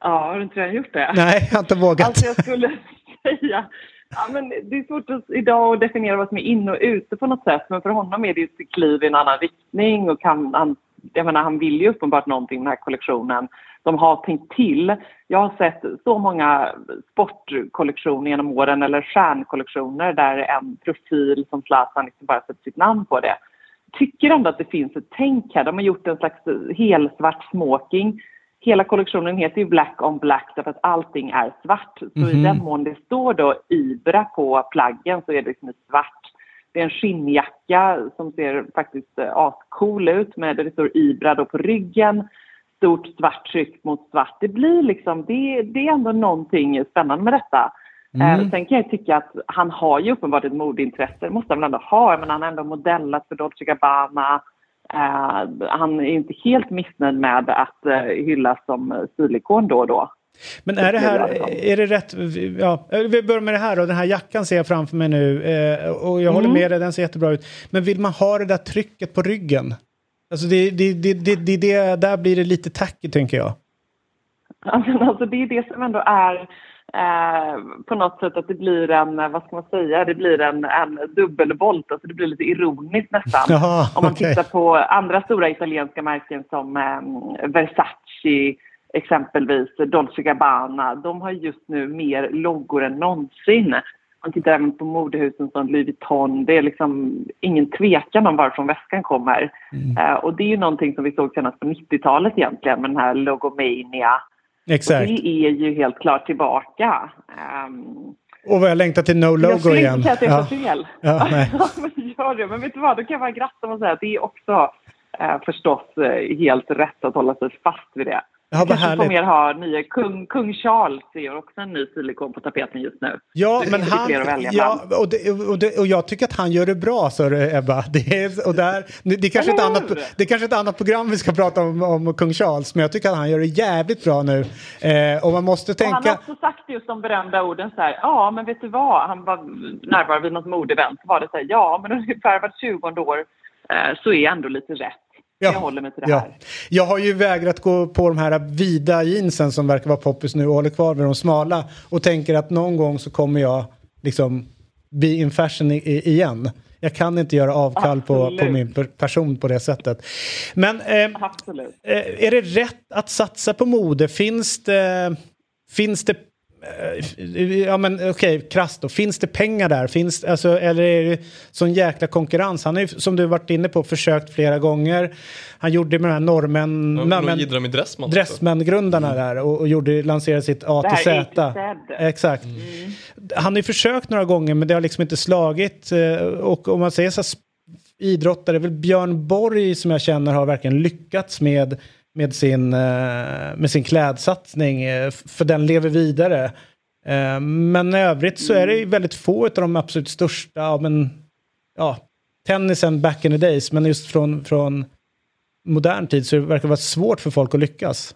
Ja, har du inte redan gjort det? Nej, jag har inte vågat. Alltså jag skulle *laughs* säga, ja men det är svårt att, idag att definiera vad som är inne och ute på något sätt. Men för honom är det ett kliv i en annan riktning och kan, han, jag menar han vill ju uppenbart någonting med den här kollektionen. De har tänkt till. Jag har sett så många sportkollektioner genom åren eller stjärnkollektioner där en profil som Zlatan liksom bara sätter sitt namn på det. Tycker ändå att det finns ett tänk här. De har gjort en slags helsvart smoking hela kollektionen heter ju Black on Black därför att allting är svart. Så i Mhm. den mån det står då Ibra på plaggen så är det liksom svart. Det är en skinnjacka som ser faktiskt eh, ascool ut med där det står Ibra då på ryggen. Stort svart tryck mot svart. Det blir liksom, det, det är ändå någonting spännande med detta. Mm. Eh, sen kan jag tycka att han har ju uppenbart ett modeintresse, det måste han väl ändå ha. Men han har ändå modellat för Dolce Gabbana. Eh, han är inte helt missnöjd med att uh, hyllas som stilikon då och då. Men är det här, är det. rätt, ja, vi börjar med det här då, den här jackan ser jag framför mig nu eh, och jag håller Mm. med dig, den ser jättebra ut. Men vill man ha det där trycket på ryggen? Alltså det, det, det, det, det, det där blir det lite tacky tänker jag. Ja, men alltså det är det som ändå är eh, på något sätt att det blir en, eh, vad ska man säga, det blir en, en dubbelvolt. Alltså det blir lite ironiskt nästan. *laughs* Jaha, Om man okej. tittar på andra stora italienska märken som eh, Versace, exempelvis Dolce Gabbana. De har just nu mer loggor än någonsin. Man tittar även på modehusen som Louis Vuitton. Det är liksom ingen tvekan om varifrån väskan kommer. Eh, och det är ju någonting som vi såg senast på 90-talet egentligen med den här Logomania. Exakt. Och det är ju helt klart tillbaka. Ehm, Och vad jag längtar till no jag logo igen. inte säga att det är Ja. fel. *laughs* *laughs* Ja, men gör det. Men vet du vad, då kan jag bara gratta och säga att det är också eh, förstås eh, helt rätt att hålla sig fast vid det. Ja, Vi vad härligt. mer ha nya kung, kung Charles ju också en ny silikon på tapeten just nu. Ja, Det men han, ja, och, det, och, det, och jag tycker att han gör det bra, så du, Ebba. *laughs* Det är, och där, det, är kanske ett annat, det är kanske ett annat program vi ska prata om, om kung Charles, men jag tycker att han gör det jävligt bra nu. Eh, och man måste Och han har tänka... också sagt just de berömda orden så här, ja men vet du vad, han var närvarande vid något modeevent, så var det så här, ja men ungefär vart 20 år eh, så är ändå lite rätt. Ja. Jag håller mig till det Ja. här. Jag har ju vägrat gå på de här vida jeansen som verkar vara poppis nu och håller kvar vid de smala och tänker att någon gång så kommer jag liksom be in fashion igen. Jag kan inte göra avkall på, på min per- person på det sättet. Men eh. Eh, är det rätt att satsa på mode? Finns det... Finns det ja men okej, krasst då. Finns det pengar där? Finns, alltså, eller är det sån jäkla konkurrens? Han har ju, som du varit inne på, försökt flera gånger. Han gjorde med de här norrmän... Ja, med Dressman. Dressman-grundarna där och, och gjorde, lanserade sitt A till Z. Exakt. Han har ju försökt några gånger men det har liksom inte slagit. eh, Och om man säger så här, idrottare, väl Björn Borg som jag känner har verkligen lyckats med, med, sin, eh, med sin klädsatsning. Eh, för den lever vidare. Eh, men i övrigt så är det väldigt få av de absolut största. ja, Men, ja, tennisen back in the days, men just från, från modern tid så verkar det vara svårt för folk att lyckas.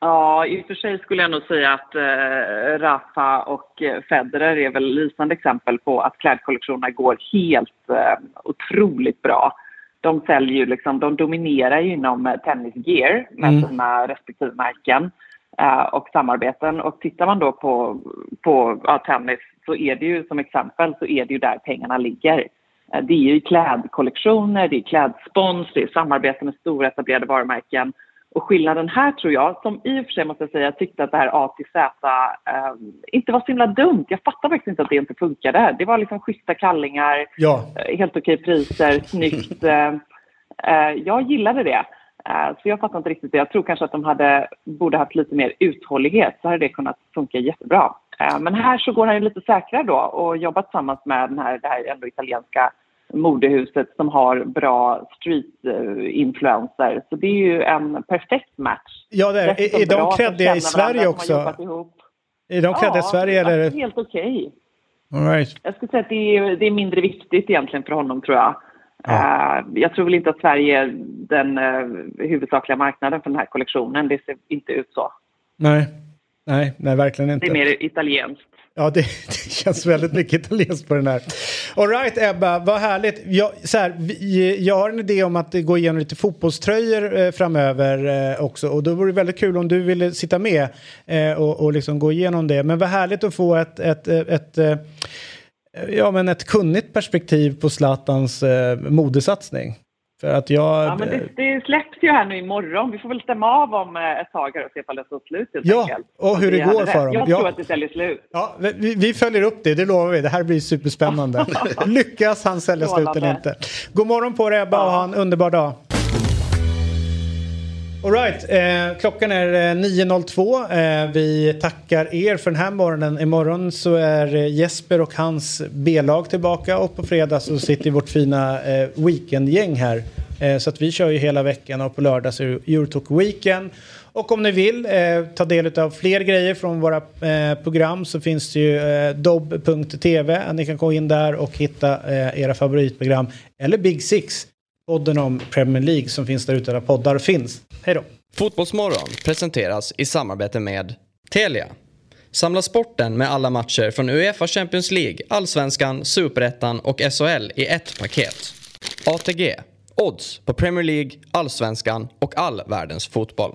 Ja, i och för sig skulle jag nog säga att eh, Rafa och Federer är väl lysande exempel på att klädkollektionerna går helt eh, otroligt bra. De säljer ju liksom, de dominerar ju inom eh, tennisgear med Mm. sina respektive märken eh, och samarbeten. Och tittar man då på, på ja, tennis så är det ju som exempel så är det ju där pengarna ligger. Eh, Det är ju klädkollektioner, det är klädspons, det är samarbete med stora etablerade varumärken. Och skillnaden här tror jag, som i och för sig måste jag säga, tyckte att det här A till Z eh, inte var så himla dumt. Jag fattar faktiskt inte att det inte funkade. Det var liksom schyssta kallingar, Ja, eh, helt okej priser, snyggt. *laughs* Eh, eh, jag gillade det. Eh, så jag fattar inte riktigt det. Jag tror kanske att de hade, borde haft lite mer uthållighet så hade det kunnat funka jättebra. Eh, men här så går han ju lite säkrare då och jobbar tillsammans med den här, det här ändå italienska modehuset som har bra street-influencer. Så det är ju en perfekt match. ja det är, är, är de kreddiga i Sverige också? Är de kreddiga i Sverige eller? alltså, helt okej. All right. Jag skulle säga att det är, det är mindre viktigt egentligen för honom tror jag. Eh, jag tror väl inte att Sverige är den eh, huvudsakliga marknaden för den här kollektionen. Det ser inte ut så. Nej. Nej, nej, verkligen inte. Det är mer italienskt. Ja, det, *laughs* det känns väldigt mycket italienskt på den här. All right, Ebba, vad härligt. Jag, så här, vi, jag har en idé om att gå igenom lite fotbollströjor eh, framöver eh, också. Och då vore det väldigt kul om du ville sitta med eh, och, och liksom gå igenom det. Men vad härligt att få ett, ett, eh, ett, ett, ja, men ett kunnigt perspektiv på Zlatans eh, modesatsning. För att jag... Ja, men det, det släpps ju här nu imorgon. Vi får väl stämma av om eh, ett tag här och se ifall det står slut helt Ja, enkelt. och hur Om det hade går för dem. Jag Ja. tror att det säljer slut. Ja, vi, vi följer upp det, det lovar vi. Det här blir superspännande. *laughs* Lyckas han sälja slut eller inte? God morgon på dig Ebba och ha en underbar dag. All right, eh, klockan är eh, 9.02. Eh, vi tackar er för den här morgonen. Imorgon så är eh, Jesper och hans B-lag tillbaka och på fredag så sitter vårt fina eh, weekendgäng här. Eh, så att vi kör ju hela veckan och på lördag så är det Eurotalk Weekend. Och om ni vill eh, ta del av fler grejer från våra eh, program så finns det ju eh, dobb.tv. Ni kan gå in där och hitta eh, era favoritprogram. Eller Big Six, podden om Premier League som finns där ute där poddar finns. Hej då! Fotbollsmorgon presenteras i samarbete med Telia. Samla sporten med alla matcher från Uefa Champions League, Allsvenskan, Superettan och SHL i ett paket. ATG. Odds på Premier League, Allsvenskan och all världens fotboll.